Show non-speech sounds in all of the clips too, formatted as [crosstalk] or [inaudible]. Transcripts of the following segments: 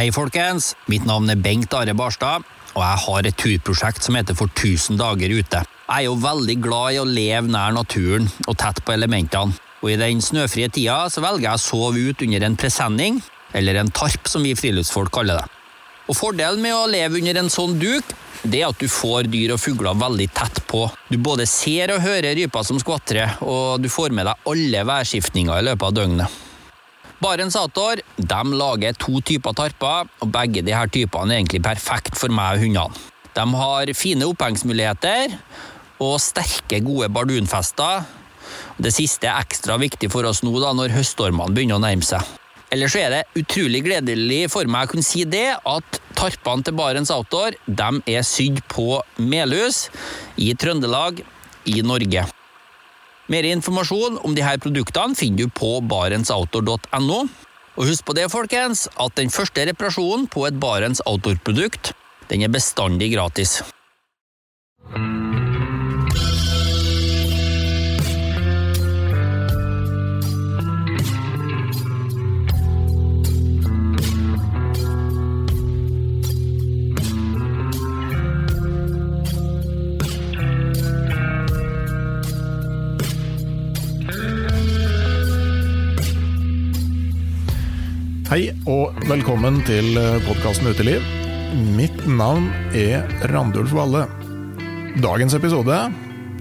Hei, folkens. Mitt navn er Bengt Are Barstad, og jeg har et turprosjekt som heter For 1000 dager ute. Jeg er jo veldig glad i å leve nær naturen og tett på elementene. Og i den snøfrie tida så velger jeg å sove ut under en presenning, eller en tarp som vi friluftsfolk kaller det. Og Fordelen med å leve under en sånn duk, det er at du får dyr og fugler veldig tett på. Du både ser og hører ryper som skvatrer, og du får med deg alle værskiftninger i løpet av døgnet. Barents Outdoor de lager to typer tarper, og begge disse typene er egentlig perfekt for meg og hundene. De har fine opphengsmuligheter og sterke, gode bardunfester. Det siste er ekstra viktig for oss nå da, når høststormene begynner å nærme seg. Ellers er det utrolig gledelig for meg å kunne si det at tarpene til Barents Outdoor de er sydd på Melhus i Trøndelag i Norge. Mer informasjon om disse produktene finner du på barentsoutdoor.no. Og husk på det, folkens, at den første reparasjonen på et Barents Outdoor-produkt den er bestandig gratis. Hei og velkommen til podkasten Uteliv. Mitt navn er Randulf Valle. Dagens episode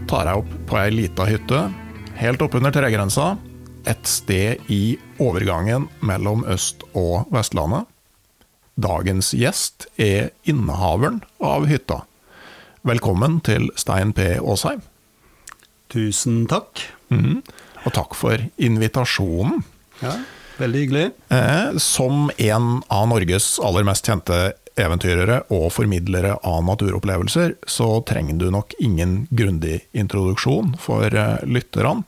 tar jeg opp på ei lita hytte helt oppunder tregrensa, et sted i overgangen mellom Øst- og Vestlandet. Dagens gjest er innehaveren av hytta. Velkommen til Stein P. Aasheim. Tusen takk. Mhm. Og takk for invitasjonen. Ja, veldig hyggelig. Eh, Som en av Norges aller mest kjente eventyrere og formidlere av naturopplevelser, så trenger du nok ingen grundig introduksjon for eh, lytterne.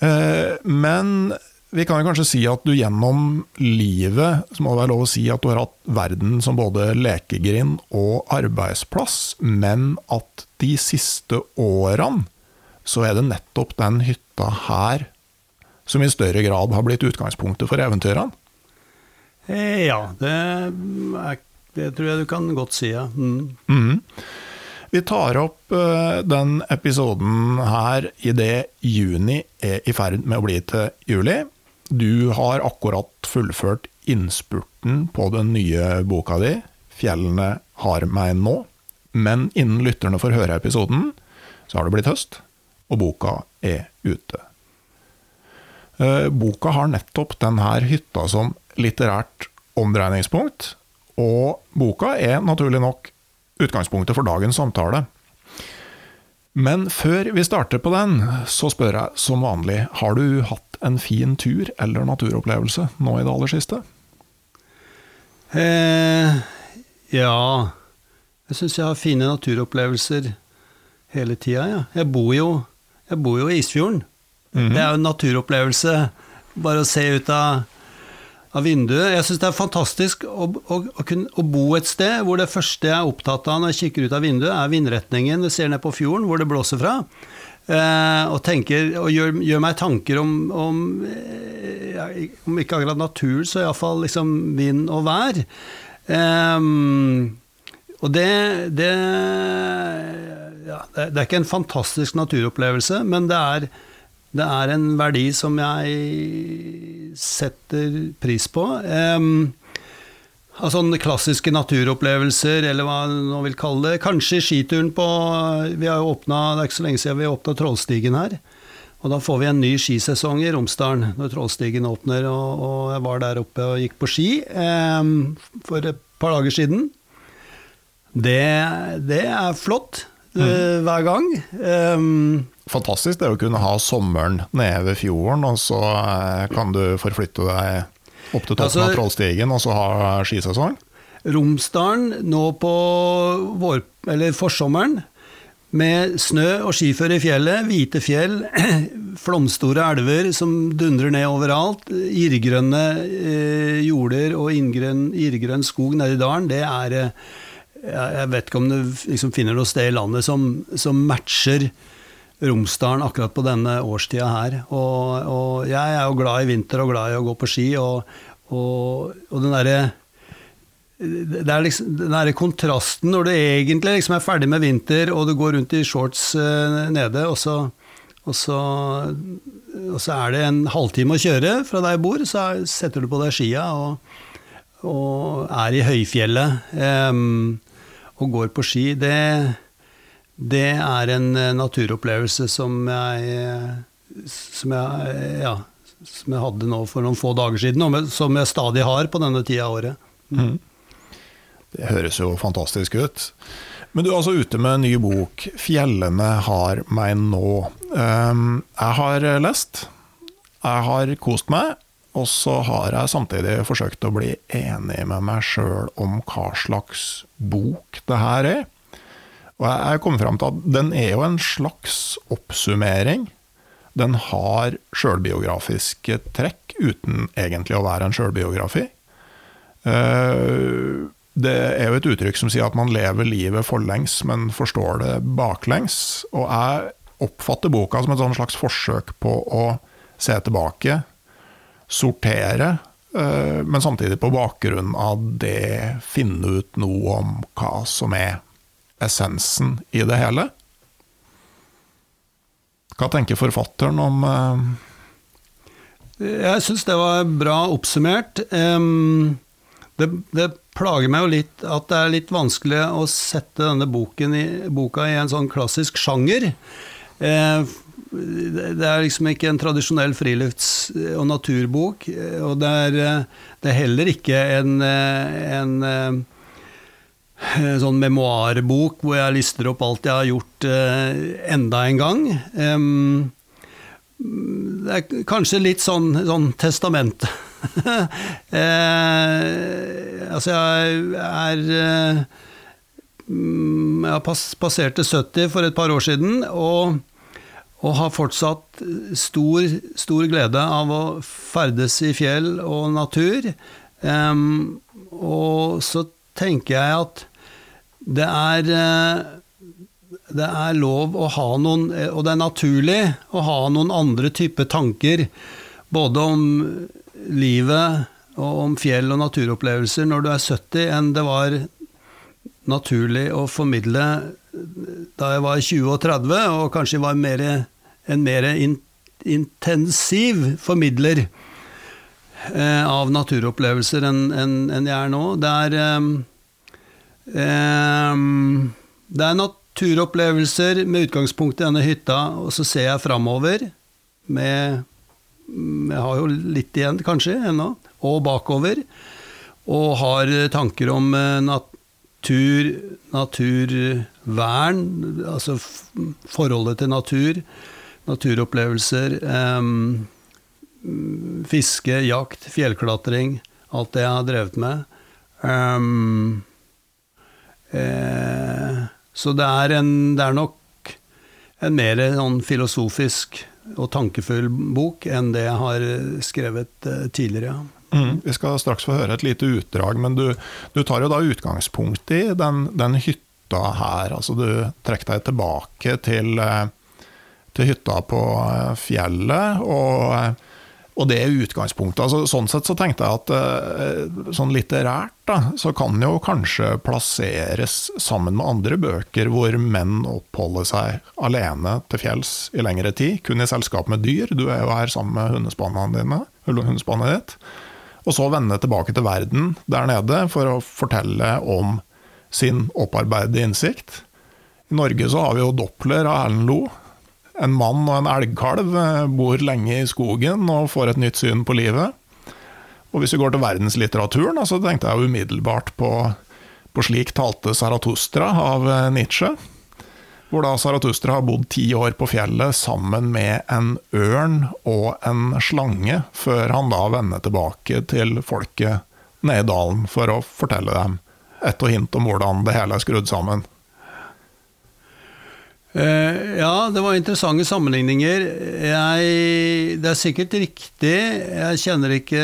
Eh, Men vi kan jo kanskje si at du gjennom livet, så må det være lov å si at du har hatt verden som både lekegrind og arbeidsplass, men at de siste årene så er det nettopp den hytta her som i større grad har blitt utgangspunktet for eventyrene. Eh, Ja, det, det tror jeg du kan godt si, ja. Mm. Mm. Vi tar opp eh, den episoden her idet juni er i ferd med å bli til juli. Du har akkurat fullført innspurten på den nye boka di, 'Fjellene har meg nå'. Men innen lytterne får høre episoden, så har det blitt høst, og boka er ute. Eh, Boka har nettopp denne hytta som litterært omdreiningspunkt, og boka er naturlig nok utgangspunktet for dagens samtale. Men før vi starter på den, så spør jeg som vanlig, har du hatt en fin tur eller naturopplevelse nå i det aller siste? Eh, ja Jeg syns jeg har fine naturopplevelser hele tida, ja. Jeg bor jo, jeg bor jo i Isfjorden. Det er jo en naturopplevelse bare å se ut av, av vinduet. Jeg syns det er fantastisk å, å, å, kunne, å bo et sted hvor det første jeg er opptatt av når jeg kikker ut av vinduet, er vindretningen du ser ned på fjorden, hvor det blåser fra. Eh, og, tenker, og gjør, gjør meg tanker om, om, eh, ja, om ikke akkurat natur, så iallfall liksom vind og vær. Eh, og det, det, ja, Det er ikke en fantastisk naturopplevelse, men det er, det er en verdi som jeg setter pris på. Um, altså klassiske naturopplevelser, eller hva man vil kalle det. Kanskje skituren på Vi har jo åpnet, det er ikke så lenge siden vi åpna Trollstigen her. Og da får vi en ny skisesong i Romsdalen når Trollstigen åpner. Og, og jeg var der oppe og gikk på ski um, for et par dager siden. Det, det er flott uh, hver gang. Um, Fantastisk det å kunne ha sommeren nede ved fjorden, og så eh, kan du forflytte deg opp til toppen Altså- av Trollstigen, og så ha skisesong. Romsdalen nå på vår, eller forsommeren, med snø og skiføre i fjellet, hvite fjell, [clears throat] flomstore elver som dundrer ned overalt, irrgrønne eh, jorder og irrgrønn skog nedi dalen, det er eh, jeg vet ikke om du liksom finner noe sted i landet som, som matcher Romsdalen akkurat på denne årstida her. Og, og jeg er jo glad i vinter og glad i å gå på ski, og, og, og den derre det er liksom den der kontrasten når du egentlig liksom er ferdig med vinter, og du går rundt i shorts uh, nede, og så, og, så, og så, er det en halvtime å kjøre fra der jeg bor, så setter du på deg skia og, og er i høyfjellet eh, og går på ski. Det, det er en eh, naturopplevelse som jeg, som jeg, ja, som jeg hadde nå for noen få dager siden, og som jeg stadig har på denne tida av året. Mm. Det høres jo fantastisk ut. Men du er altså ute med en ny bok, 'Fjellene har meg nå'. Ehm, jeg har lest, jeg har kost meg, og så har jeg samtidig forsøkt å bli enig med meg sjøl om hva slags bok det her er. Og jeg kom fram til at den er jo en slags oppsummering. Den har sjølbiografiske trekk, uten egentlig å være en sjølbiografi. Uh, det er jo et uttrykk som sier at man lever livet forlengs, men forstår det baklengs. Og jeg oppfatter boka som et sånn slags forsøk på å se tilbake, sortere, eh, men samtidig på bakgrunn av det finne ut noe om hva som er essensen i det hele. Hva tenker forfatteren om eh, Jeg syns det var bra oppsummert. Det, det plager meg jo litt at det er litt vanskelig å sette denne i, boka i en sånn klassisk sjanger. Eh, det er liksom ikke en tradisjonell frilufts- og naturbok. Og det er, eh, det er heller ikke en, eh, en, en, sånn memoarbok hvor jeg lister opp alt jeg har gjort enda en gang. Det er kanskje litt sånn, sånn testament. [laughs] eh, altså, jeg er eh, Jeg har pass, passerte 70 for et par år siden, og, og har fortsatt stor, stor, glede av å ferdes i fjell og natur. Um, og så tenker jeg at det er eh, det er lov å ha noen, og det er naturlig å ha noen andre typer tanker, både om livet og om fjell og naturopplevelser når du er 70, enn det var naturlig å formidle da jeg var 20 og 30, og kanskje var mer, en mer in, intensiv formidler eh, av naturopplevelser enn en, en jeg er nå. Det er, eh, eh, det er naturopplevelser med utgangspunkt i denne hytta, og så ser jeg framover med jeg har jo litt igjen, kanskje, ennå. Og bakover. Og har tanker om eh, natur, naturvern, altså forholdet til natur, naturopplevelser. Um, fiske, jakt, fjellklatring. Alt det jeg har drevet med. Um, eh, så det er, en, det er nok en mer sånn filosofisk og tankefull bok enn det jeg har skrevet eh, tidligere. Mm, vi skal straks få høre et lite utdrag, men du, du tar jo da utgangspunkt i den, den hytta her. Altså du trekker deg tilbake til, eh, til hytta på eh, fjellet. og og det er utgangspunktet. Altså, sånn sett så tenkte jeg at eh, sånn litterært da, så kan jo kanskje plasseres sammen med andre bøker hvor menn oppholder seg alene til fjells i lengre tid, kun i selskap med dyr. Du er jo her sammen med hundespannene dine, hundespannet ditt. Og så vende tilbake til verden der nede for å fortelle om sin opparbeidede innsikt. I Norge så har vi jo Doppler av Erlend Lo. en mann og en elgkalv eh, bor lenge i skogen og får et nytt syn på livet. Og hvis vi går til verdenslitteraturen, så tenkte jeg umiddelbart på, på 'Slik talte Saratustra av eh, Nietzsche. Hvor da Saratustra har bodd ti år på fjellet sammen med en ørn og en slange, før han da vender tilbake til folket nede i dalen for å fortelle dem et og hint om hvordan det hele er skrudd sammen. Uh, ja, det var interessante sammenligninger. Jeg, det er sikkert riktig. Jeg kjenner ikke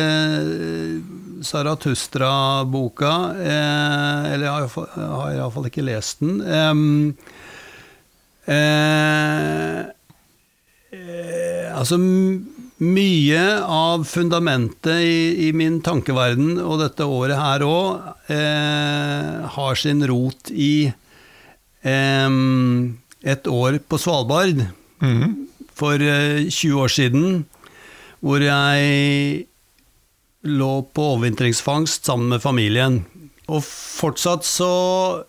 Saratustra-boka. Uh, eller jeg har, iallfall ikke lest den. Um, uh, altså, mye av fundamentet i, i, min tankeverden, og dette året her òg, eh, har sin rot i eh, et år på Svalbard Mhm. for eh, 20 år siden, hvor jeg lå på overvintringsfangst sammen med familien. Og fortsatt så,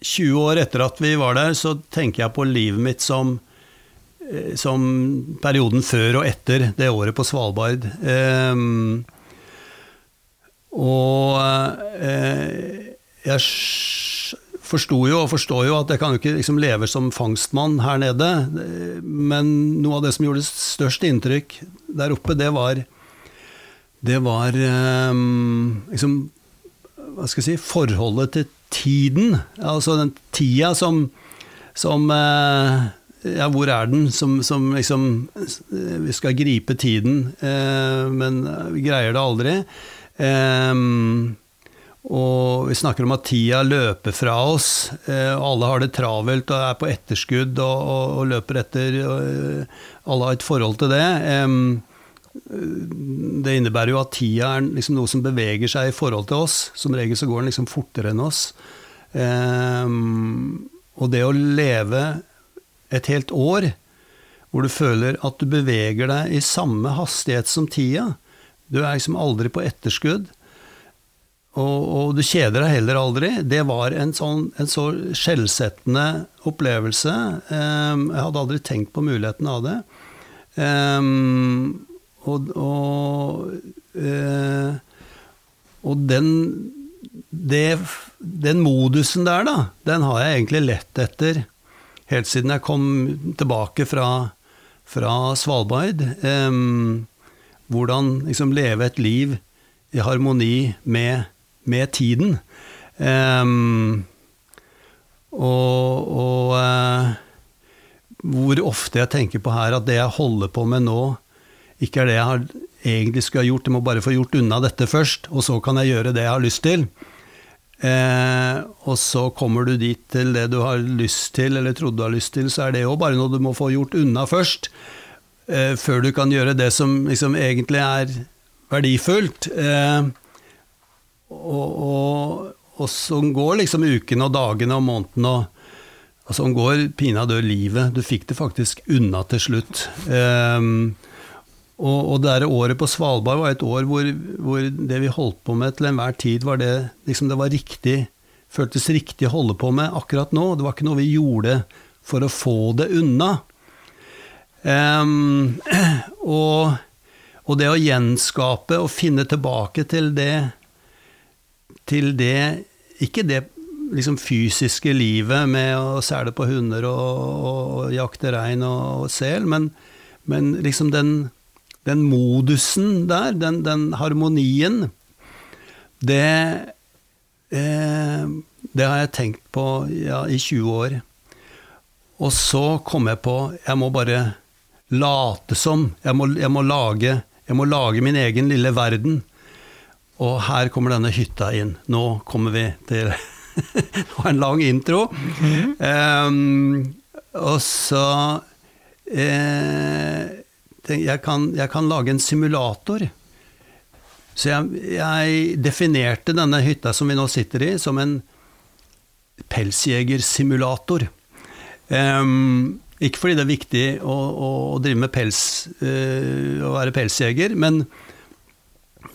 20 år etter at vi var der, så tenker jeg på livet mitt som som perioden før og etter det året på Svalbard. Ehm, og eh, jeg forsto jo og forstår jo at jeg kan jo ikke liksom leve som fangstmann her nede. eh, Men noe av det som gjorde størst inntrykk der oppe, det var Det var liksom Hva skal jeg si Forholdet til tiden. Altså den tida som, som eh, ja, hvor er den? Som, som liksom eh, Vi skal gripe tiden, eh, men vi greier det aldri. Eh, og vi snakker om at tida løper fra oss. Eh, alle har det travelt og er på etterskudd og, og, og løper etter. Og, eh, alle har et forhold til det. Eh, det innebærer jo at tida er liksom noe som beveger seg i forhold til oss. Som regel så går den liksom fortere enn oss. Eh, og det å leve et helt år hvor du føler at du beveger deg i samme hastighet som tida. Du er liksom aldri på etterskudd. Og, og du kjeder deg heller aldri. Det var en, sånn, en så skjellsettende opplevelse. Um, jeg hadde aldri tenkt på muligheten av det. Um, og og, uh, og den, det, den modusen der, da, den har jeg egentlig lett etter helt siden jeg kom tilbake fra, fra Svalbard. Um, hvordan liksom leve et liv i harmoni med, med tiden. Um, og, og uh, hvor ofte jeg tenker på her at det jeg holder på med nå, ikke er det jeg har, egentlig skulle ha gjort, jeg må bare få gjort unna dette først, og så kan jeg gjøre det jeg har lyst til. Eh, og så kommer du dit til det du har lyst til, eller trodde du har lyst til, så er det jo bare noe du må få gjort unna først. Eh, før du kan gjøre det som liksom egentlig er verdifullt. Eh, og, og, og sånn går liksom ukene og dagene og månedene, og, og sånn går pinadø livet. Du fikk det faktisk unna til slutt. Eh, og, og det året på Svalbard var et år hvor, hvor det vi holdt på med til enhver tid, var det liksom det var riktig, føltes riktig å holde på med akkurat nå. Det var ikke noe vi gjorde for å få det unna. Um, [clears throat] og, og, det å gjenskape og finne tilbake til det Til det Ikke det liksom fysiske livet med å sele på hunder og, og, og jakte rein og, og sel, men, men liksom den den modusen der, den, den harmonien, det, eh, det har jeg tenkt på ja, i 20 år. Og så kom jeg på jeg må bare late som. Jeg må, jeg må, lage, jeg må lage min egen lille verden. Og her kommer denne hytta inn. Nå kommer vi til [laughs] Det var en lang intro. Mm -hmm. um, og så eh, jeg kan, jeg kan, lage en simulator. Så jeg, jeg, definerte denne hytta som vi nå sitter i, som en pelsjegersimulator. Um, ikke fordi det er viktig å, å, drive med pels, uh, å være pelsjeger, men,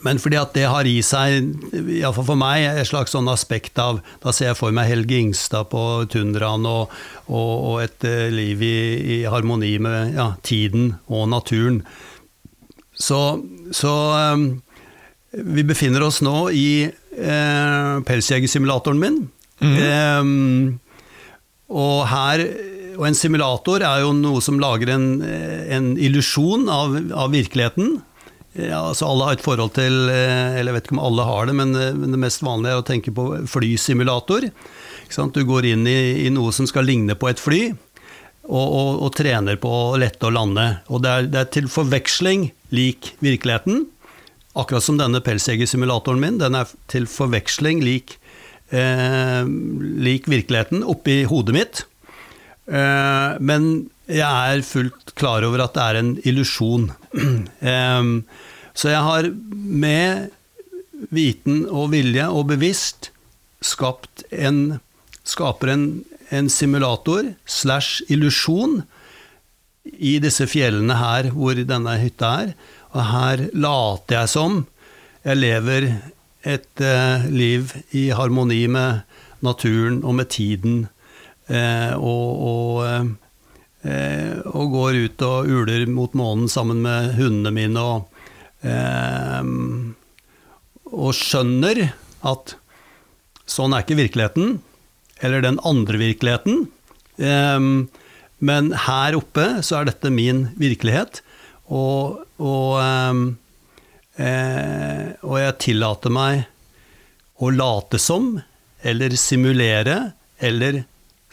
men fordi at det har i seg, iallfall for meg, et slags sånn aspekt av Da ser jeg for meg Helge Ingstad på tundraen og, og, og et uh, liv i, i, harmoni med ja, tiden og naturen. Så, så um, vi befinner oss nå i uh, pelsjegersimulatoren min. Mm. Um, og her og en simulator er jo noe som lager en, en illusjon av, av virkeligheten. Ja, altså alle har et forhold til Eller jeg vet ikke om alle har det, men, men det mest vanlige er å tenke på flysimulator. Du går inn i, i, noe som skal ligne på et fly, og, og, og trener på å lette og lande. Og det er, det er, til forveksling lik virkeligheten. Akkurat som denne pelsjegersimulatoren min. Den er til forveksling lik, eh, lik virkeligheten oppi hodet mitt. Eh, men jeg er fullt klar over at det er en illusjon. [clears throat] Um, så jeg har med viten og vilje og bevisst skapt en Skaper en, en simulator slash illusjon i disse fjellene her hvor denne hytta er. Og her later jeg som jeg lever et eh, liv i harmoni med naturen og med tiden. Eh, og, og, eh, og, går ut og uler mot månen sammen med hundene mine. Og, eh, og skjønner at sånn er ikke virkeligheten eller den andre virkeligheten. Um, men her oppe så er dette min virkelighet, og, og, eh, og jeg tillater meg å late som, eller simulere, eller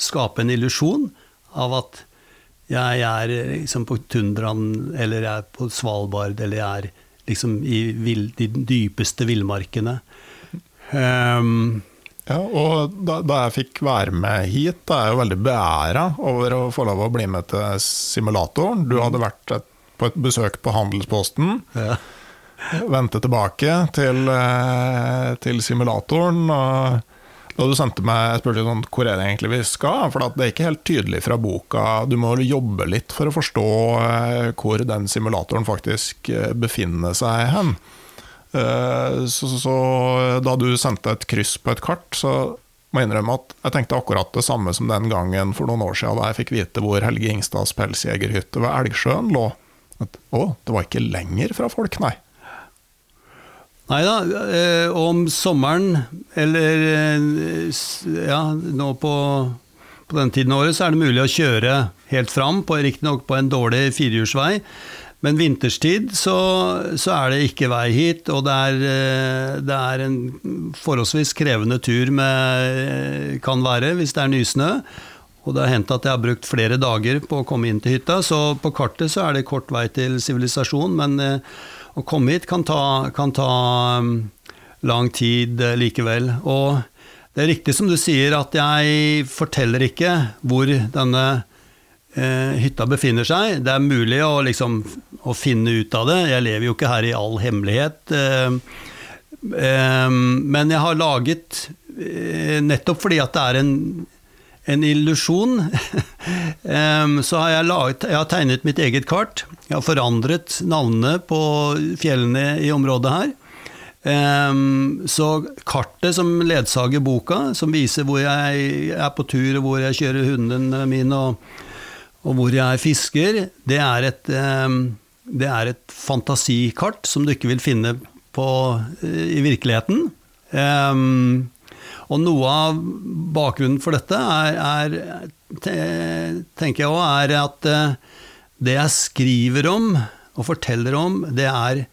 skape en illusjon av at jeg er liksom på tundraen, eller jeg er på Svalbard, eller jeg er liksom i vil, de dypeste villmarkene. Um, ja, og da, da, jeg fikk være med hit, da er jeg jo veldig beæra over å få lov å bli med til simulatoren. Du hadde vært et, på et besøk på Handelsposten. Ja. Vendte tilbake til, eh, til, simulatoren. og da du sendte meg jeg spurte sånn, hvor er det egentlig vi skal, for det er ikke helt tydelig fra boka. Du må jobbe litt for å forstå eh, hvor den simulatoren faktisk eh, befinner seg hen. Eh, så, så, da du sendte et kryss på et kart, så må jeg innrømme at jeg tenkte akkurat det samme som den gangen for noen år siden da jeg fikk vite hvor Helge Ingstads pelsjegerhytte ved Elgsjøen lå. At, å, det var ikke lenger fra folk, nei. Nei da, eh, om sommeren, eller eh, ja, nå på, på den tiden av året, så er det mulig å kjøre helt fram, riktignok på en dårlig firehjulsvei. Men vinterstid så, så, er det ikke vei hit, og det er, eh, det er, en forholdsvis krevende tur med kan være hvis det er nysnø. Og det har hendt at jeg har brukt flere dager på å komme inn til hytta, så på kartet så er det kort vei til sivilisasjon, men eh, å komme hit kan ta, kan ta mm, lang tid eh, likevel. Og det er riktig som du sier, at jeg forteller ikke hvor denne eh, hytta befinner seg. Det er mulig å, liksom, å, finne ut av det. Jeg lever jo ikke her i all hemmelighet. Eh, eh, men jeg har laget, eh, nettopp fordi at det er en, en illusjon, [laughs] så har jeg, laget, jeg har tegnet mitt eget kart. Jeg har forandret navnene på fjellene i området her. Um, så kartet som ledsager boka, som viser hvor jeg er på tur, og hvor jeg kjører hundene mine, og og hvor jeg fisker, det er et, det er et fantasikart som du ikke vil finne på, eh, i virkeligheten. Ehm, og noe av bakgrunnen for dette er, er tenker jeg òg, er at eh, det jeg skriver om og forteller om, det er,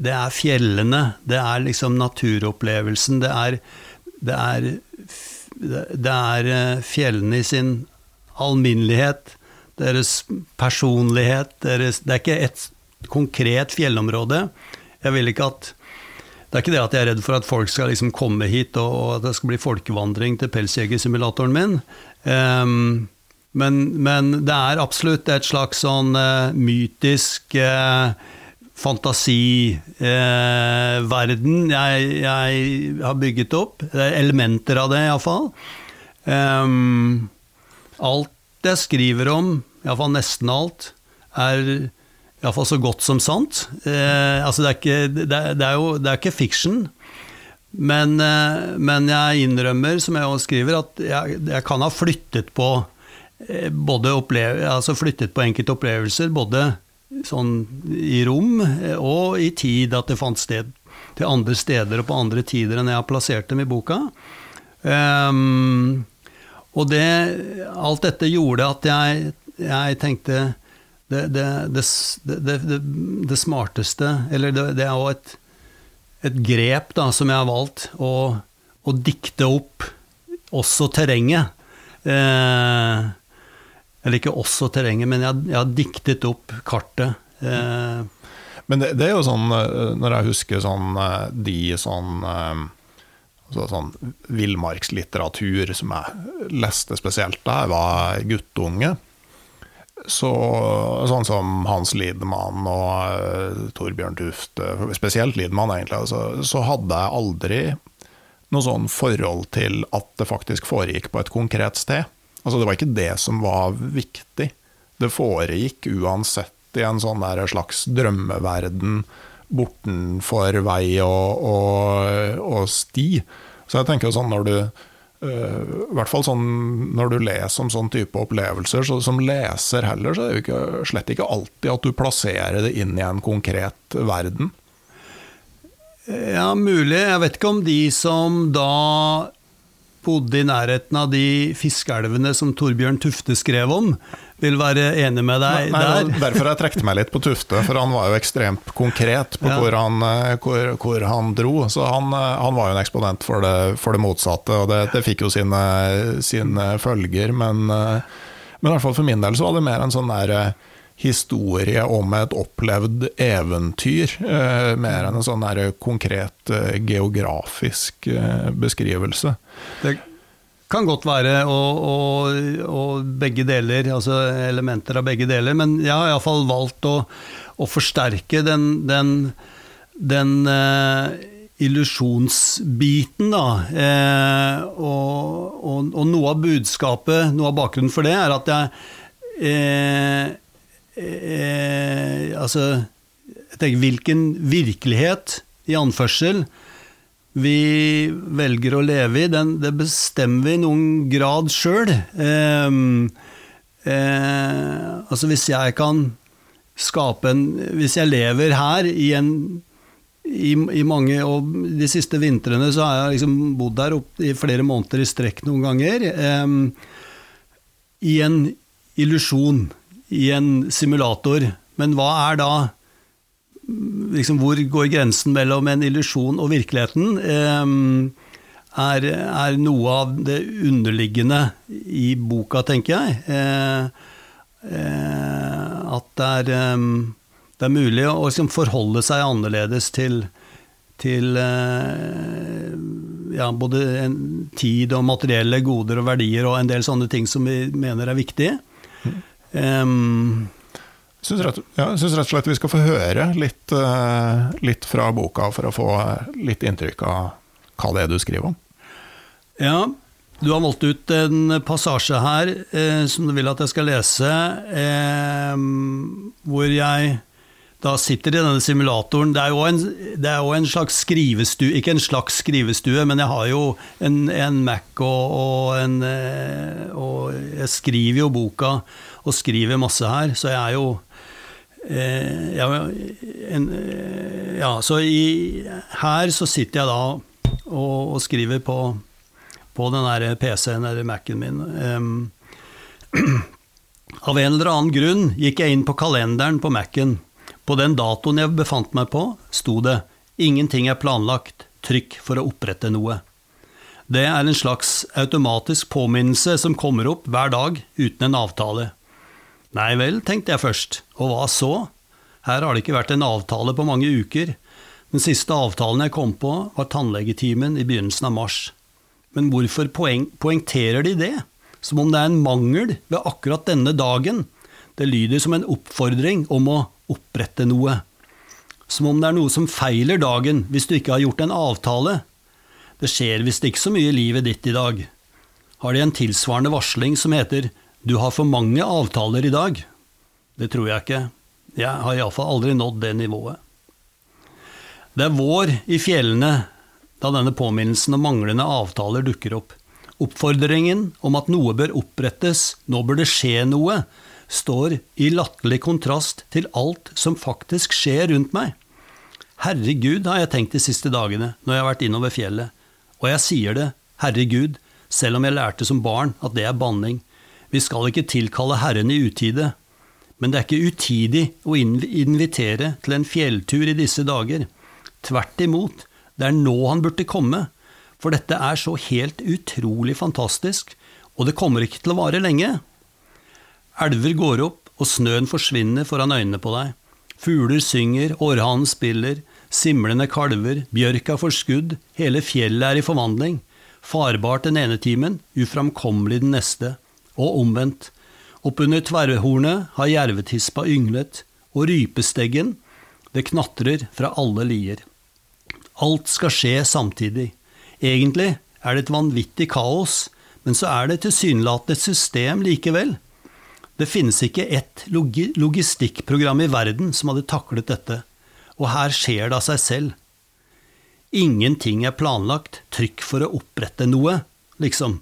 det er fjellene. Det er liksom naturopplevelsen. Det er, det er, det er eh, fjellene i sin alminnelighet deres personlighet deres, Det er ikke et konkret fjellområde. Jeg vil ikke at det er ikke det at jeg er redd for at folk skal liksom komme hit og, at det skal bli folkevandring til pelsjegersimulatoren min. Um, men, men, det er absolutt et slags sånn uh, mytisk uh, fantasiverden uh, jeg, jeg, har bygget opp. Det er elementer av det, iallfall. Um, alt jeg skriver om, iallfall nesten alt, er iallfall så godt som sant. Eh, altså det, er ikke, det, er, det, er jo det er ikke fiction. Men, eh, men, jeg innrømmer, som jeg også skriver, at jeg, jeg kan ha flyttet på eh, både oppleve, altså flyttet på enkelte opplevelser, både sånn i rom eh, og i tid, at det fant sted til andre steder og på andre tider enn jeg har plassert dem i boka. Um, og det, alt dette gjorde at jeg jeg tenkte det, det, det, det smarteste Eller det, er jo et, et, grep da, som jeg har valgt, å, å dikte opp også terrenget. Eh, eller ikke også terrenget, men jeg, jeg har diktet opp kartet. Eh. Men det, er jo sånn, eh, når jeg husker sånn eh, de sånn eh, altså sånn villmarkslitteratur som jeg leste spesielt da jeg var guttunge, så, sånn som Hans Lidemann og uh, Torbjørn Tufte, spesielt Lidemann egentlig, altså, så hadde jeg aldri noe sånn forhold til at det faktisk foregikk på et konkret sted. Altså Det var ikke det som var viktig. Det foregikk uansett i en sånn slags drømmeverden bortenfor vei og, og, og sti. Så jeg tenker sånn når du Uh, I hvert fall sånn, når du leser om sånn type opplevelser, så som leser heller, så er det jo ikke, slett ikke alltid at du plasserer det inn i en konkret verden. Ja, mulig. Jeg vet ikke om de som da bodde i nærheten av de fiskeelvene som Torbjørn Tufte skrev om, vil være enig med deg nei, nei, der. Derfor jeg trekte meg litt på Tufte, for han var jo ekstremt konkret på ja. hvor, han, eh, hvor, hvor, han, dro. Så han, eh, han, var jo en eksponent for det, for det motsatte, og det, det fikk jo sine, sine følger. Men, eh, men, i hvert fall for min del så var det mer en sånn der historie om et opplevd eventyr, mer enn en sånn konkret geografisk beskrivelse. Det kan godt være, og, og, og, begge deler, altså elementer av begge deler. Men jeg har iallfall valgt å, å, forsterke den, den, den uh, illusjonsbiten, da. Eh, og, og, noe av budskapet, noe av bakgrunnen for det, er at jeg eh, eh, Altså, jeg tenker hvilken virkelighet, i anførsel, vi velger å leve i, den, det bestemmer vi i noen grad sjøl. Eh, eh, altså hvis jeg kan skape en Hvis jeg lever her i en i, i, mange, og De siste vintrene så har jeg liksom bodd der i flere måneder i strekk noen ganger. Eh, I en illusjon, i en simulator. Men hva er da liksom, Hvor går grensen mellom en illusjon og virkeligheten? Er, er, noe av det underliggende i boka, tenker jeg. Eh, eh, at det er, det er mulig å liksom forholde seg annerledes til, til eh, ja, både tid og materielle goder og verdier og en del sånne ting som vi mener er viktige. Um, jeg syns rett, ja, rett, og slett vi skal få høre litt, uh, litt, fra boka for å få litt inntrykk av hva det er du skriver om. Ja, du har valgt ut en passasje her eh, som du vil at jeg skal lese, eh, hvor jeg da sitter i denne simulatoren. Det er jo en, er jo en slags skrivestue, ikke en slags skrivestue, men jeg har jo en, en Mac og, og, en, eh, og jeg skriver jo boka og skriver masse her, så jeg er jo Eh, ja, en, ja, så i, her så sitter jeg da og, og skriver på, på den der PC-en eller Mac-en min. Um, [clears throat] av en eller annen grunn gikk jeg inn på kalenderen på Mac-en. På den datoen jeg befant meg på, sto det 'Ingenting er planlagt. Trykk for å opprette noe'. Det er en slags automatisk påminnelse som kommer opp hver dag uten en avtale. Nei vel, tenkte jeg først, og hva så? Her har det ikke vært en avtale på mange uker. Den siste avtalen jeg kom på, var tannlegetimen i begynnelsen av mars. Men hvorfor poeng poengterer de det? Som om det er en mangel ved akkurat denne dagen. Det lyder som en oppfordring om å opprette noe. Som om det er noe som feiler dagen hvis du ikke har gjort en avtale. Det skjer visst ikke så mye i livet ditt i dag. Har de en tilsvarende varsling som heter du har for mange avtaler i dag. Det tror jeg ikke. Jeg har iallfall aldri nådd det nivået. Det er vår i fjellene da denne påminnelsen om manglende avtaler dukker opp. Oppfordringen om at noe bør opprettes, nå bør det skje noe, står i latterlig kontrast til alt som faktisk skjer rundt meg. Herregud, har jeg tenkt de siste dagene når jeg har vært innover fjellet. Og jeg sier det, herregud, selv om jeg lærte som barn at det er banning. Vi skal ikke tilkalle Herren i utide, men det er ikke utidig å invitere til en fjelltur i disse dager. Tvert imot, det er nå han burde komme, for dette er så helt utrolig fantastisk, og det kommer ikke til å vare lenge. Elver går opp, og snøen forsvinner foran øynene på deg. Fugler synger, orrhanen spiller, simlende kalver, bjørka får skudd, hele fjellet er i forvandling. Farbart den ene timen, uframkommelig den neste og omvendt. Oppunder tverrhornet har jervetispa ynglet, og rypesteggen, det knatrer fra alle lier. Alt skal skje samtidig. Egentlig er det et vanvittig kaos, men så er det tilsynelatende et system likevel. Det finnes ikke ett logistikkprogram i verden som hadde taklet dette, og her skjer det av seg selv. Ingenting er planlagt, trykk for å opprette noe, liksom.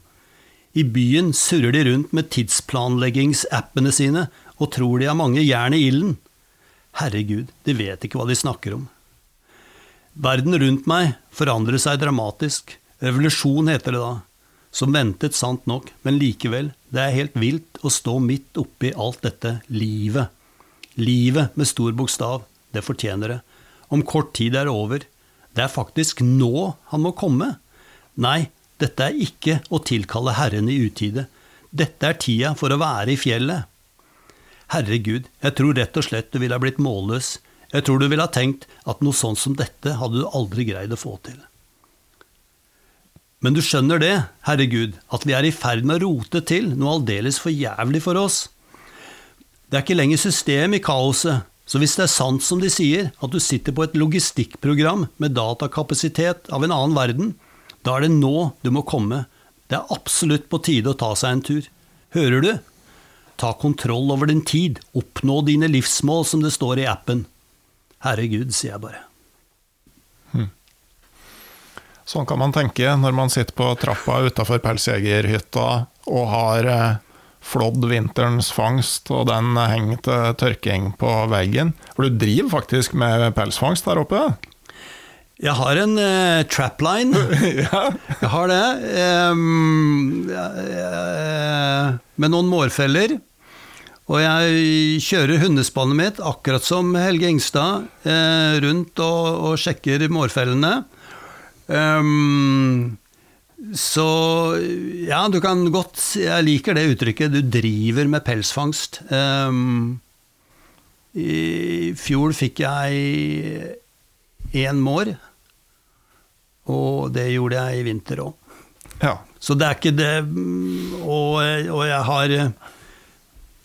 I byen surrer de rundt med tidsplanleggingsappene sine og tror de har mange jern i ilden. Herregud, de vet ikke hva de snakker om. Verden rundt meg forandrer seg dramatisk. Revolusjon heter det da. Som ventet, sant nok, men likevel, det er helt vilt å stå midt oppi alt dette livet. Livet med stor bokstav, det fortjener det. Om kort tid er det over. Det er faktisk nå han må komme. Nei, dette er ikke å tilkalle Herren i utide. Dette er tida for å være i fjellet. Herregud, jeg tror rett og slett du ville ha blitt målløs. Jeg tror du ville ha tenkt at noe sånt som dette hadde du aldri greid å få til. Men du skjønner det, herregud, at vi er i ferd med å rote til noe aldeles for jævlig for oss. Det er ikke lenger system i kaoset, så hvis det er sant som de sier, at du sitter på et logistikkprogram med datakapasitet av en annen verden, da er det nå du må komme. Det er absolutt på tide å ta seg en tur. Hører du? Ta kontroll over din tid, oppnå dine livsmål, som det står i appen. Herregud, sier jeg bare. Sånn kan man tenke når man sitter på trappa utafor pelsjegerhytta og har eh, flådd vinterens fangst, og den henger til tørking på veggen. For du driver faktisk med pelsfangst der oppe? Jeg har en uh, trapline. [laughs] ja. Jeg har det. Um, uh, med noen mårfeller. Og jeg kjører hundespannet mitt, akkurat som Helge Ingstad, uh, rundt og, og sjekker mårfellene. Um, så ja, du kan godt Jeg liker det uttrykket. Du driver med pelsfangst. Um, I fjor fikk jeg én mår, og det gjorde jeg i vinter òg. ja. Så det er ikke det Og, og jeg har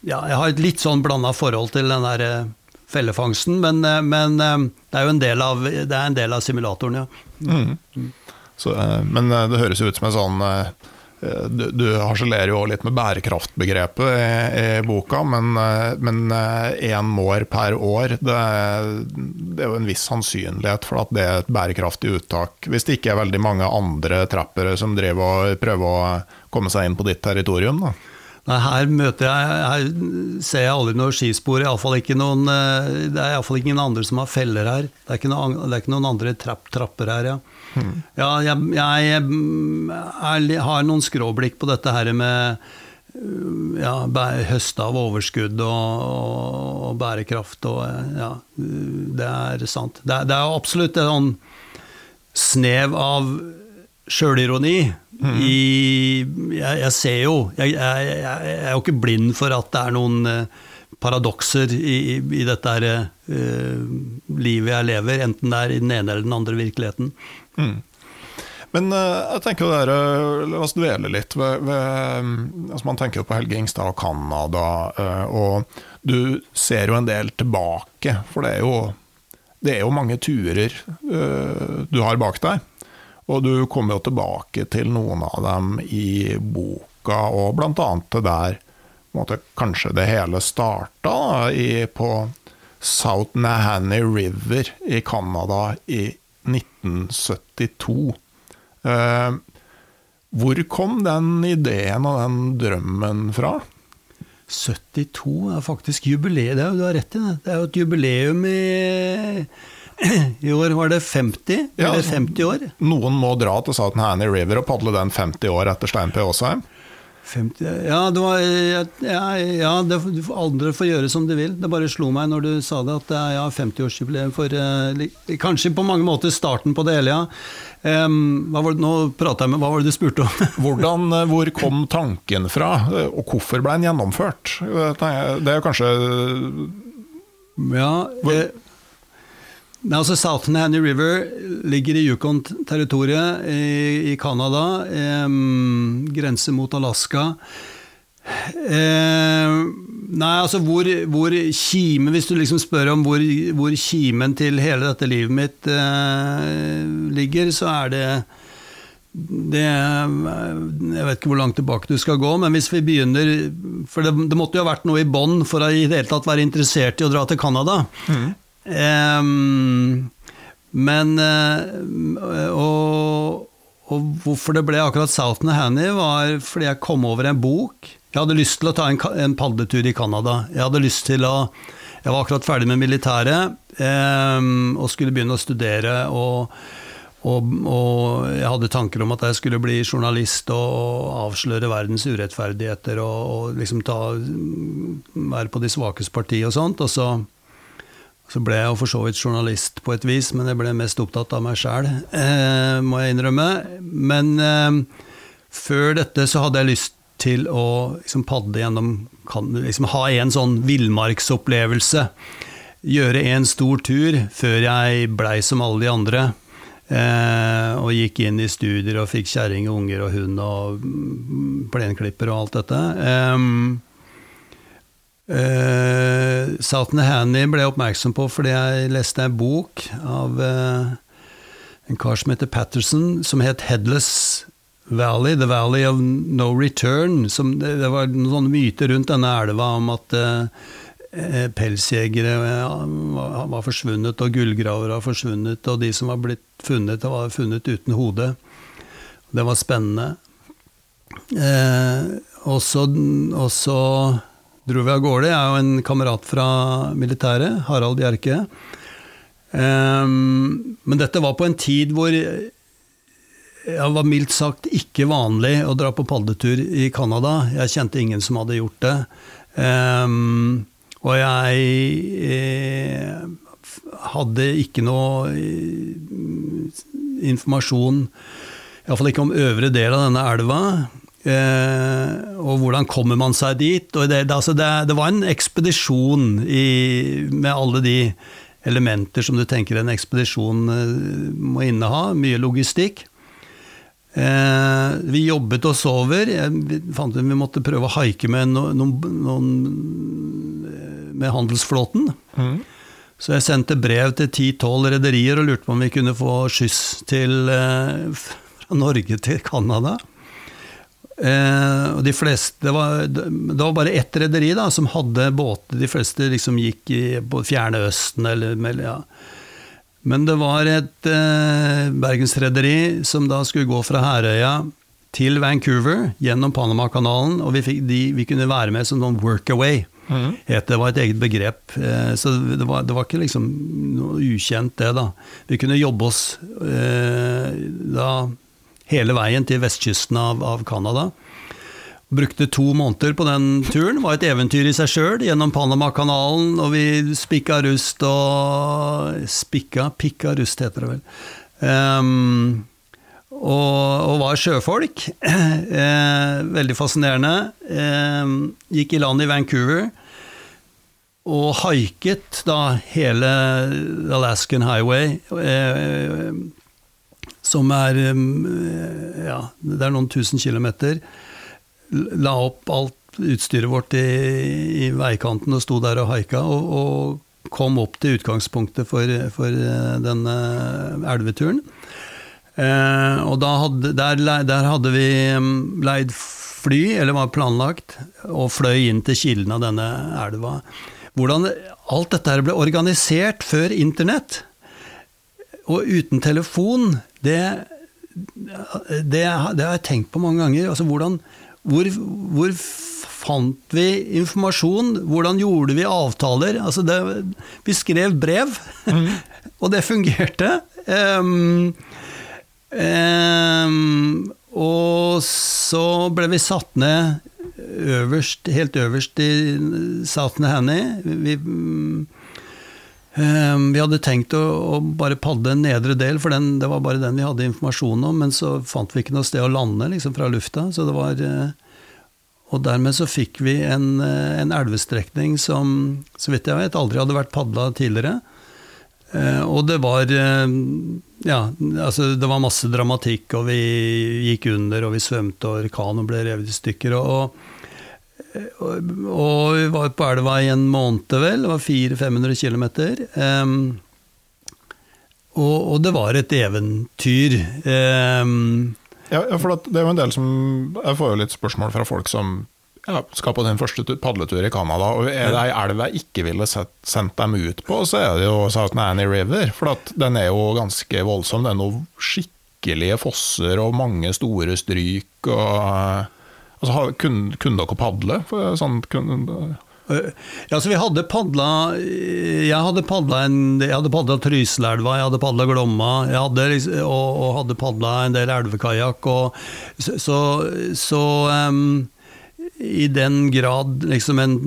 Ja, jeg har et litt sånn blanda forhold til den der eh, fellefangsten, men, eh, men eh, det er jo en del av, det en del av simulatoren, ja. Mm. Så, men det høres jo ut som en sånn du, du harselerer jo litt med bærekraftbegrepet i, i boka, men én mår per år, det, det er jo en viss sannsynlighet for at det er et bærekraftig uttak. Hvis det ikke er veldig mange andre trappere som driver og prøver å komme seg inn på ditt territorium. da. Nei, her møter jeg Her ser jeg aldri noe skispor. I alle fall ikke noen, eh, det er iallfall ingen andre som har feller her. Det er ikke, noen, er ikke noen andre trapp, trapper her, ja. Ja, jeg, jeg er, har noen skråblikk på dette her med øh, ja, høste av overskudd og, og, og bærekraft og ja, det er sant. Det det er absolutt en sånn snev av sjølironi i jeg, jeg ser jo jeg, jeg, jeg er jo ikke blind for at det er noen eh, paradokser i, i, i dette her, uh, livet jeg lever, enten det er i den ene eller den andre virkeligheten. Men eh, jeg tenker det der, eh, la oss dvele litt ved altså Man tenker jo på Helge Ingstad og Canada, eh, og du ser jo en del tilbake, for det er jo, det er jo mange turer du har bak deg. Og du kommer jo tilbake til noen av dem i boka, og annet det der måte, kanskje det hele starta på South Nahanni River i Canada i 1972. Eh, hvor kom den ideen og den drømmen fra? 72 er faktisk jubileet. det er, jo- du har rett i det. Det er jo et jubileum i [clears throat] I år var det 50, Ja, eller 50 år. Noen må dra til Southern Hanny River og padle den 50 år etter Stein P. Aasheim. 50, ja, det var, ja, ja det, du får aldri få gjøre som du vil. Det bare slo meg når du sa det, at det er ja, 50-årsjubileum for eh, Kanskje på mange måter starten på det hele, ja. Um, hva var det, nå prater jeg med, hva var det du spurte om? [laughs] Hvordan, eh, hvor kom tanken fra, eh, og hvorfor ble den gjennomført? Det Det er jo kanskje Ja, eh, Nei, altså South Nanny River ligger i Yukon-territoriet i, i Canada. Eh, grense mot Alaska. Eh, nei, altså hvor, hvor kime Hvis du liksom spør om hvor, hvor kimen til hele dette livet mitt eh, ligger, så er det det, jeg vet ikke hvor langt tilbake du skal gå, men hvis vi begynner For det, det måtte jo ha vært noe i bånn for å i det hele tatt være interessert i å dra til Canada. Mm. Um, men og, og, hvorfor det ble akkurat Southern Hanny, var fordi jeg kom over en bok. Jeg hadde lyst til å ta en, en padletur i Canada. Jeg hadde lyst til å Jeg var akkurat ferdig med militæret um, og skulle begynne å studere. og og, og, jeg hadde tanker om at jeg skulle bli journalist og avsløre verdens urettferdigheter og, og liksom ta, være på de svakes parti og sånt. Og så, så ble jeg jo for så vidt journalist på et vis, men jeg ble mest opptatt av meg sjæl, eh, må jeg innrømme. Men eh, før dette så hadde jeg lyst til å liksom, padle gjennom kan, liksom, Ha en sånn villmarksopplevelse. Gjøre en stor tur før jeg blei som alle de andre. Eh, og gikk inn i studier og fikk kjerring og unger og hund og plenklipper og alt dette. Eh, eh, Southern Hanny ble jeg oppmerksom på fordi jeg leste en bok av uh, en kar som heter Patterson, som het 'Headless Valley', 'The Valley of No Return'. Som, det, det, var noen myter rundt denne elva om at uh, pelsjegere var forsvunnet, og gullgravere var forsvunnet, og de som var blitt funnet, var funnet uten hode. Det var spennende. Eh, og, så, og, så, dro vi av gårde. Jeg er jo en kamerat fra militæret, Harald Bjerke. Um, men dette var på en tid hvor det var mildt sagt ikke vanlig å dra på padletur i Canada. Jeg kjente ingen som hadde gjort det. Um, og jeg eh, hadde ikke noe eh, informasjon, iallfall ikke om øvre del av denne elva. Eh, og hvordan kommer man seg dit? Det, det, altså det, det, var en ekspedisjon i, med alle de elementer som du tenker en ekspedisjon eh, må inneha. Mye logistikk. Eh, vi jobbet oss over. Vi fant ut vi måtte prøve å haike med noen, noen, med handelsflåten. Mm. Så jeg sendte brev til ti-tolv rederier og lurte på om vi kunne få skyss til, [laughs] fra Norge til Canada. Eh, og de fleste, det var, det var bare ett rederi som hadde båter. De fleste liksom gikk i, på Fjerne Østen eller ja, men det var et eh, bergensrederi som da skulle gå fra Herøya til Vancouver gjennom Panamakanalen, og vi, fikk, de, vi kunne være med som noen workaway. Mm. Det var et eget begrep. Eh, så det var, det var, ikke liksom noe ukjent, det, da. Vi kunne jobbe oss eh, da hele veien til vestkysten av, av Canada. Brukte to måneder på den turen. Var et eventyr i seg sjøl, gjennom Panamakanalen, og vi spikka rust og Spikka? Pikka rust, heter det vel. Um, og, og, var sjøfolk. [clears throat] Eh, veldig fascinerende. Eh, gikk i land i Vancouver. Og haiket da hele Alaskan Highway. Eh, som er Ja, det er noen tusen kilometer la opp alt utstyret vårt i, i veikanten og sto der og haika, og, og kom opp til utgangspunktet for, for eh, denne elveturen. Eh, og hadde, der, der, hadde vi leid fly, eller var planlagt, og fløy inn til kilden av denne elva. Hvordan alt dette ble organisert før internett, og uten telefon, det, det, det har jeg tenkt på mange ganger. Altså hvordan hvor, hvor, fant vi informasjon? Hvordan gjorde vi avtaler? Altså det, vi skrev brev, mm. [laughs] og det fungerte. Um, um, og så ble vi satt ned øverst, helt øverst i Southern Hanny. Vi, vi hadde tenkt å, å, bare padle en nedre del, for den, det var bare den vi hadde informasjon om. Men så fant vi ikke noe sted å lande liksom, fra lufta. så det var... Uh, og dermed så fikk vi en, eh, en elvestrekning som, så vidt jeg vet, aldri hadde vært padla tidligere. Eh, og det var eh, Ja, altså det var masse dramatikk, og vi gikk under, og vi svømte, og orkanen ble revet i stykker. Og, og vi var på elva i en måned, vel. Det var 400-500 km. Um, og, og, det var et eventyr. Um, ja, for det er jo en del som Jeg får jo litt spørsmål fra folk som ja, skal på sin første padletur i Canada. Og er det ei elv jeg ikke ville sendt dem ut på, så er det jo South Nanny River. For den er jo ganske voldsom. Det er noen skikkelige fosser og mange store stryk. og Altså, kunne, kunne dere padle? Sånn, kunne, ja, så vi hadde padla Jeg hadde padla Jeg hadde padla Trysilelva, jeg hadde padla Glomma, hadde, og, og hadde padla en del elvekajakk. Så, så, så um, i den grad liksom en,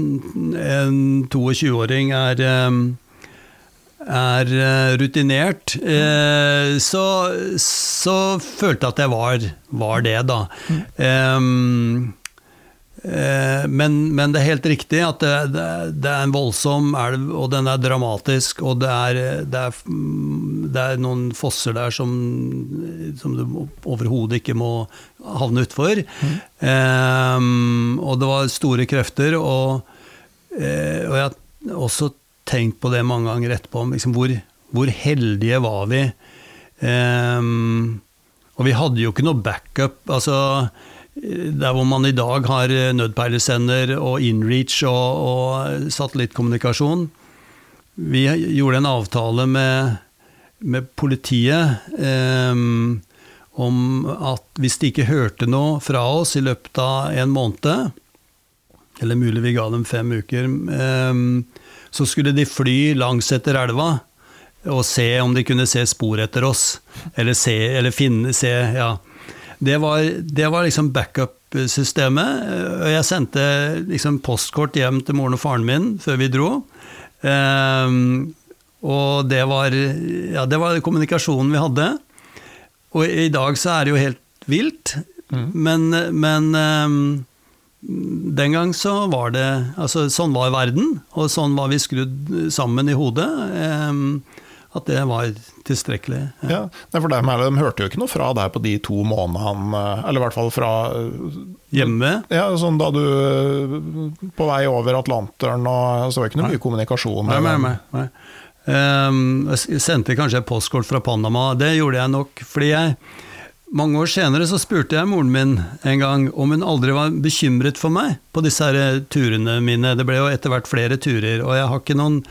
en 22-åring er um, er rutinert, eh, så, så, følte jeg at jeg var, var det, da. Mm. Men, men, det er helt riktig at det, det, det, er en voldsom elv, og den er dramatisk. Og det er, det er, det er noen fosser der som, som du overhodet ikke må havne utfor. Mm. Og det var store krefter, og, og jeg også tenkt på det mange ganger etterpå. Liksom hvor, hvor, heldige var vi? Um, og vi hadde jo ikke noe backup. altså der hvor man i dag har nødpeilesender og inreach og, og satellittkommunikasjon. Vi gjorde en avtale med, med politiet um, om at hvis de ikke hørte noe fra oss i løpet av en måned, eller mulig vi ga dem fem uker, eh, så skulle de fly langs etter elva og se om de kunne se spor etter oss. Eller se, eller finne, se, ja det var, det var liksom backup-systemet. Jeg sendte liksom postkort hjem til moren og faren min før vi dro. Um, og det var, ja, det var kommunikasjonen vi hadde. Og i dag så er det jo helt vilt, mm. men, men um, den gang så var det Altså, sånn var verden, og sånn var vi skrudd sammen i hodet. Um, at det var tilstrekkelig. Ja, ja for dem, De hørte jo ikke noe fra deg på de to månedene, eller i hvert fall fra Hjemme? Ja, sånn da du På vei over Atlanteren, og så var det ikke noe mye kommunikasjon? Nei, nei, nei. nei. Um, jeg sendte kanskje et postkort fra Panama, det gjorde jeg nok fordi jeg mange år senere så spurte jeg moren min en gang om hun aldri var bekymret for meg på disse her turene mine. Det ble jo etter hvert flere turer, og jeg har ikke noen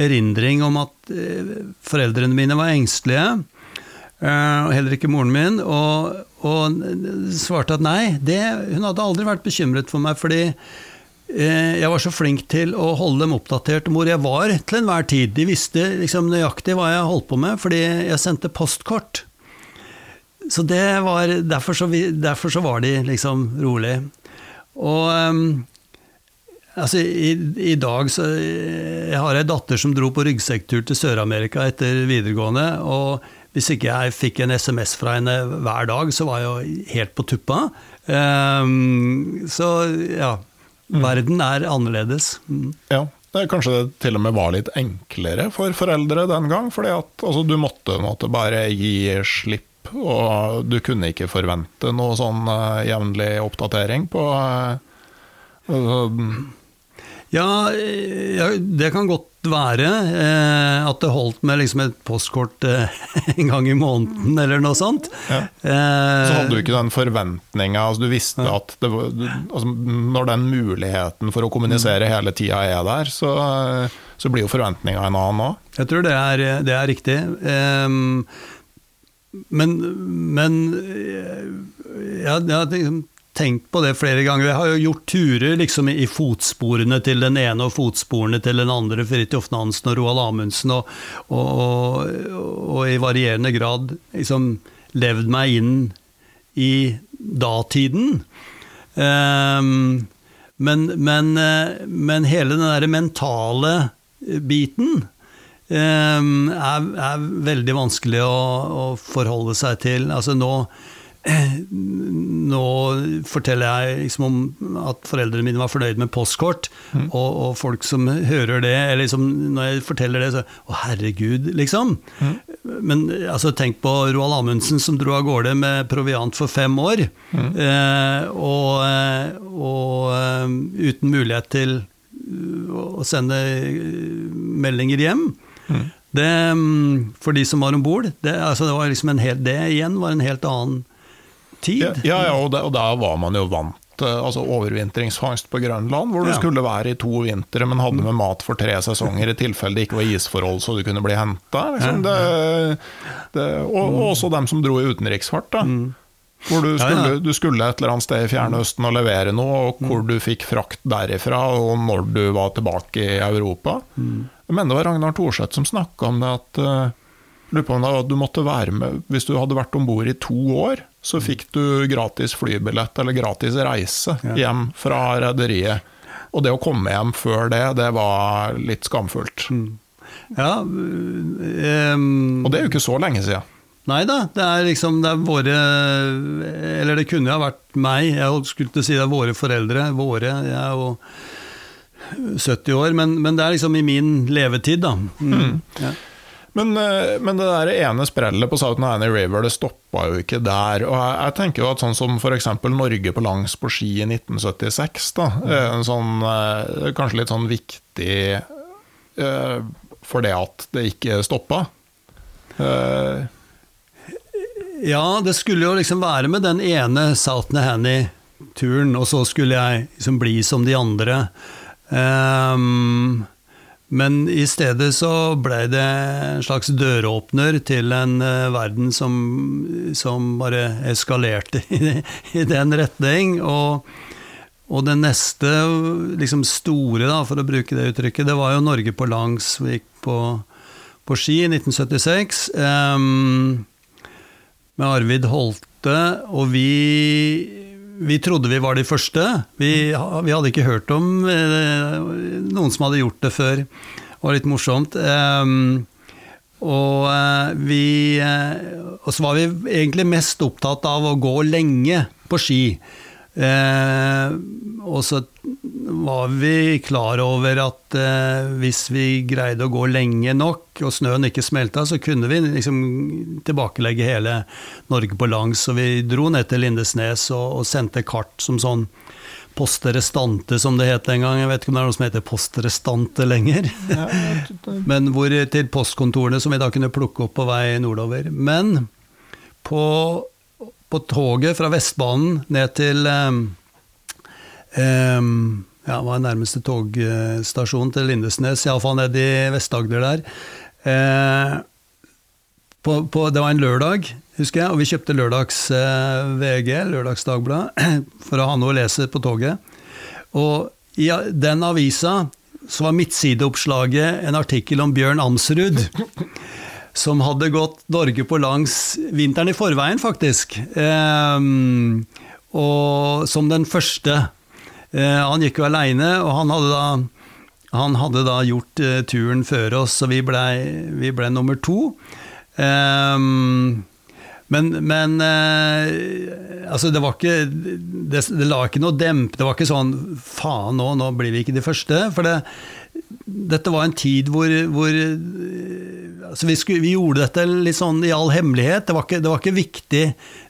erindring om at eh, foreldrene mine var engstelige. Eh, heller ikke moren min. Og, og svarte at nei, det, hun hadde aldri vært bekymret for meg, fordi eh, jeg var så flink til å holde dem oppdatert om hvor jeg var til enhver tid. De visste liksom nøyaktig hva jeg holdt på med, fordi jeg sendte postkort. Så det var, derfor, så vi, derfor så var de liksom rolig. Og um, altså, i, i, dag så Jeg har ei datter som dro på ryggsekktur til Sør-Amerika etter videregående. og hvis ikke jeg fikk en SMS fra henne hver dag, så var jeg jo helt på tuppa. Um, så ja. Mm. Verden er annerledes. Mm. Ja. Kanskje det til og med var litt enklere for foreldre den gang. fordi at altså, du måtte, måtte bare gi slipp og du kunne ikke forvente noe sånn uh, jevnlig oppdatering på uh, ja, ja, det kan godt være eh, at det holdt med liksom et postkort eh, [laughs] en gang i måneden, eller noe sånt. Ja. Eh, så hadde du ikke den forventninga, altså du visste ja. at var, altså, når den muligheten for å kommunisere mm. hele tida er der, så, så blir jo forventninga en annen òg. Jeg tror det er, det er riktig. Um, men, men jeg, jeg har liksom tenkt på det flere ganger. Jeg har jo gjort turer liksom i fotsporene til den ene og fotsporene til den andre, Fridtjof Nansen og Roald Amundsen, og, og, og, og, i varierende grad liksom levd meg inn i datiden. Um, men, men, men, hele den derre mentale biten er, er veldig vanskelig å, å, forholde seg til. Altså nå, [clears throat] nå forteller jeg liksom om at foreldrene mine var fornøyd med postkort, mm. og, og, folk som hører det, eller liksom, når jeg forteller det, så Å, herregud, liksom. Mm. men altså, tenk på Roald Amundsen som dro av gårde med proviant for fem år. Eh, og, eh, og eh, uten mulighet til å sende meldinger hjem. Det, mm, for de som var om bord. Det, altså, det, liksom det igjen var en helt annen tid. Ja, ja og, der, og der var man jo vant altså overvintringsfangst på Grønland, hvor du Ja. skulle være i to vintre, men hadde med mat for tre sesonger i tilfelle det ikke var isforhold så du kunne bli henta. Liksom. Det, det, og, og også dem som dro i utenriksfart. Da. Hvor du skulle, ja. du skulle et eller annet sted i Fjernøsten og levere noe, og hvor du fikk frakt derifra, og når du var tilbake i Europa. Men det var Ragnar Thorseth som snakka om det at eh, lurer på om det var at du måtte være med Hvis du hadde vært om bord i to år, så fikk du gratis flybillett eller gratis reise hjem fra rederiet. Og det å komme hjem før det, det var litt skamfullt. Ja, um, Og det er jo ikke så lenge siden. Nei da, det er liksom det er våre Eller det kunne ha vært meg, jeg skulle til å si det er våre foreldre. Våre, jeg jo 70 år, men, men det er liksom i min levetid, da. Mm. Ja. Men, eh, men det der ene sprellet på South Nanny River, det stoppa jo ikke der. Og jeg, jeg tenker jo at sånn som f.eks. Norge på langs på ski i 1976, da, er en sånn, eh, kanskje litt sånn viktig uh, for det at det ikke stoppa. Uh, Ja, det skulle jo liksom være med den ene South Nanny-turen, og så skulle jeg liksom bli som de andre. Ehm, men i stedet så ble det en slags døråpner til en uh, verden som, som bare eskalerte [laughs] i, i den retning. Og, og det neste liksom store, da, for å bruke det uttrykket, det var jo Norge på langs. Vi gikk på, på ski i 1976. um, med Arvid Holte, og vi, vi trodde vi var de første. Vi, vi hadde ikke hørt om eh, noen som hadde gjort det før. Det var litt morsomt. Eh, og, eh, vi, eh, og så var vi egentlig mest opptatt av å gå lenge på ski. Eh, og så var vi klar over at eh, hvis vi greide å gå lenge nok, og snøen ikke smelta, så kunne vi liksom tilbakelegge hele Norge på langs. Så vi dro ned til Lindesnes og, og sendte kart som sånn poste restante, som det het en gang. Jeg vet ikke om det er noe som heter poste restante lenger. [laughs] Men hvor til postkontorene som vi da kunne plukke opp på vei nordover. Men på, på toget fra Vestbanen ned til um, um, ja, hva er nærmeste togstasjon til Lindesnes, iallfall nede i Vest-Agder der. Eh, på, på, det var en lørdag, husker jeg, og vi kjøpte lørdags-VG, Lørdagsdagblad, [clears throat] for å ha noe å lese på toget. Og i den avisa så var midtsideoppslaget en artikkel om Bjørn Amsrud. Som hadde gått Norge på langs vinteren i forveien, faktisk. Eh, og som den første. Eh, han gikk jo aleine, og han hadde da, han hadde da gjort eh, turen før oss, så vi blei ble nummer to. Ehm, men, men eh, altså det var ikke det, det la ikke noe demp. Det var ikke sånn faen nå, nå blir vi ikke de første. For det, dette var en tid hvor, hvor altså vi, skulle, vi, gjorde dette litt sånn i all hemmelighet. Det var ikke, det var ikke viktig.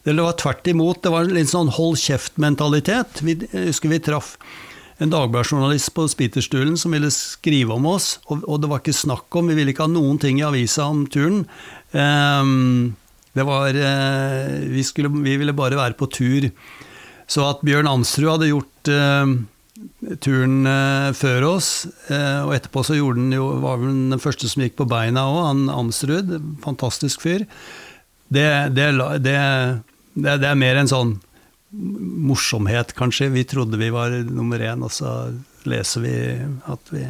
Det var tvert imot. Det var litt sånn hold kjeft-mentalitet. Jeg husker vi traff en Dagbladet-journalist på Spiterstulen som ville skrive om oss, og, og, det var ikke snakk om, vi ville ikke ha noen ting i avisa om turen. Um, det var uh, vi, skulle, vi, ville bare være på tur. Så at Bjørn Ansrud hadde gjort uh, turen uh, før oss, og etterpå så gjorde den jo, var vel den første som gikk på beina òg, han Amsrud. Fantastisk fyr. Det, det, det, det, er mer en sånn morsomhet, kanskje. Vi trodde vi var nummer én, og så leser vi at vi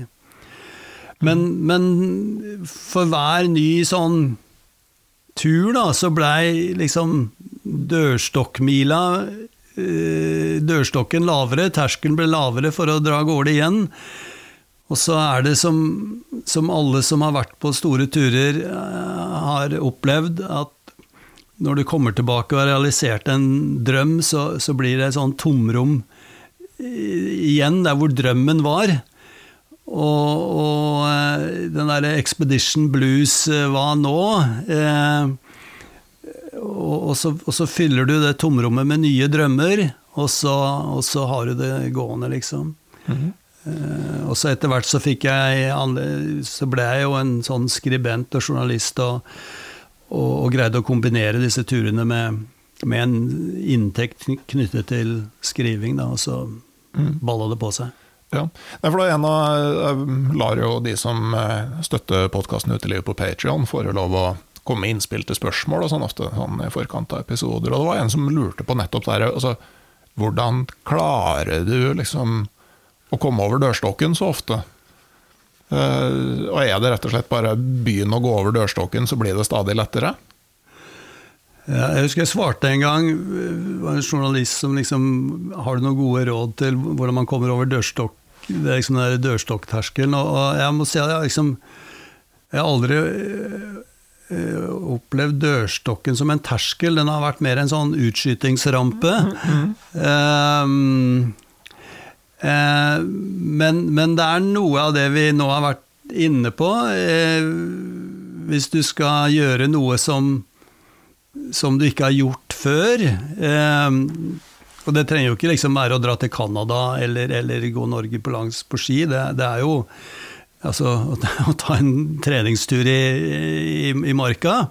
Men, men for hver ny sånn tur, da, så blei liksom dørstokkmila Dørstokken lavere, terskelen ble lavere for å dra av gårde igjen. Og så er det som, som alle som har vært på store turer, har opplevd, at når du kommer tilbake og har realisert en drøm, så, så blir det et sånn tomrom igjen der hvor drømmen var. og, og eh, den derre Expedition Blues, eh, hva nå? Eh, og, og, så, og, så, fyller du det tomrommet med nye drømmer, og så, og så har du det gående, liksom. Mm -hmm. uh, og så etter hvert så fikk jeg Så ble jeg jo en sånn skribent og journalist, og, og, greide å kombinere disse turene med, med en inntekt knyttet til skriving, da, og så mm. balla det på seg. Ja, for da en av, lar jo de som eh, støtter podkasten Uteliv på Patrion, få lov å komme med innspill til spørsmål og sånn ofte sånn i forkant av episoder. Og det var en som lurte på nettopp det altså, Hvordan klarer du liksom å komme over dørstokken så ofte? Uh, og er det rett og slett bare begynn å gå over dørstokken, så blir det stadig lettere? Ja, jeg husker jeg svarte en gang, det var en journalist som liksom Har du noen gode råd til hvordan man kommer over dørstokk, det er liksom den dørstokkterskelen? Og, og jeg må si at jeg liksom Jeg har aldri opplevd dørstokken som en terskel. Den har vært mer en sånn utskytingsrampe. Mm, mm. Uh, men, men, det er noe av det vi nå har vært inne på. Uh, hvis du skal gjøre noe som, som du ikke har gjort før uh, Og det trenger jo ikke liksom være å dra til Canada eller, eller gå Norge på langs på ski. Det, det er jo altså å ta en treningstur i, i, i marka,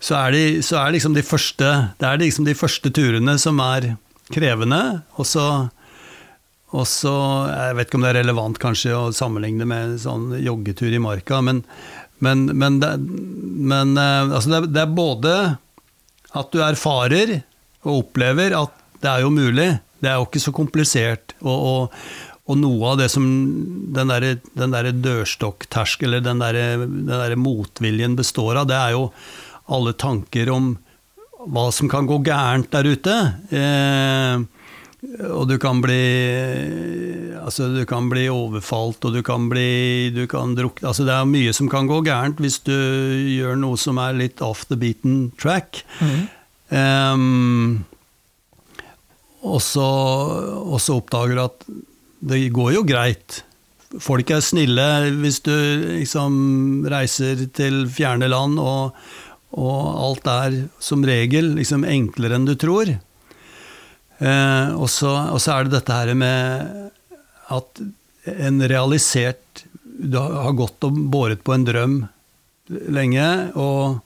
så er, de, så er liksom de første, det er liksom de første turene som er krevende. Og så, og så Jeg vet ikke om det er relevant kanskje å sammenligne med sånn joggetur i marka, men, men, men, det, men eh, altså det, det, er både at du erfarer og opplever at det er jo mulig. Det er jo ikke så komplisert. Og, og, og noe av det som den derre der dørstokktersk, eller den derre der motviljen består av, det er jo alle tanker om hva som kan gå gærent der ute. Eh, og du kan bli Altså, du kan bli overfalt, og du kan bli du kan drukne Altså, det er mye som kan gå gærent hvis du gjør noe som er litt off the beaten track. Mm. Um, og så oppdager du at det går jo greit. Folk er snille hvis du liksom reiser til fjerne land, og, og alt er som regel liksom enklere enn du tror. Eh, og, så, er det dette her med at en realisert Du har gått og båret på en drøm lenge, og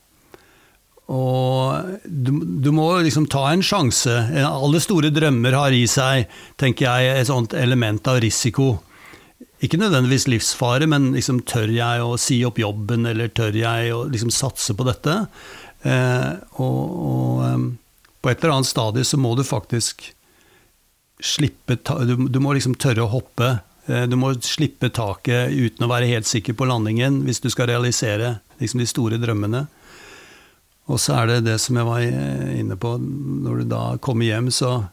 og du, du, må liksom ta en sjanse. Alle store drømmer har i seg, tenker jeg, et sånt element av risiko. Ikke nødvendigvis livsfare, men liksom, tør jeg å si opp jobben, eller tør jeg å liksom, satse på dette? Eh, og, og um, på et eller annet stadie så må du faktisk slippe ta, du, du, må liksom tørre å hoppe. Eh, du må slippe taket uten å være helt sikker på landingen hvis du skal realisere liksom, de store drømmene. Og så er det det som jeg var inne på, når du da kommer hjem, så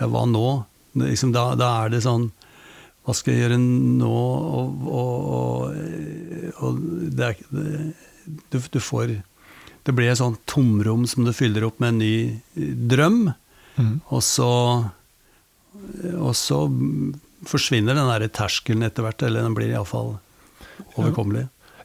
Ja, hva nå? Liksom da, da, er det sånn Hva skal jeg gjøre nå? Og, og, og, og det er du, du, får Det blir et sånt tomrom som du fyller opp med en ny drøm, mm. og så Og så forsvinner den der terskelen etter hvert, eller den blir iallfall overkommelig.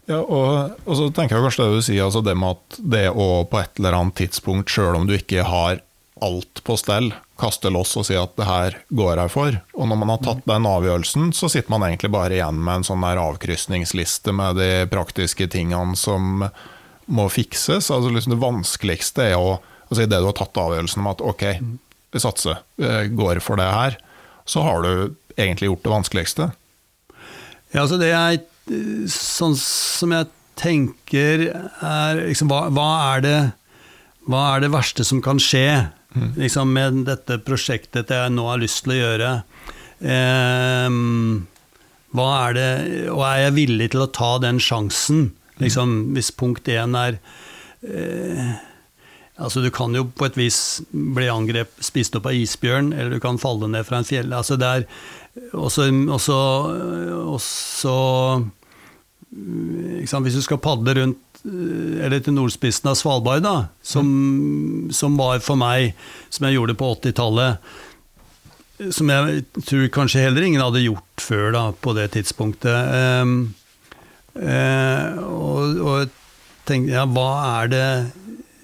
Ja, og, og, så tenker jeg kanskje det du sier, altså det med at det å på et eller annet tidspunkt, sjøl om du ikke har alt på stell, kaste loss og si at det her går jeg for. Og når man har tatt den avgjørelsen, så sitter man egentlig bare igjen med en sånn der avkrysningsliste med de praktiske tingene som må fikses. Altså liksom Det vanskeligste er å altså det du har tatt avgjørelsen om at ok, vi satser, går for det her, så har du egentlig gjort det vanskeligste. Ja, altså det jeg sånn som jeg tenker er liksom, hva, hva, er det, hva er det verste som kan skje mm. liksom, med dette prosjektet jeg nå har lyst til å gjøre? Eh, hva er det Og er jeg villig til å ta den sjansen? Liksom, hvis punkt én er eh, Altså, du kan jo på et vis bli angrep, spist opp av isbjørn, eller du kan falle ned fra en fjell. Altså, det er også, også, også hvis du skal padle rundt eh, eller til nordspissen av Svalbard, da, som, som, var for meg, som jeg gjorde på 80-tallet som jeg tror kanskje heller ingen hadde gjort før da, på det tidspunktet. Um, eh, og, og tenkte ja, hva er det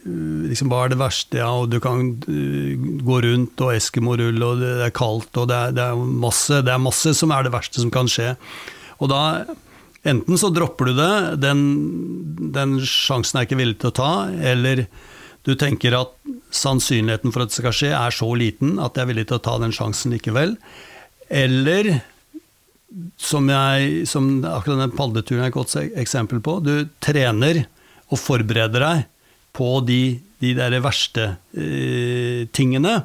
liksom, hva er det verste? Ja, og du kan uh, gå rundt og eskimorull, og det er kaldt, og det er, det, er masse, det er masse som er det verste som kan skje. Og da Enten så dropper du det, den, den sjansen er ikke villig til å ta, eller du tenker at sannsynligheten for at det skal skje, er så liten at jeg er villig til å ta den sjansen likevel. Eller, som, jeg, som akkurat den padleturen er et godt eksempel på, du trener og forbereder deg på de, de der verste eh, tingene.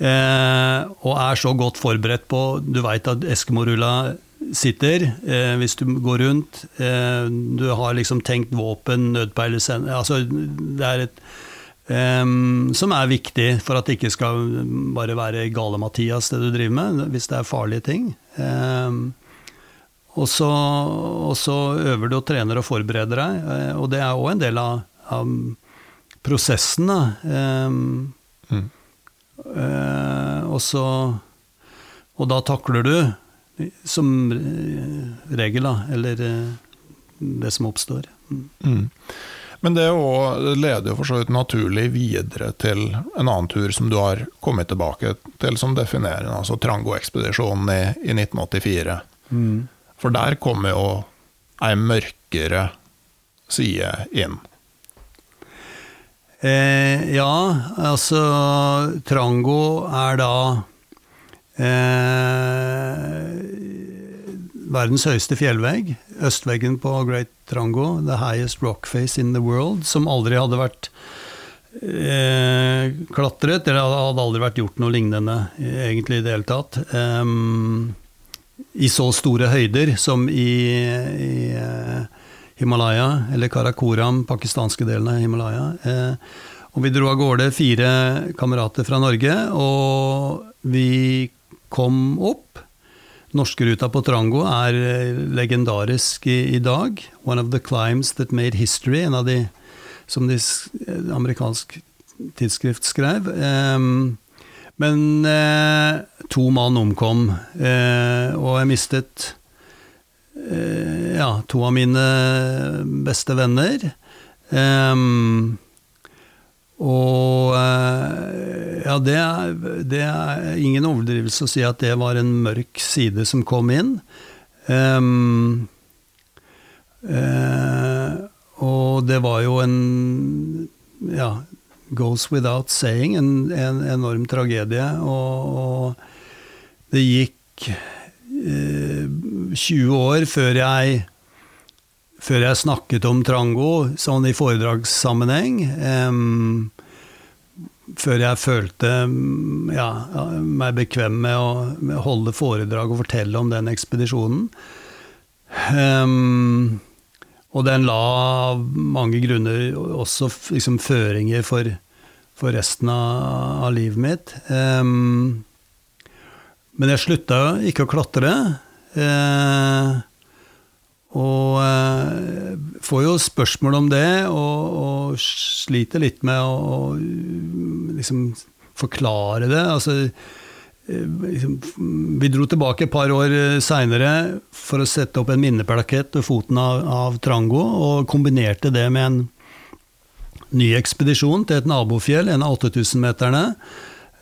Eh, og er så godt forberedt på Du veit at Eskimo-rulla sitter, eh, hvis du går rundt. Eh, du har liksom tenkt våpen, nødpeilesender altså, Det er et um, Som er viktig for at det ikke skal bare være gale-Mathias det du driver med, hvis det er farlige ting. Um, og, så, og, så, øver du og trener og forbereder deg, eh, og det er òg en del av, av prosessen. Um, mm. uh, og så Og da takler du som regel, da. Eller eh, det som oppstår. Mm. Mm. Men det, også, leder jo for så vidt naturlig videre til en annen tur som du har kommet tilbake til som definerende, altså Trango-ekspedisjonen i, i, 1984. Mm. For der kommer jo ei mørkere side inn. Eh, ja, altså Trango er da Eh, verdens høyeste fjellvegg, østveggen på Great Trango, the highest rock face in the world, som aldri hadde vært eh, klatret, eller hadde aldri vært gjort noe lignende egentlig i det hele tatt. Um, I så store høyder som i, i uh, Himalaya, eller Karakoram, pakistanske delen av Himalaya. Eh, og vi dro av gårde fire kamerater fra Norge, og vi kom opp. Norskeruta på Trango er eh, legendarisk i, i, dag. One of the climbs that made history, en av de som de eh, amerikansk tidsskrift skrev. Um, men eh, to mann omkom, eh, og jeg mistet eh, ja, to av mine beste venner. Um, og eh, ja, det er, det er, ingen overdrivelse å si at det var en mørk side som kom inn. Um, uh, og det var jo en ja, goes without saying, en, en enorm tragedie. Og, og det gikk uh, 20 år før jeg før jeg snakket om Trango, sånn i foredragssammenheng. Um, før jeg følte ja, meg bekvem med å, holde foredrag og fortelle om den ekspedisjonen. Um, og den la av mange grunner også liksom, føringer for, for resten av, av, livet mitt. Um, men jeg slutta ikke å klatre. Uh, og eh, får jo spørsmål om det, og, og sliter litt med å, liksom forklare det. Altså, eh, liksom, vi dro tilbake et par år eh, seinere for å sette opp en minneplakett ved foten av, av, Trango, og kombinerte det med en ny ekspedisjon til et nabofjell, en av 8000-meterne.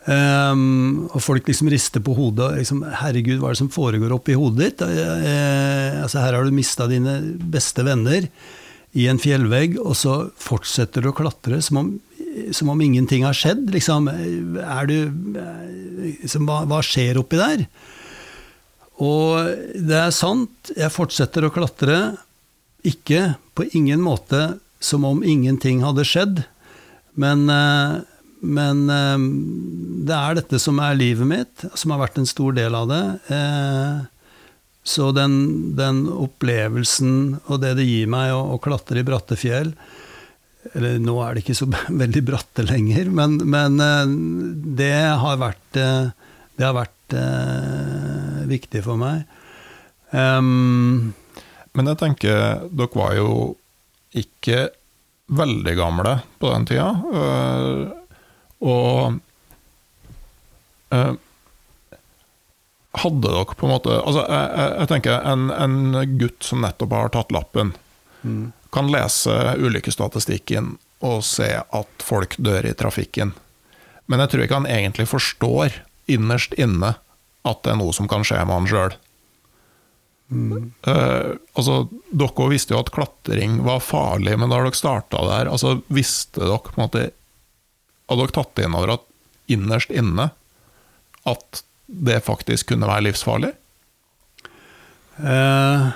Um, og folk liksom rister på hodet. Liksom, 'Herregud, hva er det som foregår oppi hodet ditt?' Uh, altså, her har du mista dine beste venner i en fjellvegg, og så fortsetter du å klatre som om, som om ingenting har skjedd. Liksom, er du, liksom, hva, hva skjer oppi der? Og det er sant, jeg fortsetter å klatre. Ikke på ingen måte som om ingenting hadde skjedd, men uh, men eh, det er dette som er livet mitt, som har vært en stor del av det. Eh, så den, den, opplevelsen og det det gir meg å, å, klatre i bratte fjell Eller nå er det ikke så [laughs] veldig bratte lenger, men, men eh, det har vært, det har vært eh, viktig for meg. Um, men jeg tenker, dere var jo ikke veldig gamle på den tida. Og eh, hadde dere på en måte altså, jeg, jeg, jeg tenker en, en gutt som nettopp har tatt lappen, kan lese ulykkesstatistikken og se at folk dør i trafikken. Men jeg tror ikke han egentlig forstår innerst inne at det er noe som kan skje med han sjøl. altså, dere visste jo at klatring var farlig, men da dere starta der, altså, visste dere på en måte Hadde dere tatt inn over at innerst inne at det faktisk kunne være livsfarlig? Eh,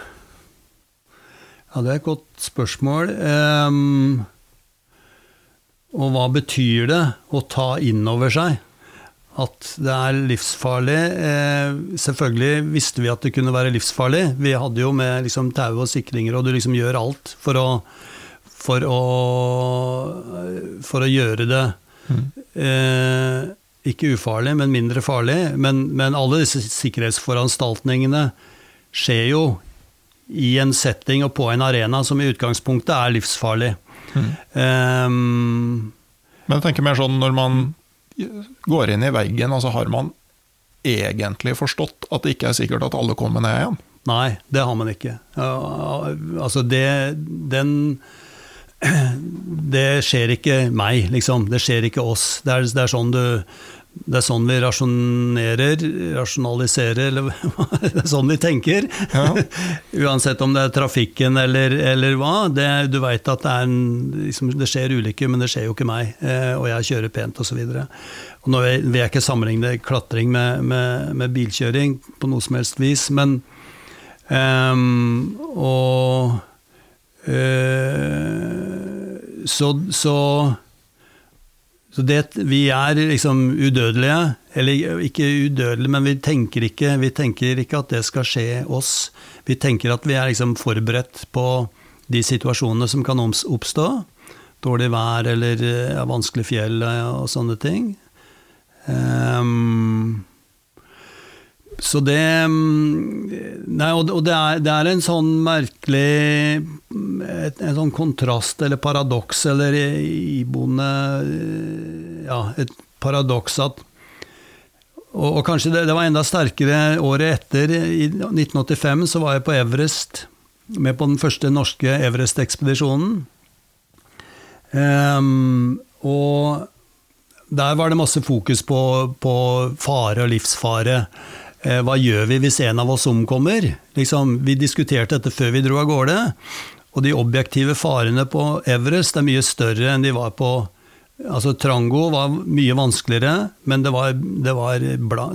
ja, det er et godt spørsmål. Ehm, og hva betyr det å ta inn over seg at det er livsfarlig? Eh, selvfølgelig visste vi at det kunne være livsfarlig. Vi hadde jo med liksom, tau og sikringer, og du liksom gjør alt for å, for å, for å gjøre det eh, ikke ufarlig, men mindre farlig. Men, men alle disse sikkerhetsforanstaltningene skjer jo i en setting og på en arena som i utgangspunktet er livsfarlig. Um, Men jeg tenker mer sånn når man går inn i veggen, altså har man egentlig forstått at det ikke er sikkert at alle kommer ned igjen? nei, det har man ikke. Altså, det Den Det skjer ikke meg, liksom. Det skjer ikke oss. Det er, det er sånn du det er sånn vi rasjonerer, rasjonaliserer, eller [laughs] det er sånn vi tenker. Ja. [laughs] Uansett om det er trafikken eller, eller hva. Det, du veit at det, er en, liksom, det skjer ulykker, men det skjer jo ikke meg. Eh, og jeg kjører pent osv. Nå vil jeg ikke sammenligne klatring med, med, med, bilkjøring på noe som helst vis, men um, Og så, så så det, vi er liksom udødelige. Eller ikke udødelige, men vi tenker ikke, vi tenker ikke at det skal skje oss. Vi tenker at vi er liksom forberedt på de situasjonene som kan oppstå. Dårlig vær eller ja, vanskelig fjell og sånne ting. Um, så det Nei, og det er, det er en sånn merkelig En sånn kontrast eller paradoks eller iboende Ja, et paradoks at og, og kanskje det, det, var enda sterkere året etter. I 1985 så var jeg på Everest, med på den første norske Everest-ekspedisjonen. Um, og der var det masse fokus på, på fare og livsfare. Hva gjør vi hvis en av oss omkommer? Liksom, vi diskuterte dette før vi dro av gårde. Og de objektive farene på Everest er mye større enn de var på Altså, Trango var mye vanskeligere, men det var, det var,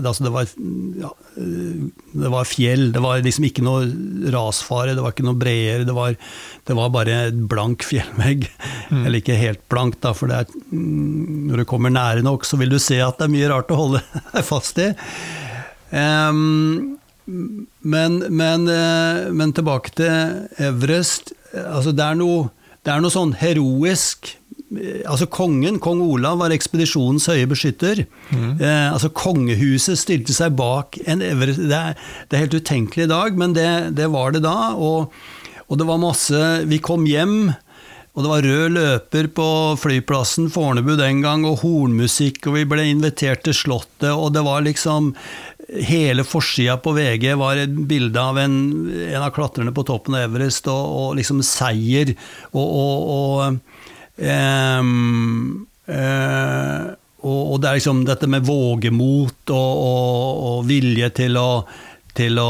altså det var, ja, det var fjell. Det var liksom ikke noe rasfare, det var ikke noe breer. Det var, det var bare blank fjellvegg. Mm. Eller ikke helt blankt, da, for er, når du kommer nære nok, så vil du se at det er mye rart å holde deg [laughs] fast i. Um, men, men, uh, men, tilbake til Everest. Altså, det, er noe, det er noe sånn heroisk Altså Kongen, kong Olav, var ekspedisjonens høye beskytter. Mm. Eh, altså Kongehuset stilte seg bak en Everest det er, det er, helt utenkelig i dag, men det, det var det da. Og, og, det var masse Vi kom hjem, og det var rød løper på flyplassen Fornebu den gang, og hornmusikk, og vi ble invitert til Slottet, og det var liksom Hele forsida på VG var et bilde av en, en, av klatrerne på toppen av Everest, og, og liksom seier og, og, og, um, uh, og, det er liksom dette med vågemot og, vilje til å, til å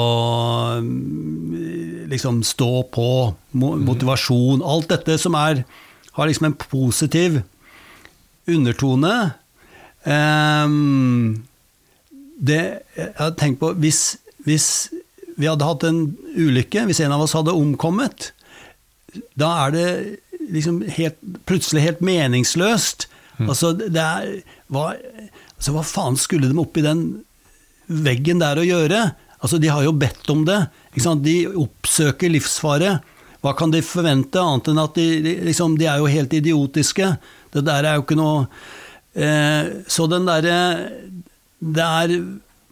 liksom stå på, motivasjon Alt dette som er, har liksom en positiv undertone. Um, det, jeg har tenkt på hvis, hvis, vi hadde hatt en ulykke, hvis en av oss hadde omkommet, da er det liksom helt, plutselig helt meningsløst. Mm. Altså, det er hva, altså, hva faen skulle de oppi den veggen der å gjøre? Altså, De har jo bedt om det. De oppsøker livsfare. Hva kan de forvente, annet enn at de, liksom, de er jo helt idiotiske? Det der er jo ikke noe eh, Så den derre det er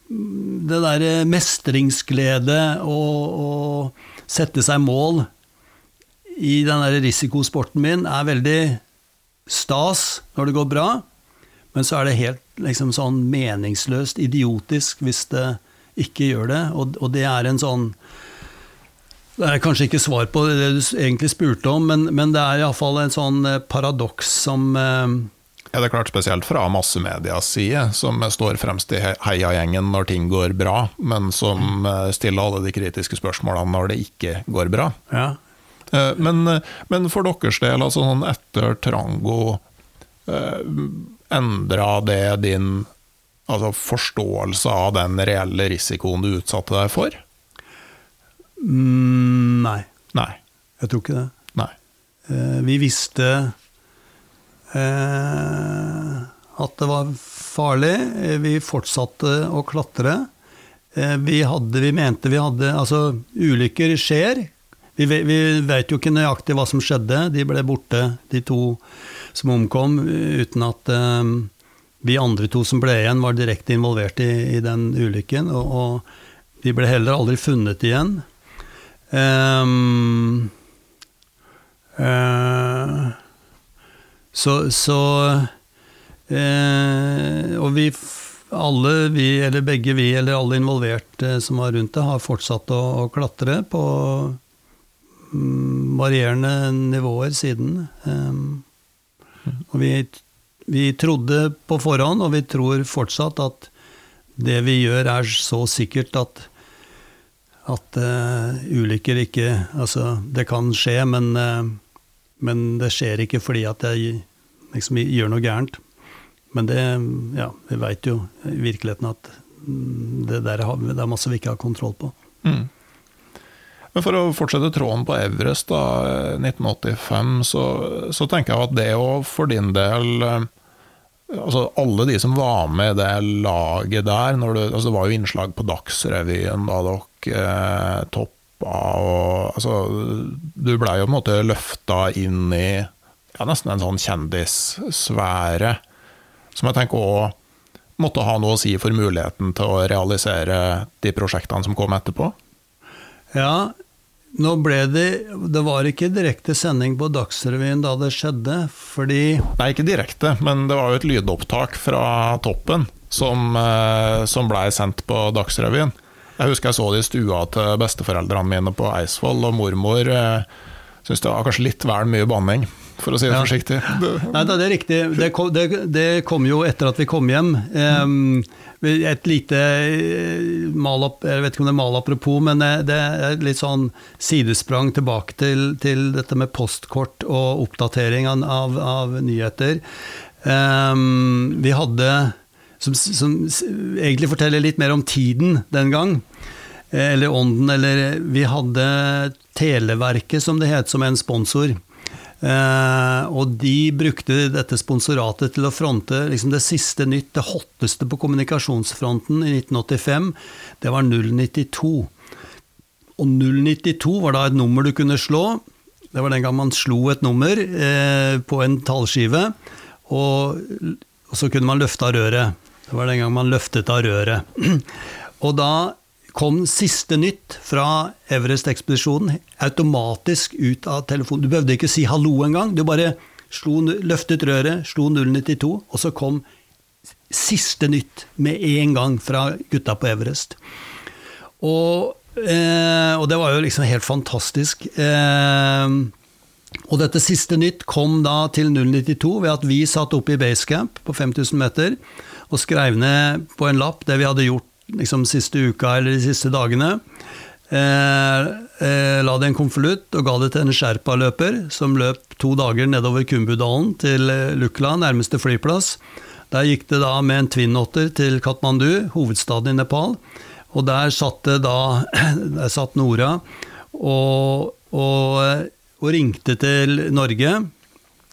det derre mestringsglede og, sette seg mål i den der risikosporten min er veldig stas når det går bra, men så er det helt liksom sånn meningsløst, idiotisk, hvis det ikke gjør det. Og, og det er en sånn Det er kanskje ikke svar på det du egentlig spurte om, men, men det er iallfall en sånn eh, paradoks som Ja, det er klart Spesielt fra massemedias side, som står fremst i he- heiagjengen når ting går bra, men som eh, stiller alle de kritiske spørsmålene når det ikke går bra. Ja. Eh, Men, men for deres del, altså sånn etter Trango, eh, endra det din altså forståelse av den reelle risikoen du utsatte deg for? Mm, nei, Nei. jeg tror ikke det. Nei. Vi visste at det var farlig. Eh, Vi fortsatte å klatre. Eh, vi, hadde, vi mente vi hadde Altså, ulykker skjer. Vi, vi vet jo ikke nøyaktig hva som skjedde. De ble borte, de to som omkom, uten at eh, vi andre to som ble igjen, var direkte involvert i, i den ulykken. Og, og de ble heller aldri funnet igjen. Ehm, eh, så, så eh, Og vi alle, vi, eller begge vi, eller alle involverte som var rundt det, har fortsatt å, å klatre på mm, varierende nivåer siden. Ehm, og vi, vi trodde på forhånd, og vi tror fortsatt, at det vi gjør er så sikkert at at uh, ulykker ikke Altså, det kan skje, men, eh, men det skjer ikke fordi at jeg liksom gjør noe gærent. Men det Ja, vi veit jo i virkeligheten at det der det er masse vi ikke har kontroll på. Mm. Men for å fortsette tråden på Everest, da, 1985, så, så tenker jeg at det òg for din del eh, Altså Alle de som var med i det laget der du, altså Det var jo innslag på Dagsrevyen da dere eh, toppa og altså, Du blei jo på en måte løfta inn i ja, nesten en sånn kjendissfære, som jeg tenker òg måtte ha noe å si for muligheten til å realisere de prosjektene som kom etterpå. Ja, nå ble det Det var ikke direkte sending på Dagsrevyen da det skjedde, fordi Nei, ikke direkte, men det var jo et lydopptak fra toppen som, eh, som blei sendt på Dagsrevyen. Jeg husker jeg så det i stua til besteforeldrene mine på Eidsvoll, og mormor eh, syntes det var kanskje litt vel mye banning, for å si det Ja. forsiktig. [laughs] Nei, da, det er riktig. Det kom, det, det kom jo etter at vi kom hjem. Em, et lite eh, mal Jeg vet ikke om det er mal apropos, men det, er er litt sånn sidesprang tilbake til, til dette med postkort og oppdatering av, av, nyheter. Em, vi hadde som, som egentlig forteller litt mer om tiden den gang. Eh, Eller ånden, eller Vi hadde Televerket, som det het, som en sponsor. Eh, og de brukte dette sponsoratet til å fronte liksom det siste nytt, det hotteste på kommunikasjonsfronten i 1985. Det var 092. Og 092 var da et nummer du kunne slå. Det var den gang man slo et nummer eh, på en tallskive, og, og så kunne man løfte av røret. Det var den gang man løftet av røret. [clears throat] og da kom siste nytt fra Everest-ekspedisjonen automatisk ut av telefonen. Du behøvde ikke si hallo engang. Du bare slo, løftet røret, slo 092, og så kom siste nytt med en gang fra gutta på Everest. Og, eh, og det var jo liksom helt fantastisk. Eh, og dette siste nytt kom da til 092 ved at vi satt oppe i basecamp på 5000 meter og skrev ned på en lapp det vi hadde gjort liksom siste uka eller de siste dagene. Eh, eh, la det i en konvolutt og ga det til en sherpa-løper som løp to dager nedover Kumbudalen til eh, Lukla, nærmeste flyplass. Der gikk det da med en Twin-Otter til Katmandu, hovedstaden i Nepal. Og der satt det da [clears throat] Der satt Nora og, og, og ringte til Norge,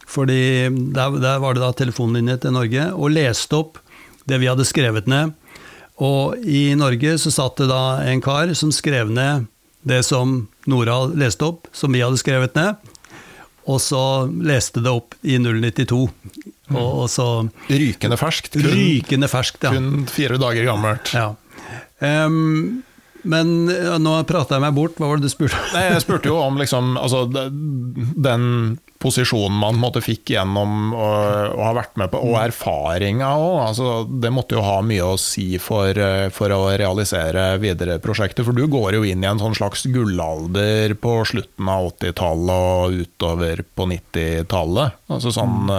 fordi der, der var det da telefonlinje til Norge, og leste opp det vi hadde skrevet ned. Og i Norge så satt det da en kar som skrev ned det som Nora leste opp, som vi hadde skrevet ned. Og så leste det opp i 092. Og, og så Rykende ferskt, kun, Rykende ferskt, ja. kun fire dager gammelt. Ja. Ehm, Men ja, nå prata jeg meg bort, hva var det du spurte om? Jeg spurte jo om liksom, altså, den posisjonen man måtte, fikk gjennom å, å ha vært med på, og erfaringa òg. Altså, det måtte jo ha mye å si for, eh, for å realisere videre prosjekter. For du går jo inn i en sånn slags gullalder på slutten av 80-tallet og utover på 90-tallet. Altså sånn mm.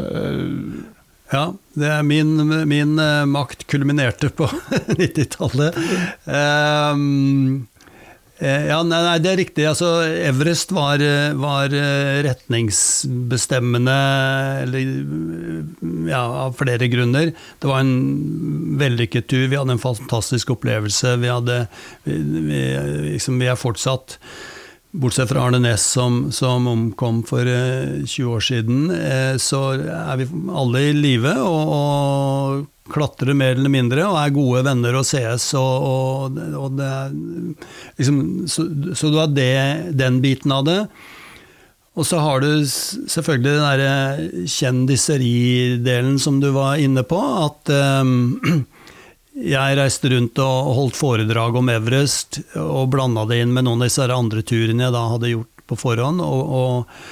øh, det er min, min eh, makt kulminerte på [laughs] 90-tallet. Ehm, eh, ja, nei, nei, det er riktig. Altså, Everest var, eh, var retningsbestemmende eller, ja, av flere grunner. Det var en vellykket tur, vi hadde en fantastisk opplevelse. Vi, hadde, vi, vi, liksom, vi er fortsatt Bortsett fra Arne Næss som, som omkom for eh, 20 år siden, eh, så er vi alle i live og, og klatrer mer eller mindre og er gode venner og sees. Og, og, og det er, liksom, så, så du har det, den biten av det. Og så har du selvfølgelig den derre kjendiseridelen som du var inne på. At eh, [clears throat] jeg reiste rundt og holdt foredrag om Everest, og blanda det inn med noen av disse andre turene jeg da hadde gjort på forhånd, og, og,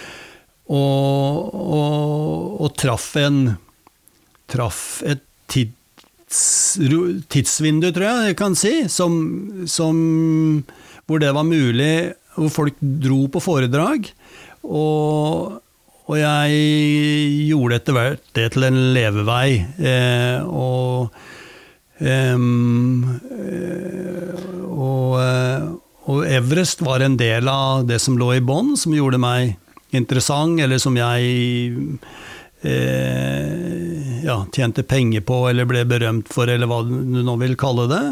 og, og, traff en Traff et tids, tidsvindu, tror jeg jeg kan si, som, som, hvor det var mulig, hvor folk dro på foredrag. Og, og jeg gjorde etter hvert det til en levevei. Eh, og Eh, og, eh, og Everest var en del av det som lå i bånn, som gjorde meg interessant, eller som jeg eh, ja, tjente penger på, eller ble berømt for, eller hva du nå vil kalle det.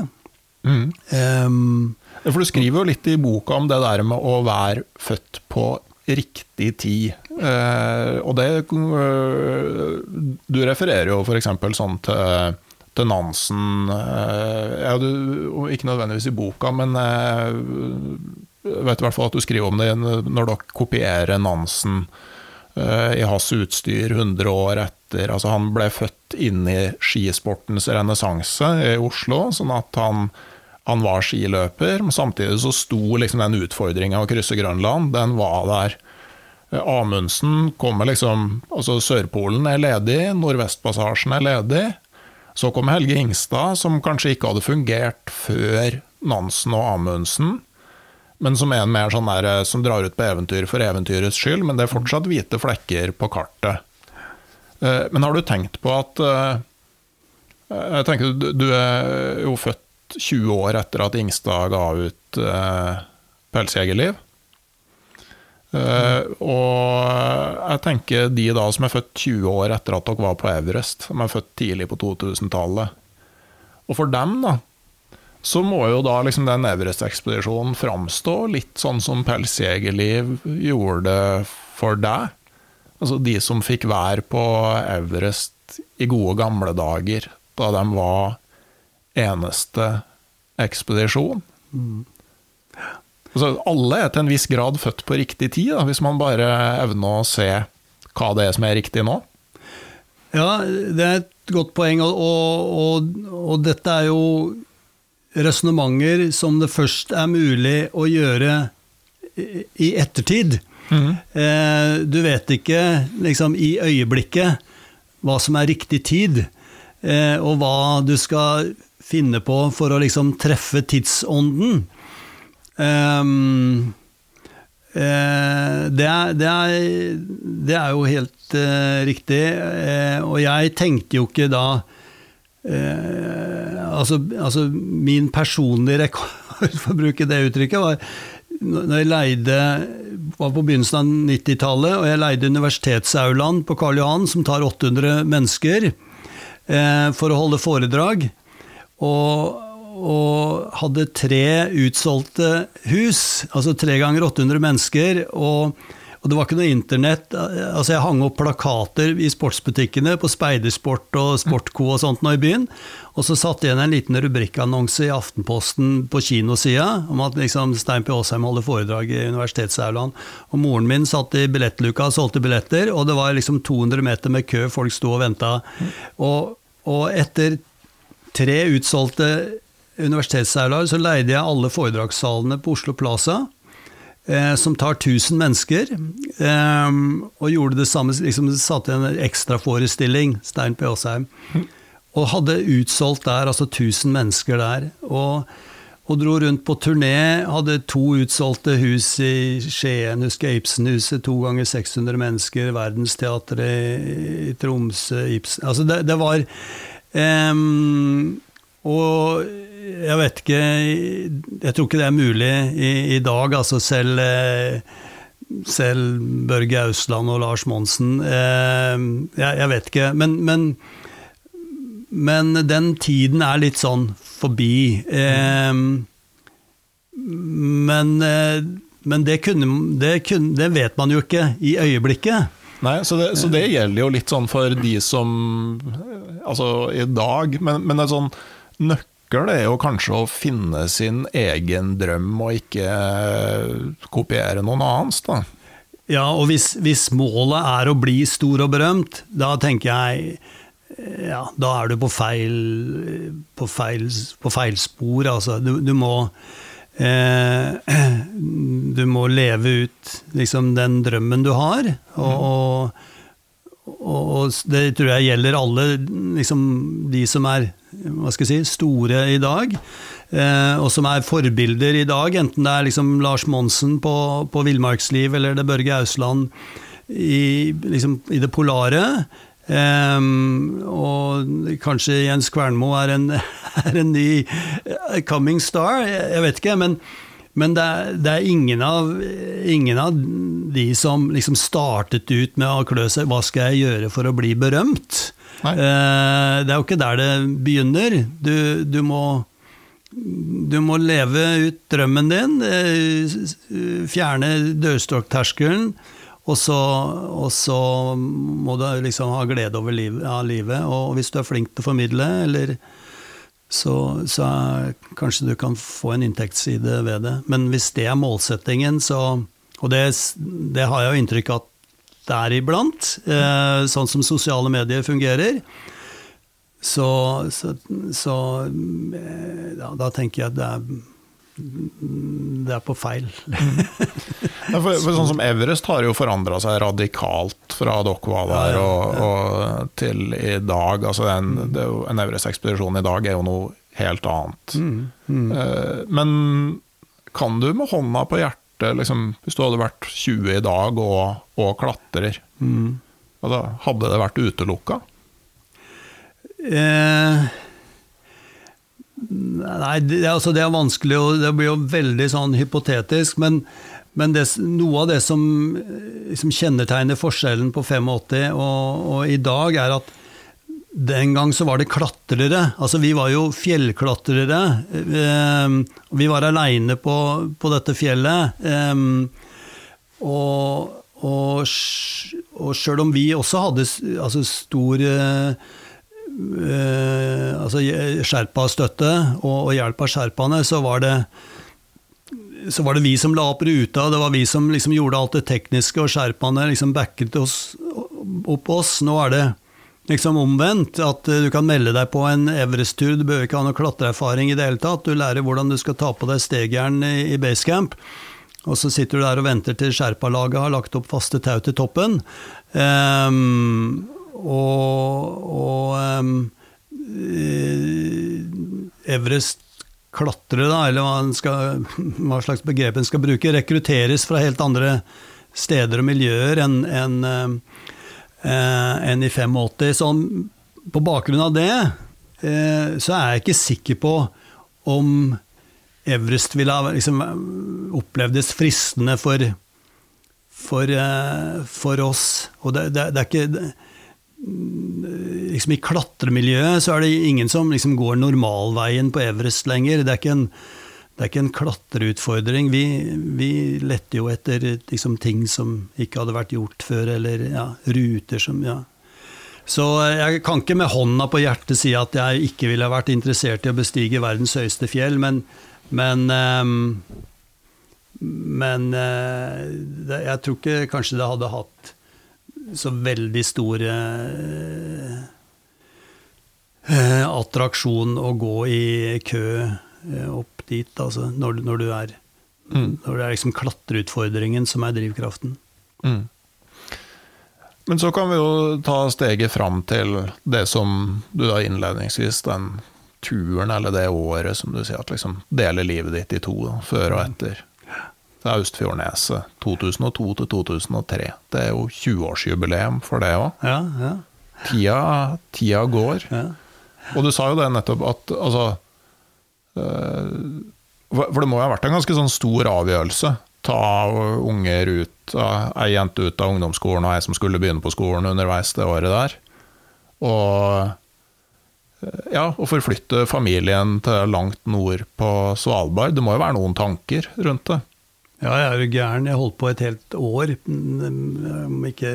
mm. Um, For du skriver jo litt i boka om det der med å være født på riktig tid. Eh, og det eh, Du refererer jo f.eks. sånn til, til Nansen eh, ja, du, Ikke nødvendigvis i boka, men eh, jeg vet i hvert fall at du skriver om det når dere kopierer Nansen eh, i hans utstyr 100 år etter. Altså Han ble født inn i skisportens renessanse i Oslo, sånn at han, han var skiløper. Men samtidig så sto liksom den utfordringa å krysse Grønland, den var der. Eh, Amundsen kommer liksom Altså Sørpolen er ledig, Nordvestpassasjen er ledig. Så kom Helge Ingstad, som kanskje ikke hadde fungert før Nansen og Amundsen men som er en mer sånn der, eh, som drar ut på eventyr for eventyrets skyld, men det er fortsatt hvite flekker på kartet. Eh, Men har du tenkt på at eh, Jeg tenker du- er jo født 20 år etter at Ingstad ga ut 'Pelsjegerliv'. Eh, og jeg tenker de da som er født 20 år etter at dere var på Everest, som er født tidlig på 2000-tallet. Og for dem, da, så må jo da liksom den Everest-ekspedisjonen framstå litt sånn som pelsjegerliv gjorde det for deg. Altså de som fikk være på Everest i gode gamle dager, da de var eneste ekspedisjon. Altså, alle er til en viss grad født på riktig tid, da, hvis man bare evner å se hva det er som er riktig nå. Ja, det er et godt poeng, og, og, og, dette er jo resonnementer som det først er mulig å gjøre i- ettertid. Eh, du vet ikke liksom, i øyeblikket hva som er riktig tid, eh, og hva du skal finne på for å liksom treffe tidsånden. Eh, det, er, det, er, det er jo helt uh, riktig. Uh, og jeg tenkte jo ikke da uh, altså, altså min personlige rekord, [laughs] for å bruke det uttrykket, var når jeg leide var på begynnelsen av 90-tallet, og jeg leide universitetsaulaen på Karl Johan, som tar 800 mennesker, for å holde foredrag. Og, og hadde tre utsolgte hus, altså tre ganger 800 mennesker. og og det var ikke noe internett. altså Jeg hang opp plakater i sportsbutikkene på Speidersport og Sportco og sånt nå i byen. Og så satte jeg igjen en liten rubrikkannonse i Aftenposten på kinosida om at liksom Stein P. Aasheim holder foredrag i universitetsaulaen. Og moren min satt i billettluka og solgte billetter, og det var liksom 200 meter med kø, folk sto og venta. Og, og etter tre utsolgte universitetsseiler, så leide jeg alle foredragssalene på Oslo Plaza. Eh, som tar 1000 mennesker. Eh, og gjorde det samme, liksom satte en ekstraforestilling, Stein P. Aasheim. Og hadde utsolgt der, altså 1000 mennesker der. Og, og dro rundt på turné. Hadde to utsolgte hus i Skien, husker jeg Ibsenhuset, to ganger 600 mennesker. Verdensteatret i Tromsø, Ibsen Altså, det, det var um, Og jeg vet ikke Jeg tror ikke det er mulig i, i dag, altså selv eh, selv Børge Ausland og Lars Monsen. Eh, jeg, jeg, vet ikke. Men, men, men, den tiden er litt sånn forbi. Eh, men, men det, kunne, det, kunne, det vet man jo ikke i øyeblikket. Nei, så det, så det, gjelder jo litt sånn for de som Altså i dag, men, men er sånn nøkkel nøkkel er jo kanskje å finne sin egen drøm, og ikke eh, kopiere noen annens, da. Ja, og hvis, hvis målet er å bli stor og berømt, da tenker jeg ja, da er du på feil, på feil, på feil spor, altså. Du, du må eh, [clears throat] Du må leve ut liksom den drømmen du har, og, og og det tror jeg gjelder alle liksom, de som er hva skal jeg si, store i dag, eh, og som er forbilder i dag, enten det er liksom Lars Monsen på, på Villmarksliv eller det Børge Ausland i, liksom, i det polare. Um, og kanskje Jens Kvernmo er en, [laughs] er en ny coming star, jeg vet ikke. men men det er, det er ingen, av, ingen, av, de som liksom startet ut med å klø seg Hva skal jeg gjøre for å bli berømt? Eh, det er jo ikke der det begynner. Du, du, må, du må leve ut drømmen din. Eh, fjerne dørstokkterskelen. Og og så, må du liksom ha glede over livet, av livet. Og hvis du er flink til å formidle, eller så, så kanskje du kan få en inntektsside ved det. Men hvis det er målsettingen, så Og det, det har jeg jo inntrykk av at det er iblant, eh, sånn som sosiale medier fungerer. Så, så, så ja, eh, da tenker jeg at det er det er på feil. [laughs] ja, for, for, sånn som Everest har jo forandra seg radikalt fra dere var der ja, ja, og, og, til i dag. Altså en, mm. en Everest-ekspedisjon i dag er jo noe helt annet. Mm, mm. Uh, men kan du med hånda på hjertet, liksom, hvis du hadde vært 20 i dag og, og klatrer, mm. altså, hadde det vært utelukka? Eh Nei, det, altså det er vanskelig, og det blir jo veldig sånn hypotetisk. Men, men det, noe av det som liksom kjennetegner forskjellen på 85 og, og, i dag, er at den gang så var det klatrere. Altså vi var jo fjellklatrere. Eh, vi var aleine på, på, dette fjellet. Eh, og, og, og sjøl om vi også hadde altså stor altså, Sherpa-støtte og, og hjelp av sherpaene, så var det så var det vi som la opp ruta, det var vi som liksom gjorde alt det tekniske, og sherpaene liksom backet oss, opp oss. Nå er det liksom omvendt, at du kan melde deg på en Everest-tur, du behøver ikke ha noe klatreerfaring i det hele tatt, du lærer hvordan du skal ta på deg stegjern i, basecamp. Og så sitter du der og venter til sherpalaget har lagt opp faste tau til toppen. Um, og, og um, Everest klatre, da, eller hva, skal, hva, slags begrep en skal bruke, rekrutteres fra helt andre steder og miljøer enn en, eh, en i 85. Så på bakgrunn av det eh, så er jeg ikke sikker på om Everest ville ha liksom, opplevdes fristende for, for, eh, for oss. Og det, det, det er ikke liksom I klatremiljøet så er det ingen som liksom går normalveien på Everest lenger. Det er ikke en, det er ikke en klatreutfordring. Vi, vi lette jo etter liksom, ting som ikke hadde vært gjort før, eller ja, ruter som ja. Så jeg kan ikke med hånda på hjertet si at jeg ikke ville vært interessert i å bestige verdens høyeste fjell, men, men um, men det, jeg tror ikke kanskje det hadde hatt så veldig stor eh, attraksjon å gå i kø eh, opp dit, altså når, når du er Når det er liksom klatreutfordringen som er drivkraften. Mm. Men så kan vi jo ta steget fram til det som du da innledningsvis, den turen eller det året som du sier at liksom deler livet ditt i to, da, før og etter. Det er Austfjordneset 2002 til 2003. Det er jo 20-årsjubileum for det òg. Ja, ja, Tida, tida går. ja. Og du sa jo det nettopp at altså For det må jo ha vært en ganske sånn stor avgjørelse. Ta unger ut, ei jente ut av ungdomsskolen og ei som skulle begynne på skolen underveis det året der. Og øh, ja, å forflytte familien til langt nord på Svalbard. Det må jo være noen tanker rundt det? Ja, jeg er jo gæren. Jeg holdt på et helt år, mm, om ikke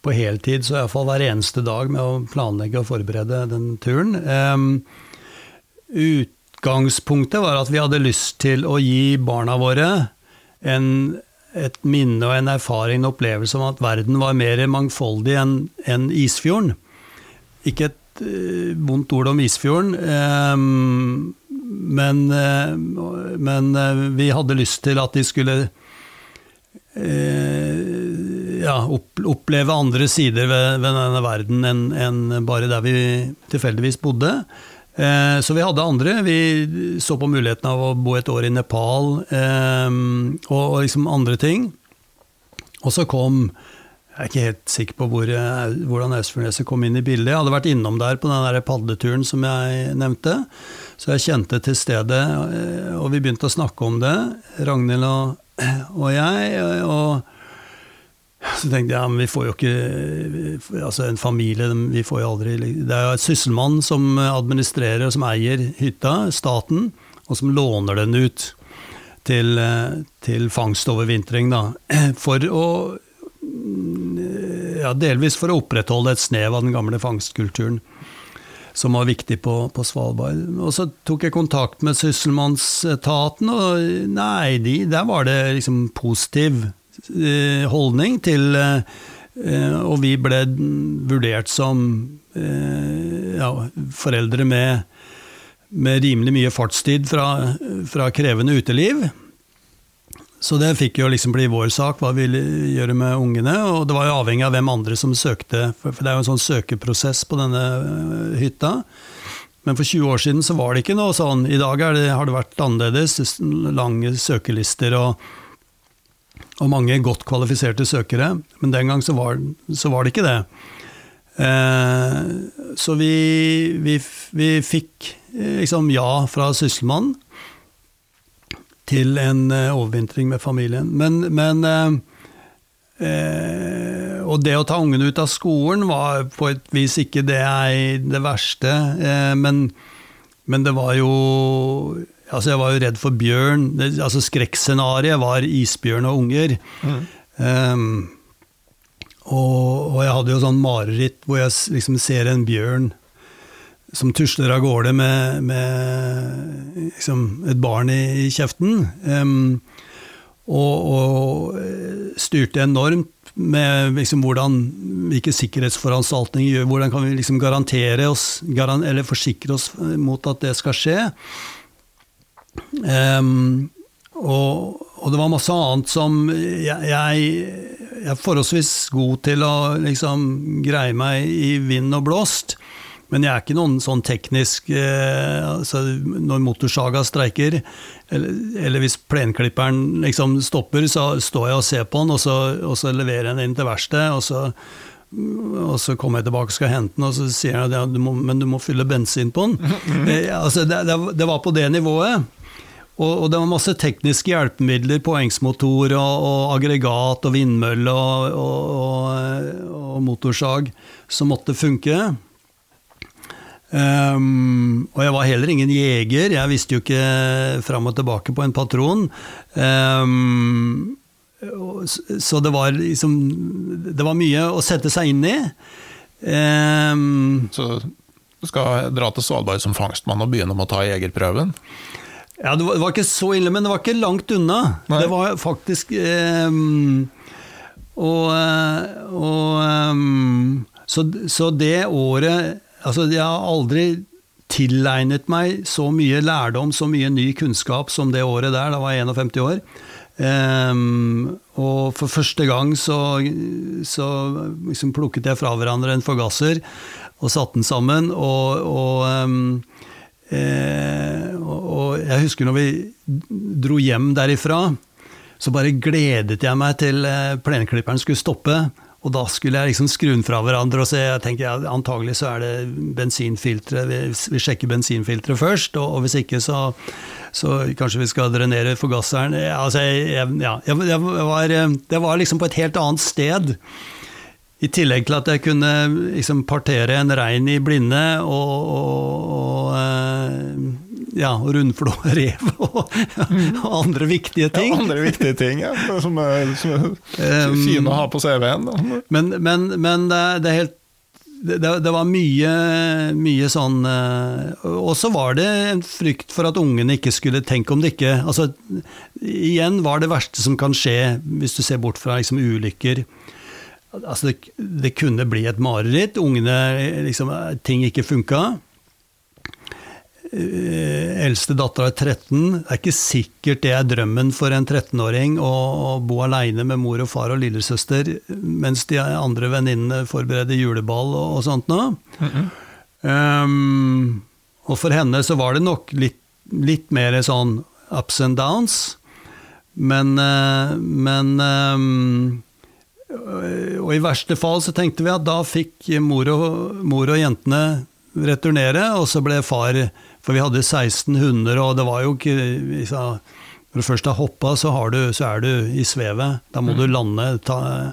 på heltid, så iallfall hver eneste dag med å planlegge og forberede den turen. Em, utgangspunktet var at vi hadde lyst til å gi barna våre en, et minne og en erfaring, en opplevelse om at verden var mer mangfoldig enn en Isfjorden. Ikke et eh, vondt ord om Isfjorden, em, men, eh, men vi hadde lyst til at de skulle ja, oppleve andre sider ved, ved denne verden enn enn bare der vi tilfeldigvis bodde. Eh, så vi hadde andre. Vi så på muligheten av å bo et år i Nepal eh, og, liksom andre ting. Og så kom Jeg er ikke helt sikker på hvor, eh, hvordan Austfjordneset kom inn i bildet. Jeg hadde vært innom der på den der padleturen som jeg nevnte. Så jeg kjente til stedet, og vi begynte å snakke om det, Ragnhild og, [clears throat] og jeg. Og så tenkte jeg, men vi får jo ikke Altså, en familie, vi får jo aldri Det er jo et sysselmann som administrerer og som eier hytta, staten, og som låner den ut til, eh, til fangstovervintring, da. [clears throat] For å ja, delvis for å opprettholde et snev av den gamle fangstkulturen som var viktig på, på Svalbard. Og så tok jeg kontakt med sysselmannsetaten, og nei, de, der var det liksom positiv eh, holdning til eh, eh, Og vi ble vurdert som eh, ja, foreldre med, med rimelig mye fartstid fra, fra krevende uteliv. Så det fikk jo liksom bli vår sak, hva vi ville gjøre med ungene. Og det var jo avhengig av hvem andre som søkte, for det er jo en sånn søkeprosess på denne hytta. Men for 20 år siden så var det ikke noe sånn. I dag det, har det vært annerledes. Lange søkelister og, og mange godt kvalifiserte søkere. Men den gang så var, så var det ikke det. Eh, så vi, vi, vi fikk eh, liksom ja fra sysselmannen til en eh, overvintring med familien. Men, men eh, eh, Og det å ta ungene ut av skolen var på et vis ikke det, det verste. Eh, men, men det var jo Altså, jeg var jo redd for bjørn. Altså, skrekkscenarioet var isbjørn og unger. Um, og, og jeg hadde jo sånn mareritt hvor jeg liksom ser en bjørn som tusler av gårde med, med liksom et barn i, i kjeften. Um, og, og eh, styrte enormt med liksom hvordan, hvilke sikkerhetsforanstaltninger gjør Hvordan kan vi liksom garantere oss, garan, eller forsikre oss mot at det skal skje. Em, og, og det var masse annet som jeg, jeg, jeg er forholdsvis god til å liksom greie meg i vind og blåst. Men jeg er ikke noen sånn teknisk eh, altså Når motorsaga streiker, eller, eller hvis plenklipperen liksom stopper, så står jeg og ser på den, og så, og så leverer jeg den inn til verkstedet. Og så, og så kommer jeg tilbake og skal hente den, og så sier han at ja, du må, men du må fylle bensin på den. [laughs] Eh, altså, det, det, det var på det nivået. Og, og det var masse tekniske hjelpemidler, poengsmotor og, og aggregat og vindmølle og, og, motorsag som måtte funke. Um, og jeg var heller ingen jeger, jeg visste jo ikke fram og tilbake på en patron. Um, så det var liksom Det var mye å sette seg inn i. Um, Så du skal dra til Svalbard som fangstmann og begynne med å ta jegerprøven? Ja, det var, det var ikke så ille, men det var ikke langt unna. Nei. Det var faktisk um, Og, eh, og um, så, så det året Altså, jeg har aldri tilegnet meg så mye lærdom, så mye ny kunnskap som det året der. Da var jeg 51 år. Um, og for første gang så, så liksom plukket jeg fra hverandre en forgasser og satte den sammen. Og, og, eh, og, jeg husker når vi dro hjem derifra, så bare gledet jeg meg til eh, plenklipperen skulle stoppe. Og da skulle jeg liksom skru den fra hverandre og se. jeg tenker ja, Antagelig så er det bensinfiltre. Vi, vi sjekker bensinfilteret først, og, og, hvis ikke så, så kanskje vi skal drenere forgasseren. Altså, jeg, ja, jeg, jeg var, jeg var liksom på et helt annet sted. I tillegg til at jeg kunne liksom partere en rein i blinde og, og, og eh, ja, rundflå rev og, [laughs] og, andre viktige ting. Ja, andre viktige ting, ja. Som er, som er fine å ha på CV-en. Men, men, men det, det, helt det, det, var mye, mye sånn eh, Og så var det en frykt for at ungene ikke skulle tenke om det ikke altså, Igjen var det verste som kan skje, hvis du ser bort fra liksom, ulykker Altså, det, det, kunne bli et mareritt. Ungene liksom, Ting ikke funka. Eh, eldste datter er 13. Det er ikke sikkert det er drømmen for en 13-åring å, å, bo aleine med mor og far og lillesøster mens de andre venninnene forbereder juleball og, og sånt noe. Mm -hmm. um, og for henne så var det nok litt, litt mer sånn ups and downs. Men, men um, og i verste fall så tenkte vi at da fikk mor og, mor og jentene returnere, og så ble far For vi hadde 16 hunder, og det var jo ikke Når du først har hoppa, så, så, er du i svevet. Da må mm. du lande. Ta,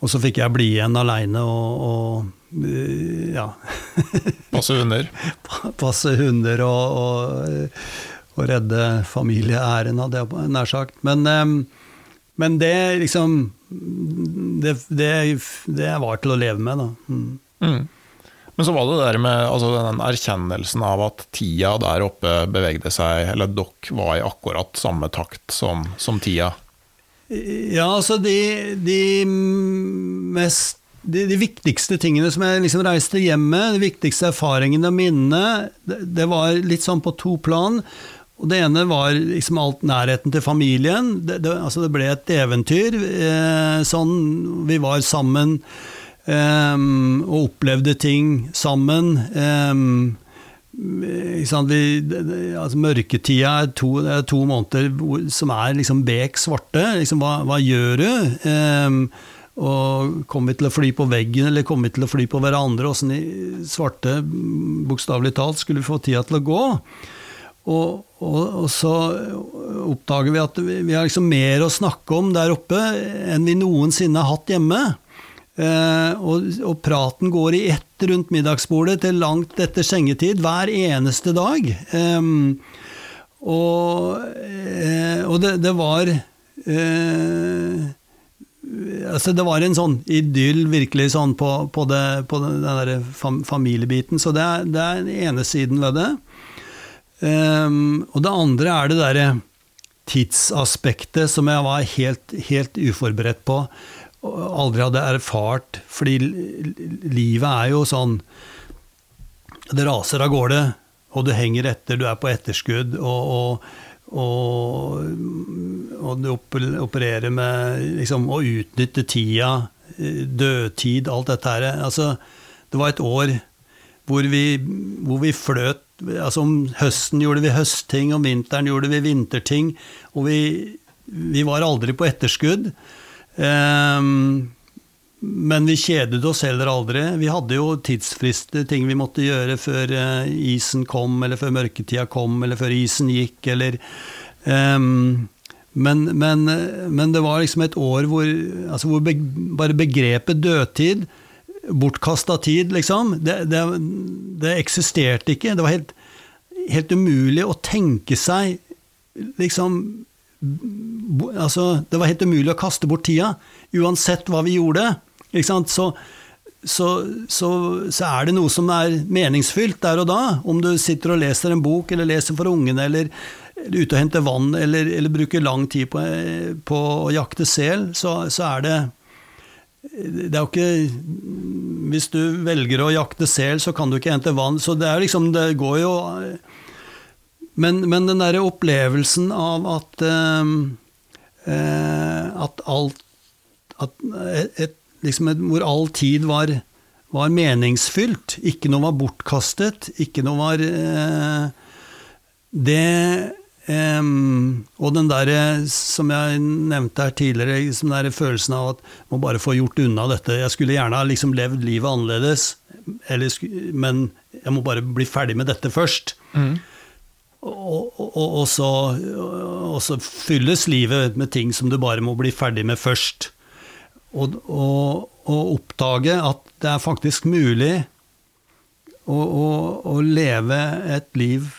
og så fikk jeg bli igjen aleine og, og, ja. [laughs] Passe hunder? Passe hunder og, og, og redde familieæren, hadde jeg nær sagt. Men, men det liksom det, det, det, var til å leve med, da. Mm. Mm. Men så var det der med altså den erkjennelsen av at tida der oppe bevegde seg, eller dere var i akkurat samme takt som, som tida? Ja, altså de, de mest de, de, viktigste tingene som jeg liksom reiste hjem med, de viktigste erfaringene og minnene, det, det, var litt sånn på to plan. Og Det ene var liksom alt nærheten til familien. Det, det, altså det ble et eventyr. Eh, sånn, vi var sammen eh, og opplevde ting sammen. Eh, vi, altså mørketida er to, er to, måneder som er liksom bek svarte. Liksom, hva, hva, gjør du? Ehm, og Kommer vi til å fly på veggen, eller kommer vi til å fly på hverandre? Åssen i svarte, bokstavelig talt, skulle vi få tida til å gå? Og, og, og, så oppdager vi at vi, har liksom mer å snakke om der oppe enn vi noensinne har hatt hjemme. Eh, og, og, praten går i ett rundt middagsbordet til langt etter sengetid hver eneste dag. Eh, og, eh, og det, det, var eh, altså Det var en sånn idyll virkelig sånn på, på, det, på den der familiebiten. Så det er, det er den ene siden ved det. Um, og det andre er det derre tidsaspektet som jeg var helt, helt uforberedt på. Og aldri hadde erfart. Fordi livet er jo sånn Det raser av gårde, og du henger etter, du er på etterskudd. og, og og, og du opererer med liksom, å utnytte tida, dødtid, alt dette her. Altså, det var et år hvor vi, hvor vi fløt altså Om høsten gjorde vi høstting, om vinteren gjorde vi vinterting. Og vi, vi var aldri på etterskudd. Um, men vi kjedet oss heller aldri. Vi hadde jo tidsfrister, ting vi måtte gjøre før uh, isen kom, eller før mørketida kom, eller før isen gikk, eller um, men, men, men, det var liksom et år hvor, altså hvor be, bare begrepet dødtid bortkasta tid, liksom. Det, det, det, eksisterte ikke. Det var helt, helt, umulig å tenke seg liksom Altså, det var helt umulig å kaste bort tida, uansett hva vi gjorde. Ikke sant? Så, så, så, så, er det noe som er meningsfylt der og da. Om du sitter og leser en bok, eller leser for ungene, eller er ute og henter vann, eller, eller bruker lang tid på, på å jakte sel, så, så er det det er jo ikke Hvis du velger å jakte sel, så kan du ikke hente vann. Så det er liksom Det går jo Men, men den derre opplevelsen av at eh, At alt at et, liksom et, Hvor all tid var, var, meningsfylt. Ikke noe var bortkastet. Ikke noe var eh, Det Um, og den der, som jeg nevnte her tidligere, liksom den der følelsen av at må bare få gjort unna dette. Jeg skulle gjerne ha liksom levd livet annerledes, eller, men jeg må bare bli ferdig med dette først. Mm. Og, og, og, så, og, så, fylles livet med ting som du bare må bli ferdig med først. Og, oppdage at det er faktisk mulig å, å, å leve et liv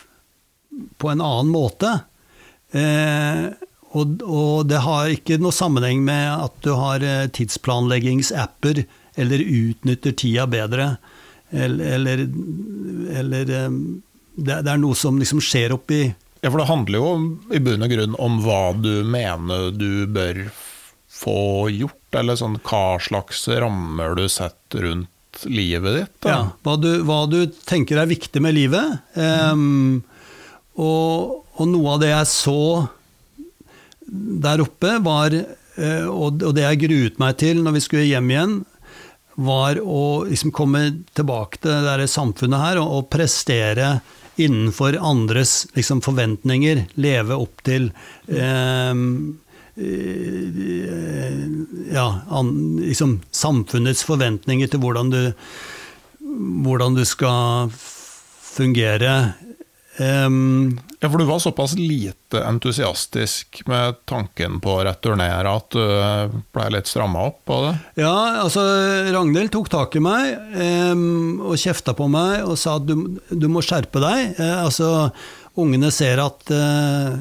på en annen måte. Eh, og, og, det har ikke noe sammenheng med at du har eh, tidsplanleggingsapper eller utnytter tida bedre. Eller, eller, eller eh, det, det, er noe som liksom skjer oppi Ja, for det handler jo i bunn og grunn om hva du mener du bør få gjort, eller sånn hva slags rammer du setter rundt livet ditt. Da. Ja, hva du, hva du, tenker er viktig med livet. Um, og, og, noe av det jeg så der oppe, var, eh, og det jeg gruet meg til når vi skulle hjem igjen, var å liksom komme tilbake til det samfunnet her og, og prestere innenfor andres liksom, forventninger. Leve opp til eh, eh ja, an, liksom, samfunnets forventninger til hvordan du, hvordan du skal fungere Um, ja, For du var såpass lite entusiastisk med tanken på å returnere at du ble litt stramma opp på det? Ja, altså Ragnhild tok tak i meg um, og kjefta på meg og sa at du, du må skjerpe deg. Uh, altså, ungene ser at uh,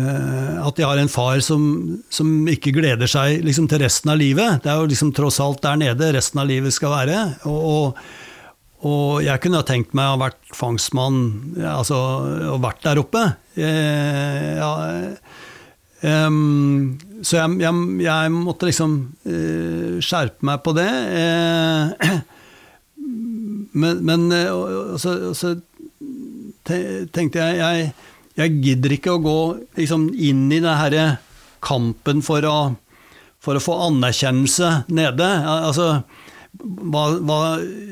at de har en far som, som ikke gleder seg liksom, til resten av livet. Det er jo liksom tross alt der nede resten av livet skal være. og, og og jeg kunne ha tenkt meg å ha vært fangstmann, altså og vært der oppe. Eh, ja, um, så jeg, jeg, jeg, måtte liksom eh, skjerpe meg på det. Eh, [clears throat] men, men uh, så, så, tenkte jeg, jeg jeg gidder ikke å gå liksom, inn i denne kampen for å, for å få anerkjennelse nede. Altså, hva, hva,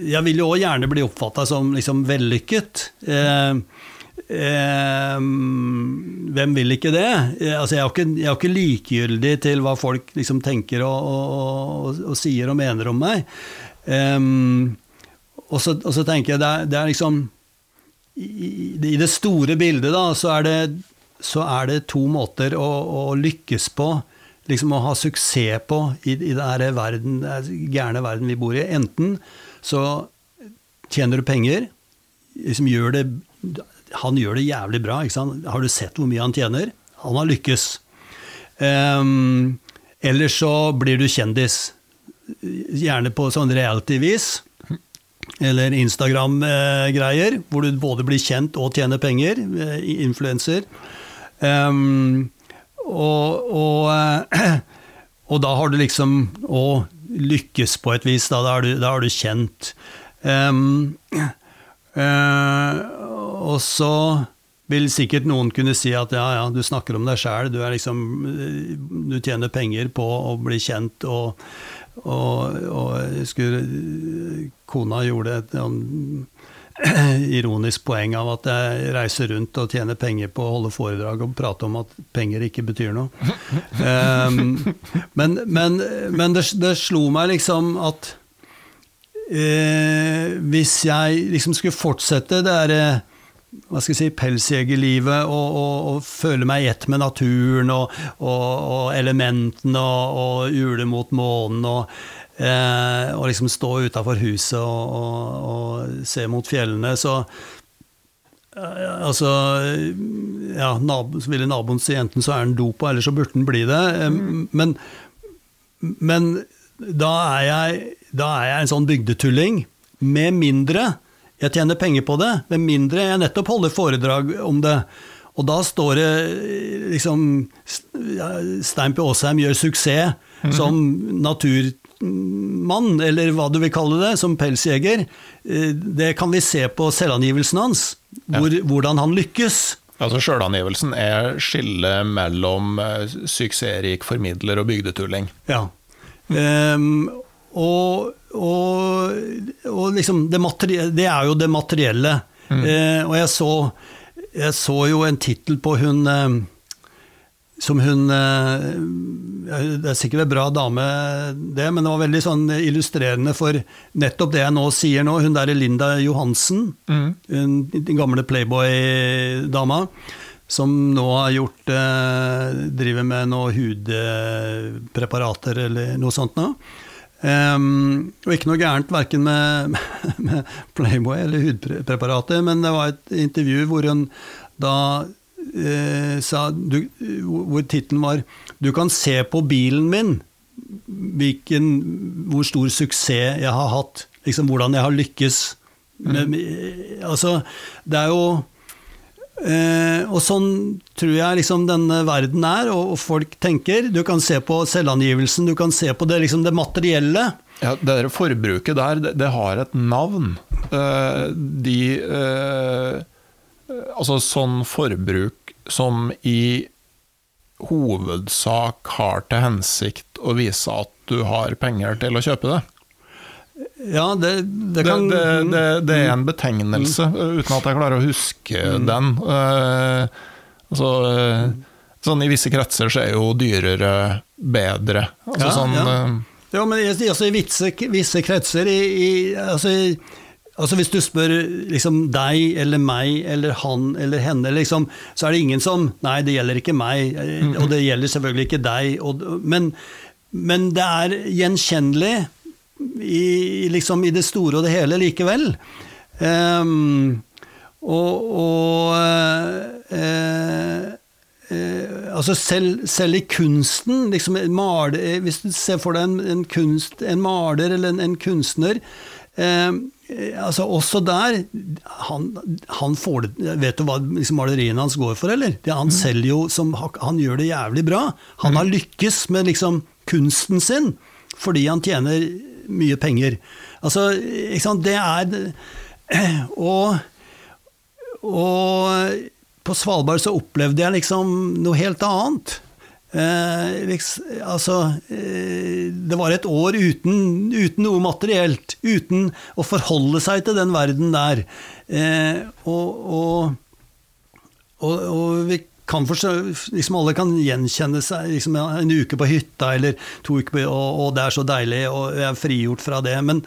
Jeg vil jo òg gjerne bli oppfatta som liksom vellykket. Eh, eh, hvem vil ikke det? Eh, altså, jeg, er ikke, jeg, er ikke, likegyldig til hva folk liksom tenker og, og, og, og, sier og mener om meg. Eh, og, så, og, så, tenker jeg det er, det er liksom i, i, det store bildet da, så er det, så er det to måter å, å lykkes på liksom å ha suksess på i, i denne verden, gærne verden vi bor i. Enten så tjener du penger, liksom gjør det, han gjør det jævlig bra. Har du sett hvor mye han tjener? Han har lykkes. Um, eller så blir du kjendis. Gjerne på sånn reality-vis. Eller Instagram-greier, hvor du både blir kjent og tjener penger. Eh, influenser. Um, og, og, eh, og, da har du liksom å lykkes på et vis. Da, da, har, du, da har, du, kjent. Um, uh, og så vil sikkert noen kunne si at ja, ja, du snakker om deg sjæl, du, liksom, du tjener penger på å bli kjent, og, og, og skulle, kona gjorde et [clears throat] ironisk poeng av at jeg reiser rundt og tjener penger på å holde foredrag og prate om at penger ikke betyr noe. Um, [laughs] men, men, men det, det, slo meg liksom at uh, hvis jeg liksom skulle fortsette det derre hva skal jeg si, pelsjegerlivet og, og, og, føle meg i ett med naturen og, og elementene og, ule mot månen og Eh, og liksom stå utafor huset og, og, og, se mot fjellene, så eh, Altså Ja, nabo, så ville naboen si enten så er han dopa, eller så burde han bli det. Eh, mm. Men, men da, er jeg, da er jeg en sånn bygdetulling. Med mindre jeg tjener penger på det, med mindre jeg nettopp holder foredrag om det Og da står det liksom Steinpe Aasheim gjør suksess Mhm. som naturmann, eller hva du vil kalle det, som pelsjeger. Eh, Det kan vi se på selvangivelsen hans, hvor, hvordan han lykkes. Altså Sjølangivelsen er skillet mellom eh, suksessrik formidler og bygdetulling. Ja. Um, og, og, og liksom det, det er jo det materielle. Eh, og jeg så, jeg så jo en tittel på hun eh, som hun eh, Det er sikkert en bra dame, det, men det var veldig sånn illustrerende for nettopp det jeg nå sier nå. Hun derre Linda Johansen, hun, den gamle Playboy-dama, som nå har gjort eh, Driver med noe hudpreparater eller noe sånt nå. Um, og ikke noe gærent verken [laughs] med, med Playboy eller hudpreparater, men det var et intervju hvor hun da sa du, Hvor tittelen var 'Du kan se på bilen min hvilken, hvor stor suksess jeg har hatt'. Liksom hvordan jeg har lykkes. Med, altså, det er jo Eh, og sånn tror jeg liksom denne verden er, og, og folk tenker. Du kan se på selvangivelsen, du kan se på det, liksom det materielle. Ja, det der forbruket der, det, det har et navn. Eh, de eh, Altså sånn forbruk som i hovedsak har til hensikt å vise at du har penger til å kjøpe det. Ja, det, det kan det, det, det er en betegnelse, uten at jeg klarer å huske den. Eh, altså, sånn I visse kretser så er jo dyrere bedre. Altså, Ja, sånn, ja. eh, Ja, men altså, i visse, visse kretser i, i, altså, i, altså Hvis du spør liksom, deg eller meg eller han eller henne, liksom, så er det ingen som Nei, det gjelder ikke meg, eh, og det gjelder selvfølgelig ikke deg. Og, men, men det er gjenkjennelig i, liksom, i det store og det hele likevel. Um, og og uh, eh, altså selv, selv i kunsten, liksom, male, eh, hvis du ser for deg en, en, kunst, en maler eller en, en kunstner eh, altså Også der han, han får det, Vet du hva liksom, maleriene hans går for, eller? Det, han selger jo som Han gjør det jævlig bra. Han har lykkes med liksom kunsten sin fordi han tjener mye penger. Altså, ikke sant, det er [clears throat] Og og på Svalbard så opplevde jeg liksom noe helt annet. Eh, liksom, altså eh, Det var et år uten, uten, noe materielt. Uten å forholde seg til den verden der. Eh, og, og, og, og vi kan forstå, liksom alle kan gjenkjenne seg liksom en uke på hytta eller to uker på og, og det er så deilig, og jeg er frigjort fra det. Men,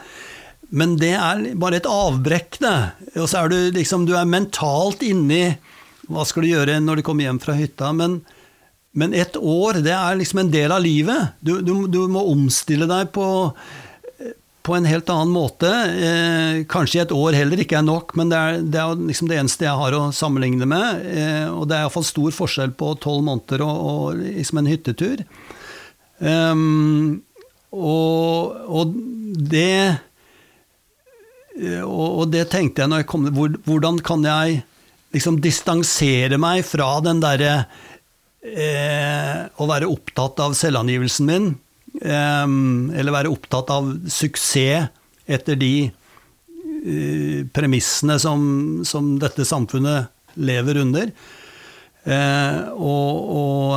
men det er bare et avbrekk, det. Og så er du liksom Du er mentalt inni Hva skal du gjøre når du kommer hjem fra hytta? Men, men et år, det er liksom en del av livet. Du, du, du må omstille deg på, på en helt annen måte. Eh, kanskje et år heller ikke er nok, men det er, det er liksom det eneste jeg har å sammenligne med. Eh, og det er iallfall stor forskjell på tolv måneder og, og liksom en hyttetur. Um, og, og det og, og det tenkte jeg når jeg kom Hvordan kan jeg liksom distansere meg fra den derre eh, Å være opptatt av selvangivelsen min, eh, eller være opptatt av suksess etter de eh, premissene som, som, dette samfunnet lever under. Eh, og, og,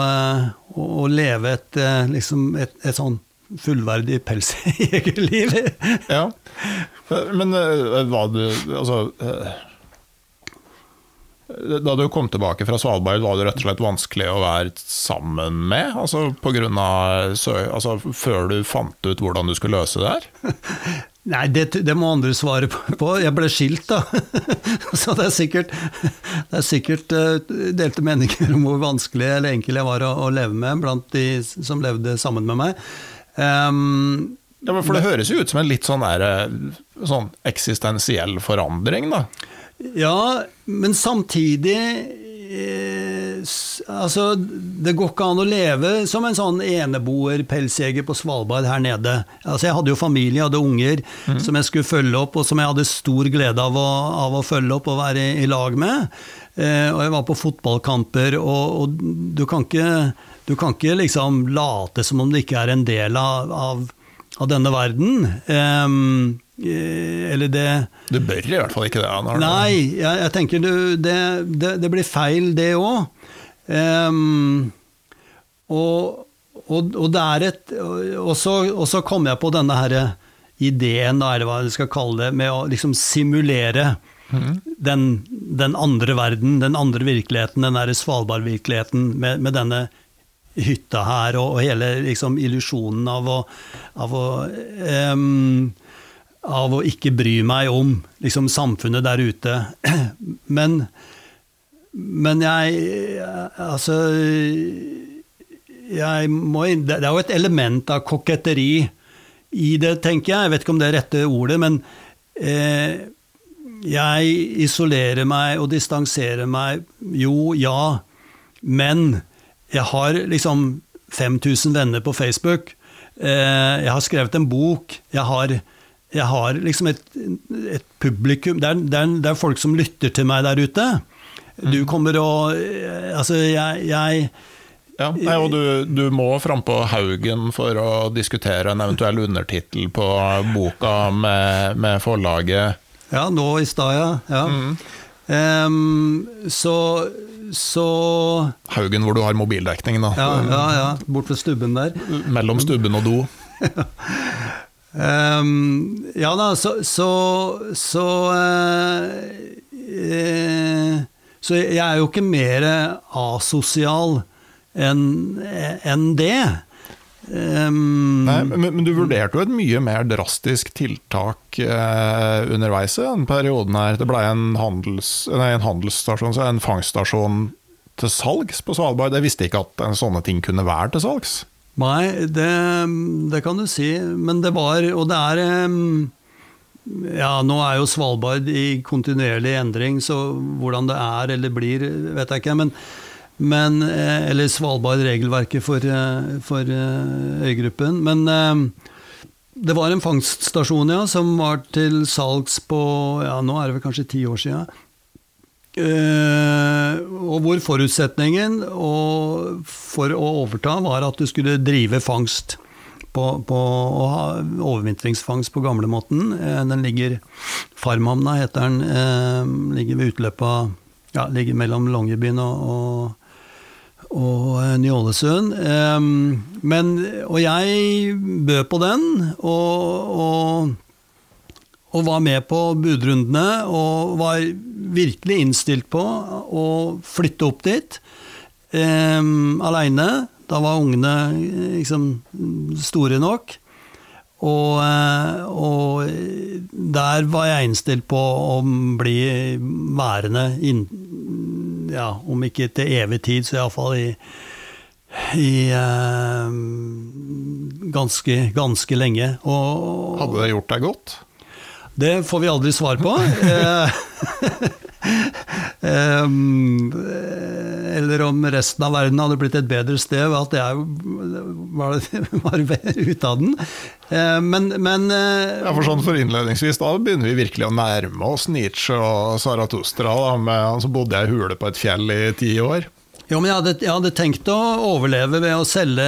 og, leve et, liksom et, et sånn fullverdig pelsjegerliv. [laughs] ja. Men var du Altså Da du kom tilbake fra Svalbard, var det rett og slett vanskelig å være sammen med? Altså, på grunn av, altså Før du fant ut hvordan du skulle løse det her? [laughs] Nei, det, det, må andre svare på. Jeg ble skilt, da. [laughs] Så det er sikkert, det er sikkert delte meninger om hvor vanskelig eller enkel jeg var å, å leve med blant de som levde sammen med meg. Um, ja, for det høres jo ut som en litt sånn, der, sånn eksistensiell forandring, da? Ja, men samtidig eh, Altså, det går ikke an å leve som en sånn eneboer-pelsjeger på Svalbard her nede. Altså, jeg hadde jo familie, jeg hadde unger mm. som jeg skulle følge opp, og som jeg hadde stor glede av å, av å følge opp og være i, i lag med. Eh, og jeg var på fotballkamper, og, og du, kan ikke, du kan ikke liksom late som om det ikke er en del av, av, av denne verden. Um, eller det Du bør i hvert fall ikke det. Når Nei, jeg, jeg tenker du, det, det, det, blir feil, det òg. Um, og, og, og, det er et Og så, og så kom jeg på denne her ideen, da, eller hva jeg skal kalle det, med å liksom simulere den, den, andre verden, den andre virkeligheten, den derre Svalbard-virkeligheten med, med, denne hytta her, og, og hele liksom, illusjonen av å, av å um, av å ikke bry meg om liksom, samfunnet der ute. [clears throat] Men, men jeg Altså jeg må, Det er jo et element av koketteri i det, tenker jeg. Jeg vet ikke om det er rette ordet, men eh, jeg isolerer meg og distanserer meg. Jo, ja, men jeg har liksom 5000 venner på Facebook. Eh, jeg har skrevet en bok. Jeg har, jeg har liksom et, et publikum det er, det, er, det er, folk som lytter til meg der ute. Du mm. kommer og eh, Altså, jeg, jeg ja, nei, og du, du må frampå Haugen for å diskutere en eventuell undertittel på boka med, med forlaget. Ja, nå i stad, ja. ja. Mm. Um, så, så Haugen hvor du har mobildekning, da. Ja, ja, ja. Bort ved stubben der. Mellom stubben og do. [laughs] um, ja da, så Så, så, uh, så jeg er jo ikke mer asosial enn en det. Um, Nei, men, men, du vurderte jo et mye mer drastisk tiltak eh, underveis i den perioden her. Det ble en, handels, en handelsstasjon, en fangststasjon til salgs på Svalbard. Jeg visste ikke at sånne ting kunne være til salgs. Nei, det, det kan du si. Men det var Og det er Ja, nå er jo Svalbard i kontinuerlig endring, så hvordan det er eller blir, vet jeg ikke. men men, eh, eller Svalbard-regelverket for, eh, for, eh, øygruppen. Men det var en fangststasjon ja, som var til salgs på ja, nå er det vel kanskje ti år siden. Og hvor forutsetningen for å overta var at du skulle drive fangst på, på overvintringsfangst på gamlemåten. Den ligger Farmhamna heter den. ligger ved utløpet ja, ligger mellom Longyearbyen og, og og eh, Ny-Ålesund. Men, og jeg bød på den, og, og, og, var med på budrundene. Og var virkelig innstilt på å flytte opp dit eh, aleine. Da var ungene liksom store nok. Og, eh, og, der var jeg innstilt på å bli værende inn, ja, om ikke til evig tid, så iallfall i, i eh, ganske, ganske lenge. Og, Hadde det gjort deg godt? Det får vi aldri svar på. [laughs] um, eller om resten av verden hadde blitt et bedre sted ved at jeg var, [laughs] var ute av den. Uh, men, men ja, for sånn for innledningsvis, Da begynner vi virkelig å nærme oss Nietzsche og Zarathustra. Da, med altså bodde jeg i hule på et fjell i ti år. Jo, men jeg hadde, jeg hadde, tenkt å overleve ved å selge,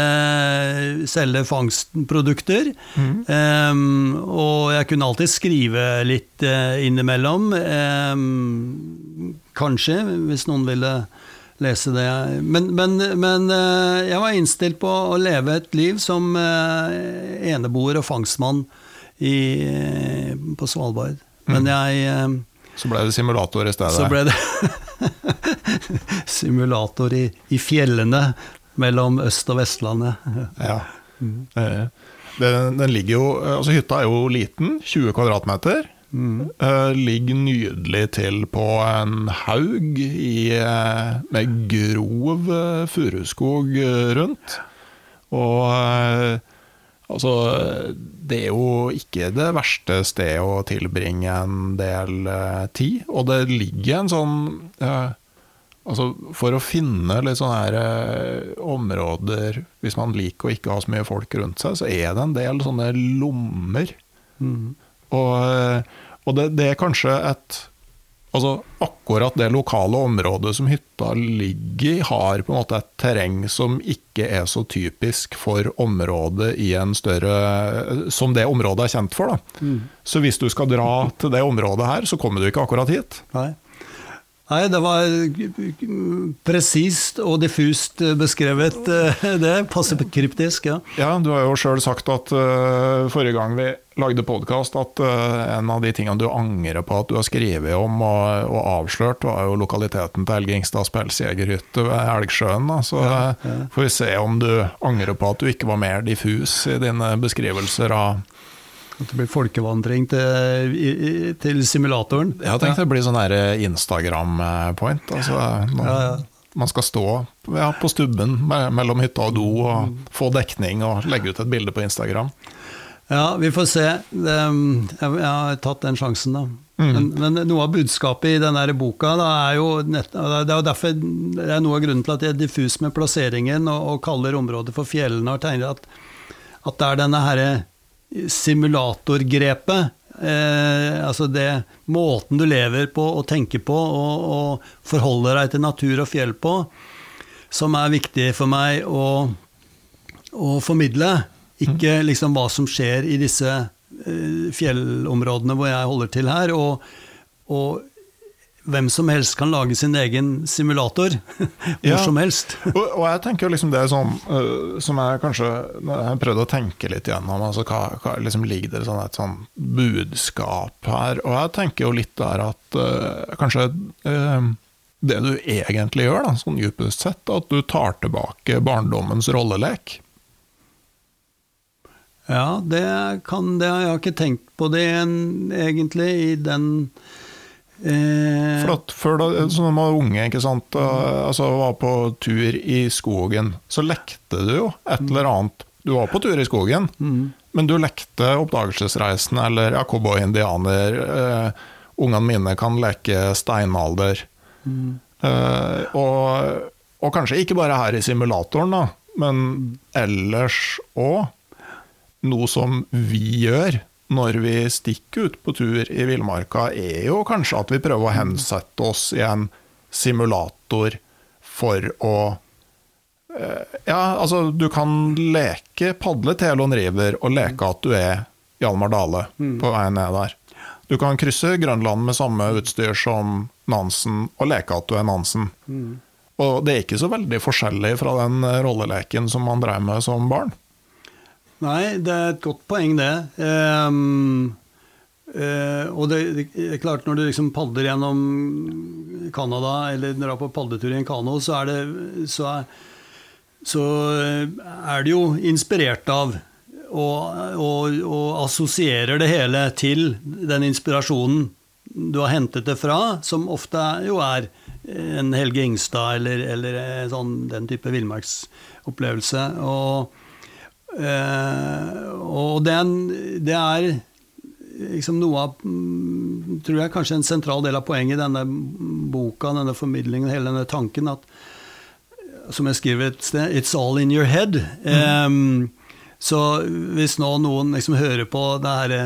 selge fangstprodukter. Mm. Um, og jeg kunne alltid skrive litt uh, innimellom. Um, kanskje, hvis noen ville lese det. Men, men, men uh, jeg var innstilt på å leve et liv som uh, eneboer og fangstmann i, på Svalbard. Men mm. jeg Så ble det simulator i stedet? Så ble det [laughs] simulator i, i, fjellene mellom Øst- og Vestlandet. ja. Mm. Den, den, ligger jo Altså, hytta er jo liten, 20 kvadratmeter. Mm. Uh, ligger nydelig til på en haug i, med grov furuskog rundt. Og altså Det er jo ikke det verste stedet å tilbringe en del tid. Og det ligger en sånn Altså, for å finne litt sånne her, eh, områder, hvis man liker å ikke ha så mye folk rundt seg, så er det en del sånne lommer. Mm. Og, eh, og det, det, er kanskje et Altså, akkurat det lokale området som hytta ligger i, har på en måte et terreng som ikke er så typisk for området i en større Som det området er kjent for. da. Så hvis du skal dra til det området her, så kommer du ikke akkurat hit. Nei. Nei, det var presist og diffust beskrevet, eh, det. Passe kryptisk, ja. Ja, du har jo sjøl sagt at uh, forrige gang vi lagde podkast, at uh, en av de tingene du angrer på at du har skrevet om og, og avslørt, var jo lokaliteten til Helge Ingstads pelsjegerhytte ved Elgsjøen. Da. Så ja, ja. får vi se om du angrer på at du ikke var mer diffus i dine beskrivelser av at det blir folkevandring til, til simulatoren? Jeg tenkte ja. det blir sånn Instagram-point. Altså, ja. Man skal stå på stubben mellom hytta og do og mm. få dekning og legge ut et bilde på Instagram. Ja, vi får se. Jeg har tatt den sjansen, da. Mm. Men, men, noe av budskapet i denne boka da, er jo nett, det er jo derfor det er noe av grunnen til at jeg er diffus med plasseringen og, og kaller området for fjellene, og tegner at, at det er denne herre simulatorgrepet. Eh, altså det måten du lever på og tenker på og, og, forholder deg til natur og fjell på, som er viktig for meg å, å formidle. Ikke liksom hva som skjer i disse uh, fjellområdene hvor jeg holder til her. og, og hvem som helst kan lage sin egen simulator. [laughs] Hvor ja. som helst. [laughs] og, og, jeg tenker liksom det er sånn uh, som jeg kanskje Jeg har prøvd å tenke litt gjennom. Altså, hva, hva liksom ligger det sånn et sånn budskap her? Og jeg tenker jo litt der at uh, kanskje det du egentlig gjør, da, sånn dypest sett, at du tar tilbake barndommens rollelek. Ja, det kan det. Jeg har ikke tenkt på det egentlig i den Eh, For at Før da så man var unge, ikke sant? altså var på tur i skogen, så lekte du jo et eller annet. Du var på tur i skogen, mm. men du lekte Oppdagelsesreisen eller ja, cowboy-indianer. Eh, ungene mine kan leke steinalder. Mm. Eh, og, og, kanskje ikke bare her i simulatoren, da, men ellers òg. Noe som vi gjør når vi stikker ut på tur i villmarka, er jo kanskje at vi prøver å hensette oss i en simulator for å eh, Ja, altså, du kan leke padle Telon River og leke at du er Hjalmar Dale mm. på vei ned der. Du kan krysse Grønland med samme utstyr som Nansen og leke at du er Nansen. Mm. Og det er ikke så veldig forskjellig fra den rolleleken som man drev med som barn. Nei, det er et godt poeng, det. Um, uh, og det, det, er klart, når du liksom padler gjennom Canada, eller drar på padletur i en kano, så er det så er, så er det jo inspirert av og, og, og, assosierer det hele til den inspirasjonen du har hentet det fra, som ofte jo er en Helge Ingstad eller, eller sånn, den type villmarksopplevelse. Og og det er, det er liksom noe av mm, Tror jeg kanskje en sentral del av poenget i denne boka, denne formidlingen, hele denne tanken, at som jeg skriver et sted, 'It's all in your head'. Mm. Um, så hvis nå noen liksom hører på det herre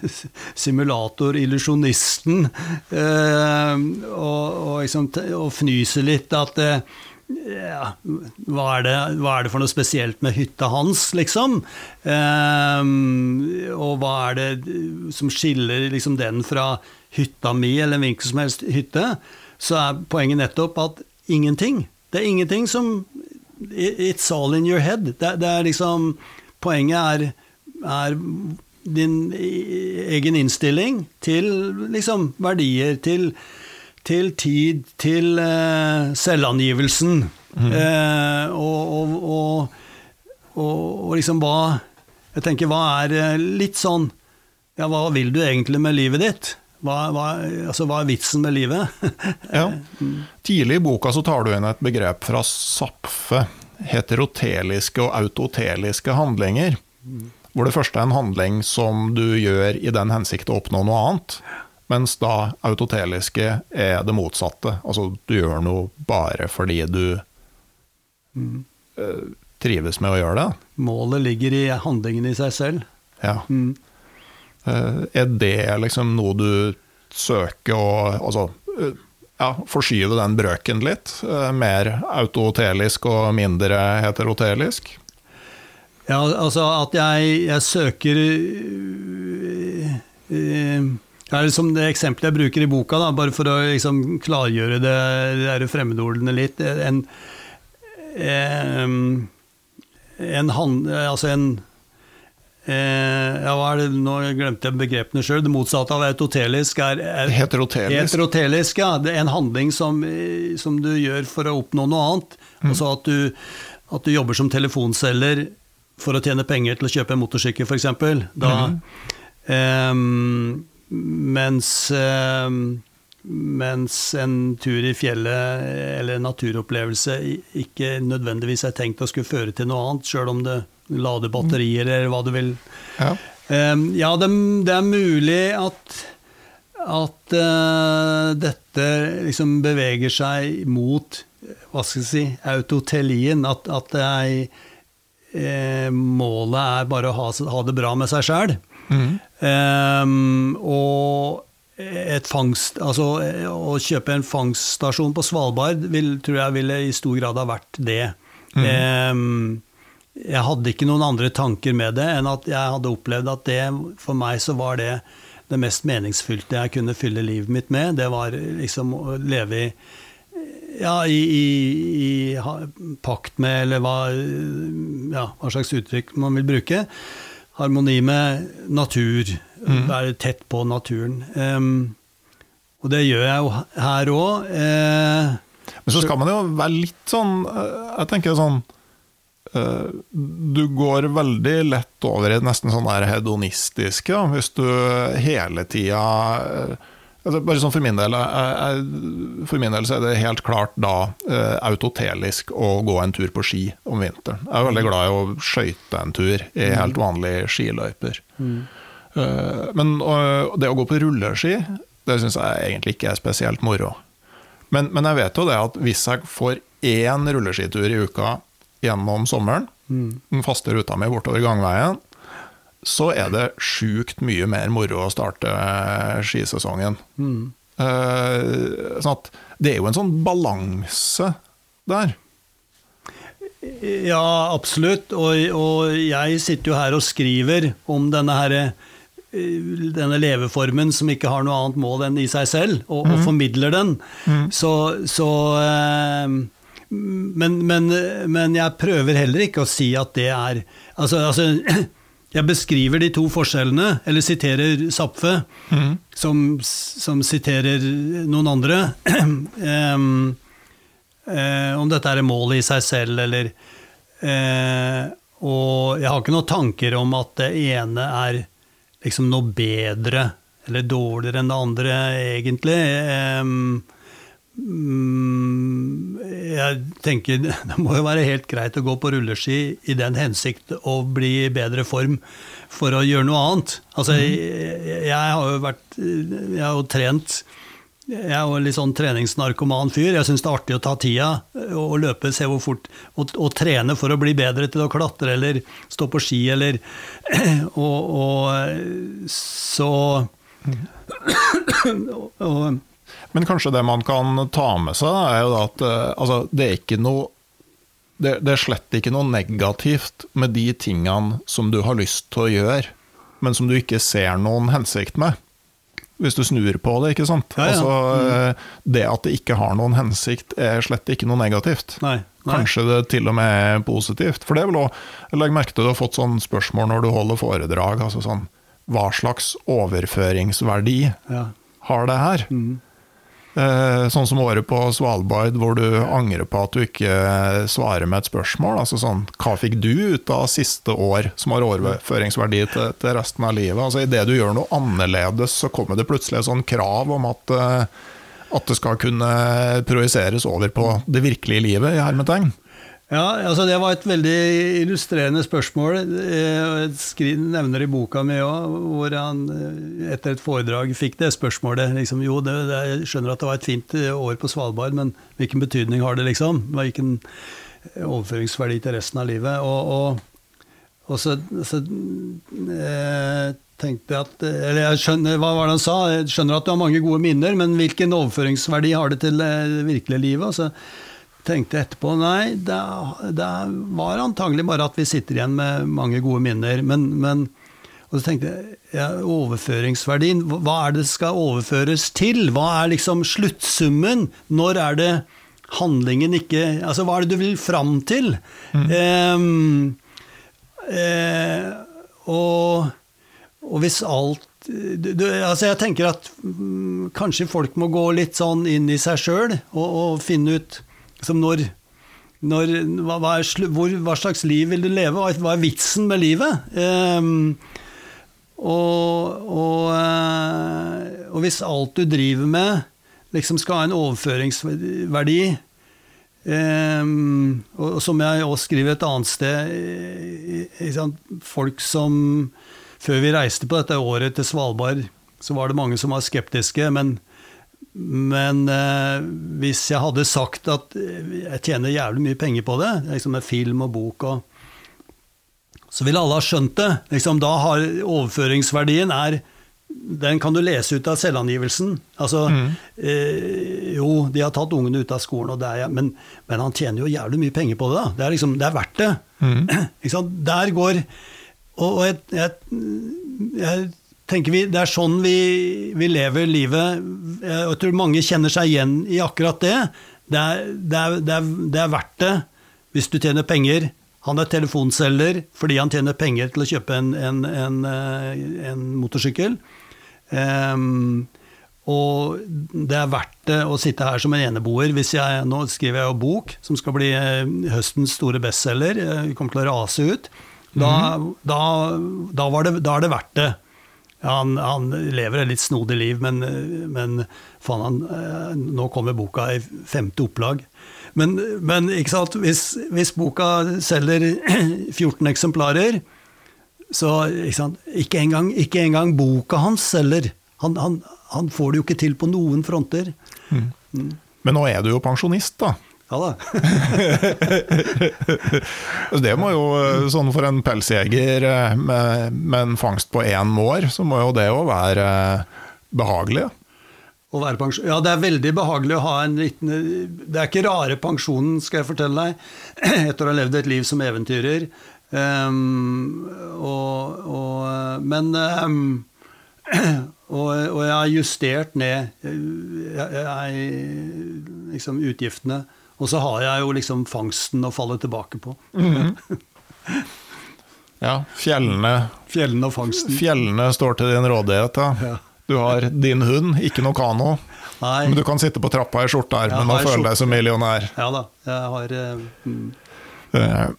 [laughs] simulator-illusjonisten uh, og, og, liksom, og, fnyser litt at uh, ja, hva, er det, hva, er det, for noe spesielt med hytta hans, liksom? Um, og hva er det som skiller liksom, den fra hytta mi eller en hvilken som helst hytte? Så er poenget nettopp at ingenting. Det er ingenting som It's all in your head. Det, det er liksom Poenget er, er din egen innstilling til liksom verdier, til til tid til eh, selvangivelsen. Mm. Eh, og, og, og, og, liksom hva Jeg tenker, hva er eh, litt sånn Ja, hva vil du egentlig med livet ditt? Hva, hva, altså, hva er vitsen med livet? ja. [laughs] Tidlig i boka så tar du inn et begrep fra Sapfe. Heteroteliske og autoteliske handlinger. Mm. Hvor det første er en handling som du gjør i den hensikt å oppnå noe annet. Mens da autoteliske er det motsatte. Altså du gjør noe bare fordi du mm. uh, trives med å gjøre det. Målet ligger i handlingen i seg selv. Ja. Mm. Uh, er det liksom noe du søker å Altså uh, ja, forskyve den brøken litt. Mer autotelisk og mindre heterotelisk. Ja, altså at jeg, jeg søker øh, øh, ja, liksom Det eksempelet jeg bruker i boka, da, bare for å liksom klargjøre det, de fremmedordene litt En, en, en hand, altså en eh, ja, hva er det, Nå glemte jeg begrepene sjøl. Det motsatte av autotelisk er, er Heterotelisk. Heterotelisk, ja. Det er en handling som, eh, som du gjør for å oppnå noe annet. Altså at du, at du jobber som telefonselger for å tjene penger til å kjøpe en motorsykkel, f.eks. Da ehm, Mens ehm, mens en tur i fjellet eller en naturopplevelse ikke nødvendigvis er tenkt å skulle føre til noe annet, sjøl om det lader batterier eller hva du vil. Ja. Ehm, ja, det, det er mulig at, at uh, dette liksom beveger seg mot hva skal jeg si, autotelien. At, at det er, eh, målet er bare å ha, ha det bra med seg sjæl. Og et fangst, altså Å kjøpe en fangststasjon på Svalbard vil, tror jeg ville i stor grad ha vært det. Ehm, jeg hadde ikke noen andre tanker med det enn at jeg hadde opplevd at det for meg så var det det mest meningsfylte jeg kunne fylle livet mitt med. Det var liksom å leve i ja, i, i, i pakt med, eller hva, ja, hva slags uttrykk man vil bruke. Harmoni med natur. Være tett på naturen. Um, og det gjør jeg jo her òg. Eh, Men så skal man jo være litt sånn eh, Jeg tenker sånn eh, Du går veldig lett over i nesten sånn der hedonistiske, da, hvis du hele tida altså Bare sånn for min del jeg, jeg, For min del så er det helt klart da eh, autotelisk å gå en tur på ski om vinteren. Jeg er veldig glad i å skøyte en tur i helt vanlige skiløyper. Eh, men og, det å gå på rulleski, det syns jeg egentlig ikke er spesielt moro. Men, men jeg vet jo det at hvis jeg får én rulleskitur i uka gjennom sommeren, den faste ruta mi bortover gangveien, så er det sjukt mye mer moro å starte skisesongen. Eh, sånn at det er jo en sånn balanse der. Ja, absolutt. Og, og jeg sitter jo her og skriver om denne her eh, denne leveformen som ikke har noe annet mål enn i seg selv, og, og formidler den. Så, så uh, men, men, men jeg prøver heller ikke å si at det er Altså, altså [clears throat] jeg beskriver de to forskjellene, eller siterer Zapfe, som, som siterer noen andre. [clears throat] um, um, om dette er målet i seg selv, eller uh, Og jeg har ikke noen tanker om at det ene er liksom noe bedre eller dårligere enn det andre, egentlig. Um, mm, jeg tenker [laughs] det må jo være helt greit å gå på rulleski i den hensikt å bli i bedre form for å gjøre noe annet. Altså, jeg, jeg har jo vært Jeg har jo trent jeg er jo litt sånn treningsnarkoman fyr. Jeg syns det er artig å ta tida og løpe, se hvor fort Og, og trene for å bli bedre til å klatre eller stå på ski eller [clears throat] Og, og så [clears throat] og, og, Men kanskje det man kan ta med seg, er jo at eh, altså, det er ikke noe det, det er slett ikke noe negativt med de tingene som du har lyst til å gjøre, men som du ikke ser noen hensikt med. Hvis du snur på det, ikke sant. Ja, ja. Altså, mm. det at det ikke har noen hensikt, er slett ikke noe negativt. Nei. nei. Kanskje det til og med er positivt. For det er vel òg legger merke til du har fått sånn spørsmål når du holder foredrag. altså sånn, Hva slags overføringsverdi Ja. har det her? Eh, sånn som året på Svalbard, hvor du angrer på at du ikke svarer med et spørsmål. altså sånn, Hva fikk du ut av siste år som har overføringsverdi til, til resten av livet? altså Idet du gjør noe annerledes, så kommer det plutselig et sånn krav om at, eh, at det skal kunne projiseres over på det virkelige livet, i hermetegn. Ja, altså det var et veldig illustrerende spørsmål. Eh, Jeg nevner i boka mi òg, hvor han eh, etter et foredrag fikk det spørsmålet. Liksom, jo, det, det, jeg skjønner at det var et fint eh, år på Svalbard, men hvilken betydning har det, liksom? Hvilken overføringsverdi til resten av livet? Og, og, og så, så eh, tenkte at Eller jeg skjønner, hva var det han sa? Jeg skjønner at du har mange gode minner, men hvilken overføringsverdi har det til eh, det virkelige livet? Og så tenkte etterpå nei, det, det var antagelig bare at vi sitter igjen med mange gode minner. Men, men og så tenkte jeg ja, overføringsverdien, hva er det skal overføres til? Hva er liksom sluttsummen? Når er det handlingen ikke Altså, hva er det du vil fram til? Mm. Eh, eh, og, og, hvis alt du, altså Jeg tenker at mm, kanskje folk må gå litt sånn inn i seg sjøl og, og, finne ut liksom når, når hva, hva, er, hvor, hva, slags liv vil du leve? Hva, er vitsen med livet? Um, og, og, eh, og, hvis alt du driver med, liksom skal ha en overføringsverdi um, og Som jeg også skriver et annet sted Folk som Før vi reiste på dette året til Svalbard, så var det mange som var skeptiske. Men, men eh, hvis jeg hadde sagt at jeg tjener jævlig mye penger på det, liksom med film og bok og så ville alle ha skjønt det. Liksom, da har overføringsverdien er den kan du lese ut av selvangivelsen. Altså, mm. eh, jo, de har tatt ungene ut av skolen, er, men, men, han tjener jo jævlig mye penger på det. da. Det er, liksom, det er verdt det. Mm. [clears throat] Der går Og, og jeg, jeg, jeg, tenker vi, Det er sånn vi, vi, lever livet. Jeg tror mange kjenner seg igjen i akkurat det. Det er, det er, det er, det er verdt det hvis du tjener penger han er telefonselger fordi han tjener penger til å kjøpe en, en, en, eh, en motorsykkel. Um, og det er verdt det å sitte her som en eneboer. Hvis jeg, nå skriver jeg jo bok som skal bli eh, høstens store bestselger. Eh, vi kommer til å rase ut. Da, mm. da, da, det, da er det verdt det. Han, han, lever et litt snodig liv, men, men faen, han, nå kommer boka i femte opplag. Men, men hvis, hvis, boka selger [clears throat] 14 eksemplarer, så ikke, ikke, engang, ikke engang boka hans selger. Han, han, han, får det jo ikke til på noen fronter. Mm. Mm. Men nå er du jo pensjonist, da. Ja da. [laughs] det må jo, sånn for en pelsjeger eh, med, med en fangst på én mår, så må jo det jo være behagelig å være pensjon. Ja, det er veldig behagelig å ha en liten Det er ikke rare pensjonen, skal jeg fortelle deg, [clears throat] etter å ha levd et liv som eventyrer. Um, og, og, men um, [clears throat] og, og, jeg har justert ned jeg, jeg, liksom utgiftene. Og så har jeg jo liksom fangsten å falle tilbake på. Mm -hmm. ja, fjellene Fjellene og fangsten. Fjellene står til din rådighet, da. Ja. Du har din hund, ikke noe kano. Nei. Men du kan sitte på trappa i skjorteermen og føle deg som millionær. Ja da, jeg har uh, mm.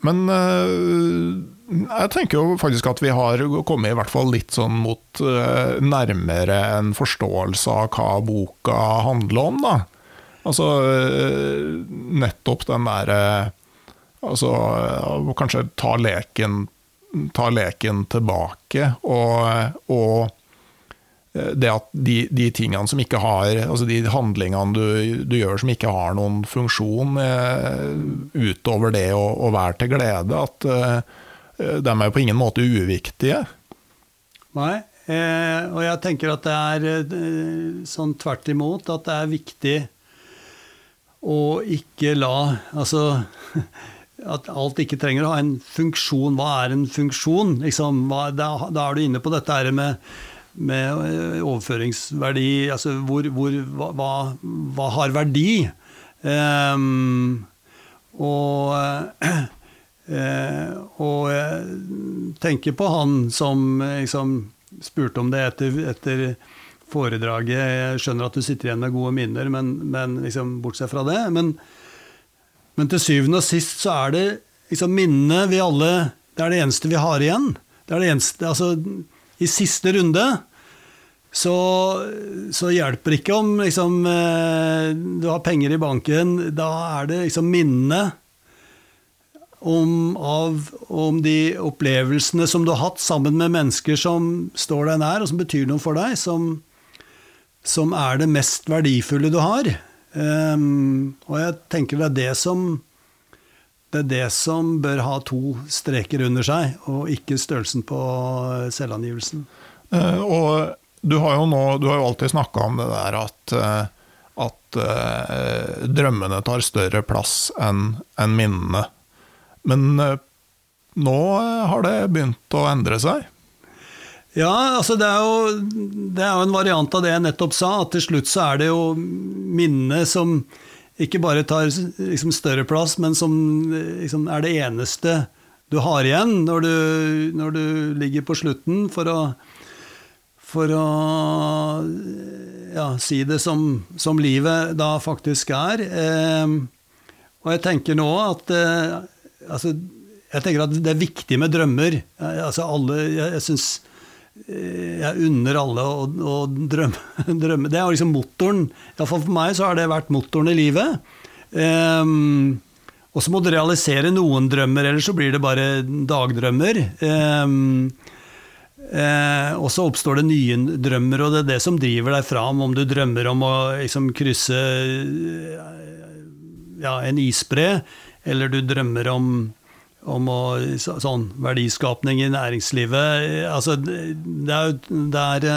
Men uh, jeg tenker jo faktisk at vi har kommet i hvert fall litt sånn mot uh, nærmere en forståelse av hva boka handler om, da. Altså nettopp den derre Altså kanskje ta leken, ta leken tilbake og, og Eh, det at de, de, tingene som ikke har Altså de handlingene du, du gjør som ikke har noen funksjon eh, utover det å, å, være til glede, at eh, de er på ingen måte uviktige. Nei, eh, og jeg tenker at det er eh, sånn tvert imot at det er viktig å ikke la Altså [laughs] at alt ikke trenger å ha en funksjon. Hva er en funksjon? Liksom, hva, da, da, er du inne på dette med med eh, overføringsverdi Altså hvor, hvor hva, hva, har verdi? Um, og, uh, og jeg tenker på han som liksom spurte om det etter, etter, foredraget. Jeg skjønner at du sitter igjen med gode minner, men, men liksom, bortsett fra det. Men, men, til syvende og sist så er det liksom minnene vi alle Det er det eneste vi har igjen. Det er det eneste, altså i siste runde så, så hjelper det ikke om liksom, eh, du har penger i banken. Da er det liksom minnene om, av, om de opplevelsene som du har hatt sammen med mennesker som står deg nær, og som betyr noe for deg, som, som er det mest verdifulle du har. Um, og jeg tenker det er det som det er det som bør ha to streker under seg, og ikke størrelsen på selvangivelsen. Uh, og du har jo nå Du har jo alltid snakka om det der at, eh, at uh, drømmene tar større plass enn en minnene. Men uh, nå eh, har det begynt å endre seg. Ja, altså det er, jo, det er jo en variant av det jeg nettopp sa, at til slutt så er det jo minnet som ikke bare tar liksom større plass, men som liksom er det eneste du har igjen når du, når du ligger på slutten, for å, for å ja, si det som, som, livet da faktisk er. Eh, og jeg tenker nå at eh, altså, jeg tenker at det er viktig med drømmer. Altså alle, jeg, jeg synes Eh, jeg unner alle å, å drømme, [laughs] drømme, Det er liksom motoren. Iallfall for meg så har det vært motoren i livet. Um, og så må du realisere noen drømmer, ellers så blir det bare dagdrømmer. Um, uh, og så oppstår det nye drømmer, og det er det som driver deg fram. Om du drømmer om å liksom, krysse ja, en isbre, eller du drømmer om om å, sånn verdiskapning i næringslivet Altså, det er jo Det er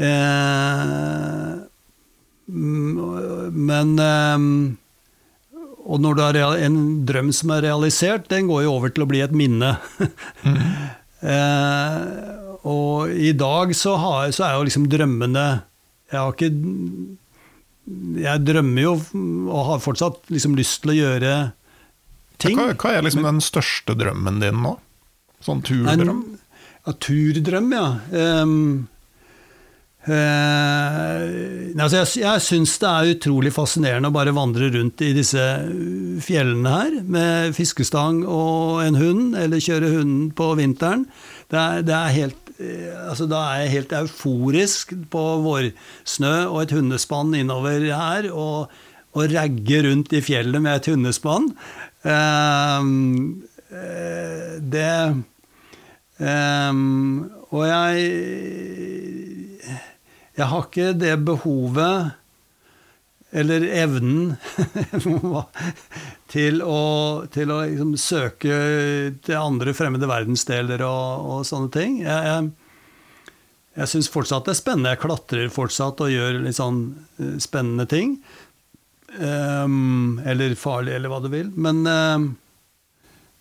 eh, Men eh, Og når du har en drøm som er realisert, den går jo over til å bli et minne. mm. [laughs] eh, og i dag så, har, så er jo liksom drømmene Jeg har ikke Jeg drømmer jo, og har fortsatt liksom lyst til å gjøre ting. Hva, hva, er liksom den største drømmen din nå? Sånn turdrøm? Ja, turdrøm, ja. Um, uh, altså jeg jeg syns det er utrolig fascinerende å bare vandre rundt i disse fjellene her med fiskestang og en hund, eller kjøre hunden på vinteren. Det er, det er helt eh, altså Da er jeg helt euforisk på vårsnø og et hundespann innover her. og og ragge rundt i fjellet med et hundespann. Um, det um, Og jeg Jeg har ikke det behovet eller evnen [laughs] til å, til å liksom søke til andre fremmede verdensdeler og, og sånne ting. Jeg, jeg, jeg syns fortsatt det er spennende. Jeg klatrer fortsatt og gjør litt sånn eh, spennende ting. Um, eller farlig, eller hva du vil. Men uh,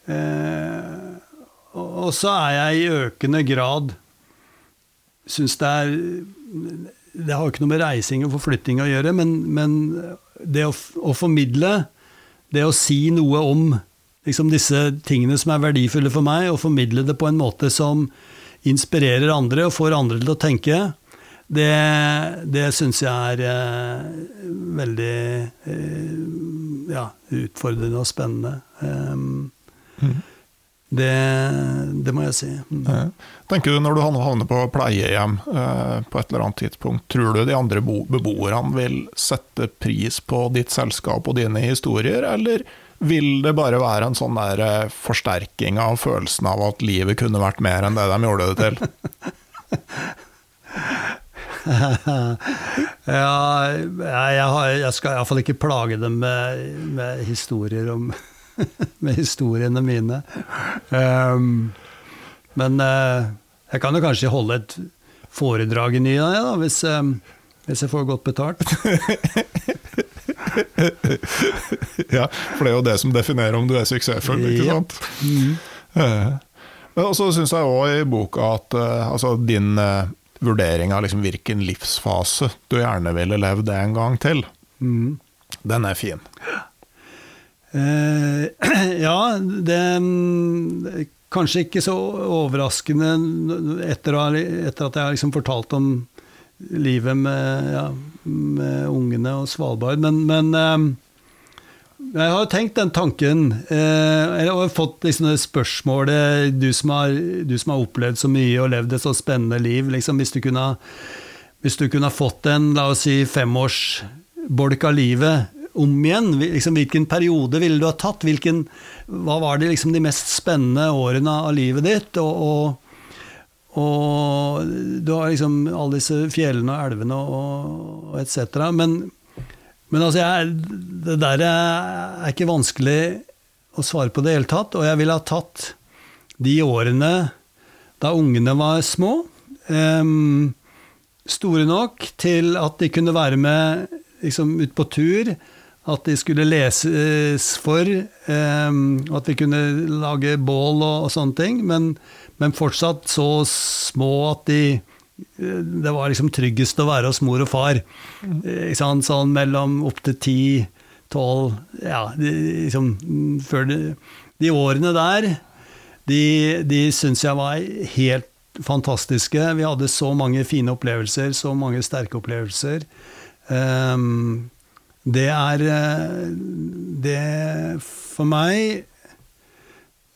uh, Og så er jeg i økende grad Syns det er Det har ikke noe med reising og forflytting å gjøre, men, men det å, å, formidle, det å si noe om liksom disse tingene som er verdifulle for meg, og formidle det på en måte som inspirerer andre og får andre til å tenke, det, det syns jeg er eh, veldig eh, ja, utfordrende og spennende. Um, mm. det, det, må jeg si. Mm. Tenker du Når du havner på pleiehjem eh, på et eller annet tidspunkt, tror du de andre beboerne vil sette pris på ditt selskap og dine historier, eller vil det bare være en sånn der eh, forsterking av følelsen av at livet kunne vært mer enn det de gjorde det til? [laughs] [laughs] ja, jeg, har, jeg skal iallfall ikke plage dem med, med historier om [laughs] med historiene mine. Um, men uh, jeg kan jo kanskje holde et foredrag i ny og ne, hvis, um, hvis jeg får godt betalt. [laughs] ja, for det er jo det som definerer om du er suksessfull, ikke sant? Mm. Uh, og så syns jeg òg i boka at uh, altså din vurdering av liksom hvilken livsfase du gjerne ville levd en gang til. Mm. Den er fin. Eh, [clears throat] ja, det er Kanskje ikke så overraskende etter, etter at jeg liksom fortalt om livet med, ja, med ungene og Svalbard, men, men eh, jeg har tenkt den tanken. Eh, jeg fått liksom det spørsmålet du som, har, du som, har, opplevd så mye og levd et så spennende liv. Liksom, hvis, du kunne, hvis du kunne fått en la oss si, femårsbolk av livet om igjen, liksom, hvilken periode ville du ha tatt? Hvilken, hva var de, liksom, de mest spennende årene av livet ditt? Og, og, og du har liksom alle disse fjellene og elvene og, og etc. Men men altså, jeg, det der er ikke vanskelig å svare på det hele tatt. Og jeg ville ha tatt de årene da ungene var små. um, store nok til at de kunne være med liksom, ut på tur. At de skulle leses for. em, at vi kunne lage bål og, og sånne ting. Men, men fortsatt så små at de det var liksom tryggest å være hos mor og far. Eh? Sånn mellom opptil ti, tolv Ja, liksom før de, de årene der, de, de syns jeg var helt fantastiske. Vi hadde så mange fine opplevelser, så mange sterke opplevelser. Um, det er eh, Det For meg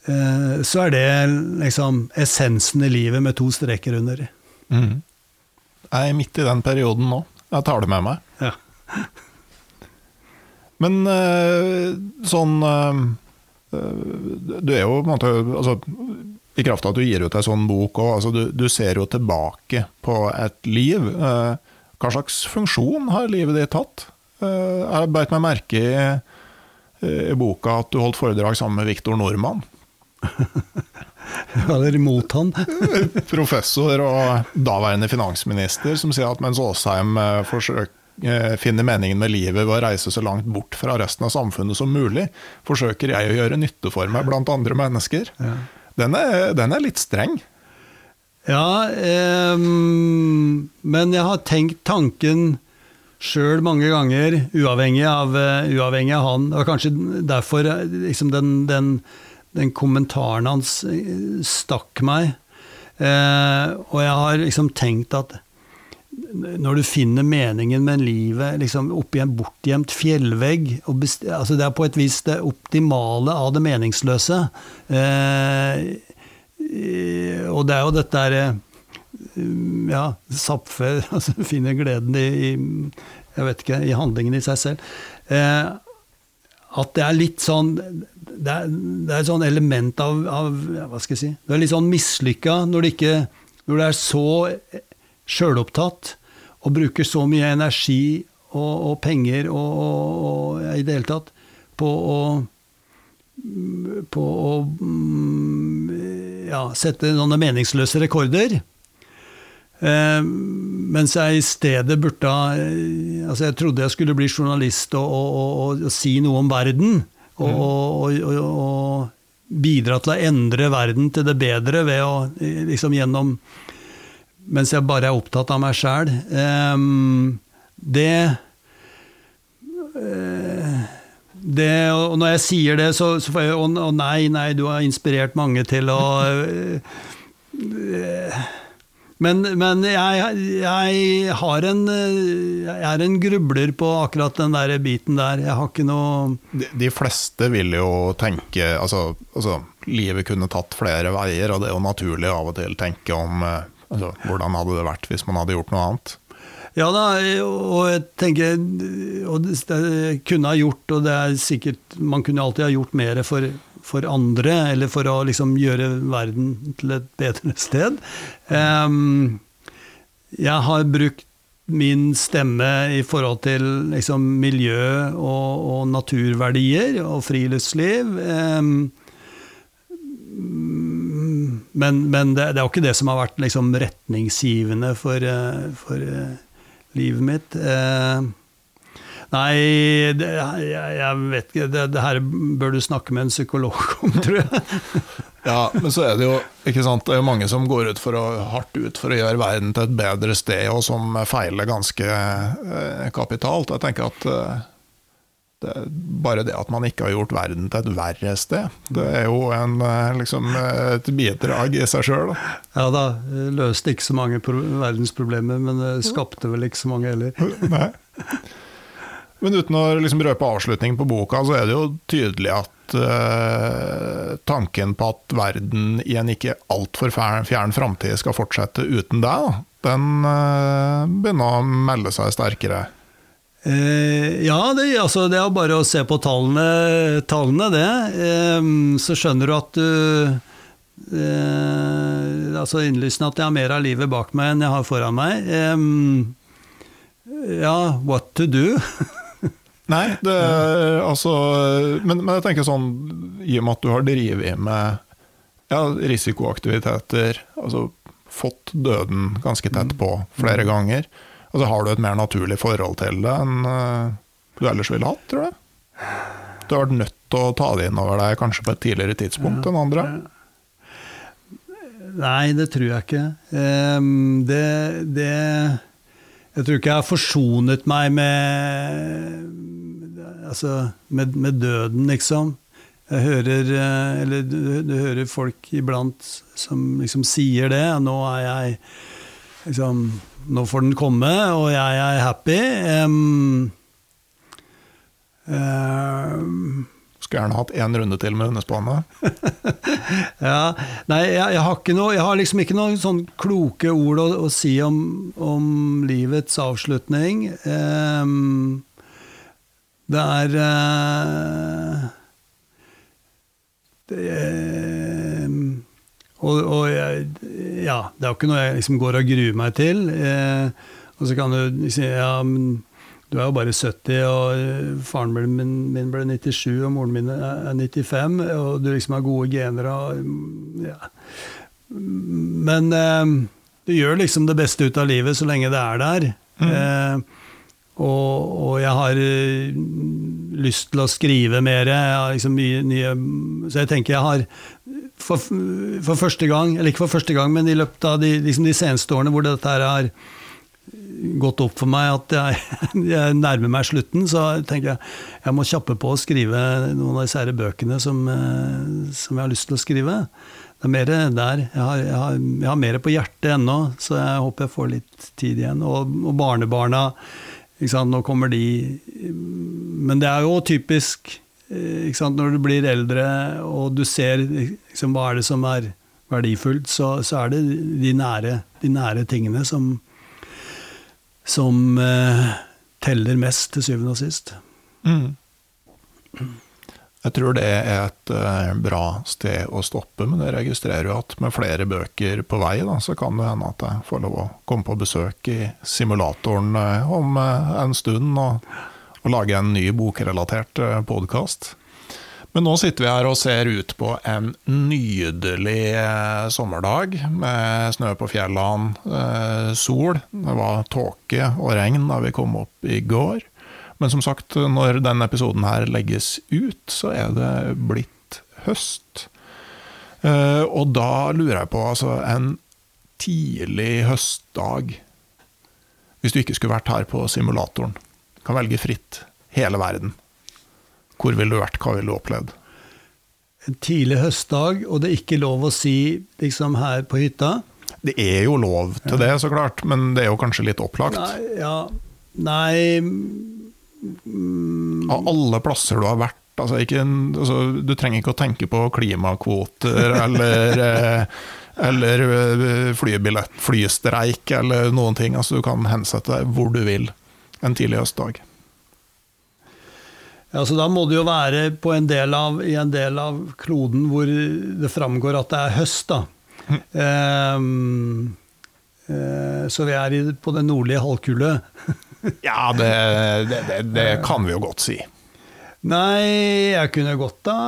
eh, så er det liksom essensen i livet med to streker under. Mhm. Jeg er midt i den perioden nå. Jeg tar det med meg. Ja. Men eh, sånn eh, Du er jo på en måte altså, I kraft av at du gir ut ei sånn bok òg, altså, du, du ser jo tilbake på et liv. Eh, hva slags funksjon har livet ditt hatt? Jeg beit meg merke i, i boka at du holdt foredrag sammen med Viktor Nordmann. [laughs] Eller imot han. [laughs] Professor og daværende finansminister som sier at mens Aasheim eh, eh, finner meningen med livet ved å reise så langt bort fra resten av samfunnet som mulig, forsøker jeg å gjøre nytte for meg blant andre mennesker. Ja. Den, er, den er litt streng. Ja, eh, men jeg har tenkt tanken sjøl mange ganger, uavhengig av, uh, uavhengig av han. Var kanskje derfor liksom den, den, den kommentaren hans eh, stakk meg. Eh, og jeg har liksom tenkt at når du finner meningen med livet liksom oppi en bortgjemt fjellvegg altså Det er på et vis det optimale av det meningsløse. Eh, eh, og det er jo dette derre ja, Zapfe [laughs] altså, finner gleden i, i jeg vet ikke, i handlingen i seg selv. Eh, at det er litt sånn Det er, det er et sånn element av, av Hva skal jeg si Du er litt sånn mislykka når, ikke, når du er så sjølopptatt og bruker så mye energi og, og penger og, og, og i det hele tatt på å på å mm, ja, sette noen meningsløse rekorder. Eh, mens jeg i stedet burde eh, altså Jeg trodde jeg skulle bli journalist og, og, og, og si noe om verden. Og, og, bidra til å endre verden til det bedre ved å eh, liksom gjennom Mens jeg bare er opptatt av meg sjæl. Eh, det eh, det, og når jeg sier det, så, så får jeg Å nei, nei, du har inspirert mange til å øh, Men, men jeg, jeg har en øh, Jeg er en grubler på akkurat den der biten der. Jeg har ikke noe De, de fleste vil jo tenke altså, altså, livet kunne tatt flere veier, og det er jo naturlig av og til tenke om eh, altså, hvordan hadde det vært hvis man hadde gjort noe annet. Ja da, og jeg tenker Og det, det kunne ha gjort, og det er sikkert Man kunne alltid ha gjort mer for, for andre, eller for å liksom gjøre verden til et bedre sted. Jeg har brukt min stemme i forhold til liksom, miljø og, og, naturverdier og friluftsliv. Men, men det, det, er jo ikke det som har vært liksom, retningsgivende for, for livet mitt. Eh, nei, det, jeg, jeg, vet ikke. Det, det, her bør du snakke med en psykolog om, tror jeg. [laughs] ja, men så er det jo ikke sant, det er mange som går ut for å, hardt ut for å gjøre verden til et bedre sted, og som feiler ganske eh, kapitalt. Jeg tenker at eh, det, bare det at man ikke har gjort verden til et verre sted, det er jo en, liksom, et bidrag i seg sjøl. Ja da, løste ikke så mange pro verdensproblemer, men skapte vel ikke så mange heller. [laughs] Nei. Men uten å liksom røpe avslutningen på boka, så er det jo tydelig at uh, tanken på at verden i en ikke altfor fjern, framtid skal fortsette uten deg, den uh, begynner å melde seg sterkere. Eh, ja, det, altså, det, er bare å se på tallene, tallene det. Så skjønner du at du Altså innlysende at jeg har mer av livet bak meg enn jeg har foran meg. ja, what to do? [laughs] Nei, det altså men, men, jeg tenker sånn, i og med at du har drevet med ja, risikoaktiviteter, altså fått døden ganske tett på flere ganger. Altså, har du et mer naturlig forhold til det enn eh, du ellers ville hatt, tror du? Du har vært nødt til å ta det inn over deg kanskje på et tidligere tidspunkt enn andre? Nei, det tror jeg ikke. Ehm, det, det Jeg tror ikke jeg har forsonet meg med Altså, med, med døden, liksom. Jeg hører eh, Eller du, du hører folk iblant som liksom sier det. Nå er jeg liksom Nå får den komme, og jeg er happy. Um, um, skulle gjerne hatt én runde til med hundespannet. [laughs] ja, nei, jeg, jeg, har noe, jeg har liksom ikke noen sånn kloke ord å, å si om, om, livets avslutning. Um, det er uh, det, um, og, og jeg, ja, det er jo ikke noe jeg liksom går og gruer meg til. Uh, og så kan du si ja, men du er jo bare 70, og eh, faren min, min ble 97, og moren min er 95, og du liksom har gode gener og mm, ja. Men eh, du gjør liksom det beste ut av livet så lenge det er der. Mm. Eh, og, og, jeg har uh, lyst til å skrive mer. Jeg har liksom mye nye Så jeg tenker jeg har for, for, første gang, eller ikke for første gang, men i løpet av de, liksom de seneste årene hvor dette her har gått opp for meg at jeg, [laughs] jeg, nærmer meg slutten, så tenker jeg jeg må kjappe på å skrive noen av disse bøkene som, eh, som, jeg har lyst til å skrive. Det er mer der. Jeg har, jeg har, jeg har mer på hjertet ennå, så jeg håper jeg får litt tid igjen. Og, og barnebarna, nå kommer de Men det er jo typisk eh, når du blir eldre og du ser liksom, hva er det som er verdifullt, så, så er det de nære, de nære tingene som, som eh, teller mest, til syvende og sist. Mm. Jeg tror det er et uh, bra sted å stoppe, men jeg registrerer jo at med flere bøker på vei, da, så kan det hende at jeg får lov å komme på besøk i simulatoren uh, om uh, en stund og, og, lage en ny bokrelatert uh, podkast. Men nå sitter vi her og ser ut på en nydelig eh, sommerdag med snø på fjellene, eh, sol. Det var tåke og regn da vi kom opp i går. Men som sagt, når denne episoden her legges ut, så er det blitt høst. Eh, og da lurer jeg på, altså en tidlig høstdag Hvis du ikke skulle vært her på simulatoren, kan velge fritt hele verden. Hvor ville du vært, hva ville du opplevd? En tidlig høstdag, og det er ikke lov å si liksom her på hytta? Det er jo lov til ja. det, så klart, men det er jo kanskje litt opplagt? Nei, ja, nei mm, Av alle plasser du har vært altså ikke, altså, Du trenger ikke å tenke på klimakvoter eller [laughs] eh, eller eh, flybillett, flystreik eller noen ting. Altså, du kan hensette deg hvor du vil en tidlig høstdag. Ja, så Da må det jo være en av, i en del av kloden hvor det framgår at det er høst. da. Mm. uh, så vi er i, på den nordlige halvkule. [laughs] ja, det, det, det, det, kan vi jo godt si. Nei, jeg kunne godt da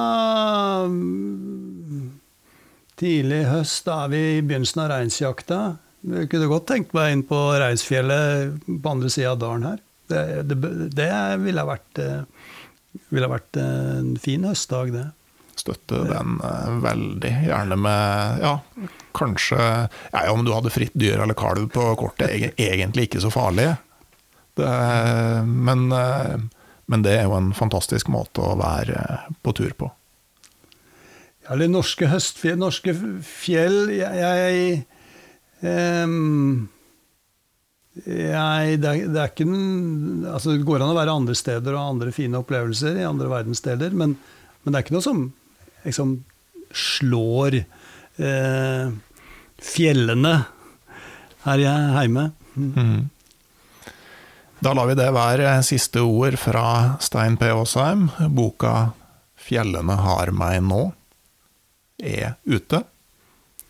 Tidlig høst, da er vi i begynnelsen av reinsjakta. Jeg kunne godt tenkt meg inn på Reinsfjellet på andre sida av dalen her. Det, det ville vært eh, ville vært en fin høstdag, det. Støtte den uh, veldig. Gjerne med ja, kanskje ja, Om du hadde fritt dyr eller kalv på kortet, egentlig ikke så farlig. Det, men, uh, men, det er jo en fantastisk måte å være på tur på. Ja, eller norske høstfjell Norske fjell Jeg, jeg um jeg, det, det, er ikke altså det går an å være andre steder og andre fine opplevelser i andre verdensdeler, men, men det er ikke noe som liksom slår eh, fjellene her hjemme. Mm. Mm. Da lar vi det være siste ord fra Stein P. Aasheim. Boka 'Fjellene har meg nå' er ute.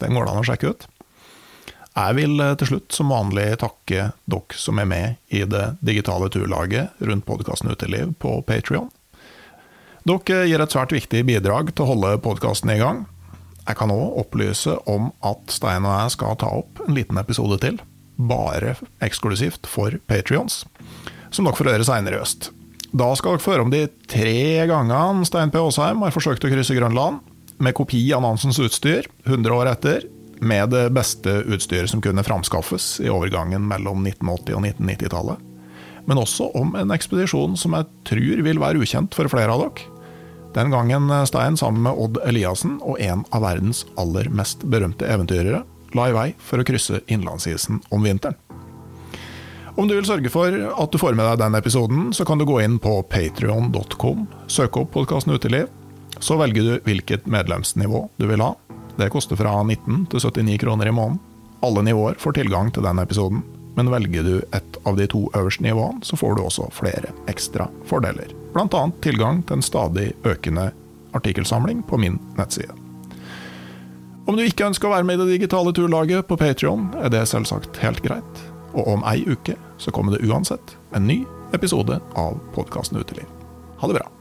Den går det an å sjekke ut. Jeg vil eh, til slutt som vanlig takke dere som er med i det digitale turlaget rundt podkasten Uteliv på Patrion. Dere gir et svært viktig bidrag til å holde podkasten i gang. Jeg kan òg opplyse om at Stein og jeg skal ta opp en liten episode til, bare eksklusivt for Patrions, som dere får høre seinere i øst. Da skal dere få høre om de tre gangene Stein P. Aasheim har forsøkt å krysse Grønland, med kopi av Nansens utstyr, 100 år etter, med det beste utstyret som kunne framskaffes i overgangen mellom 1980- og 1990-tallet. Men også om en ekspedisjon som jeg tror vil være ukjent for flere av dere. Den gangen Stein sammen med Odd Eliassen og en av verdens aller mest berømte eventyrere la i vei for å krysse innlandsisen om vinteren. Om du vil sørge for at du får med deg den episoden, så kan du gå inn på patrion.com, søke opp podkasten Uteliv. Så velger du hvilket medlemsnivå du vil ha. Det koster fra 19 til 79 kroner i måneden. Alle nivåer får tilgang til den episoden, men velger du et av de to øverste nivåene, så får du også flere ekstra fordeler. Bl.a. tilgang til en stadig økende artikkelsamling på min nettside. Om du ikke ønsker å være med i det digitale turlaget på Patrion, er det selvsagt helt greit. Og om ei uke så kommer det uansett en ny episode av podkasten Uteliv. Ha det bra.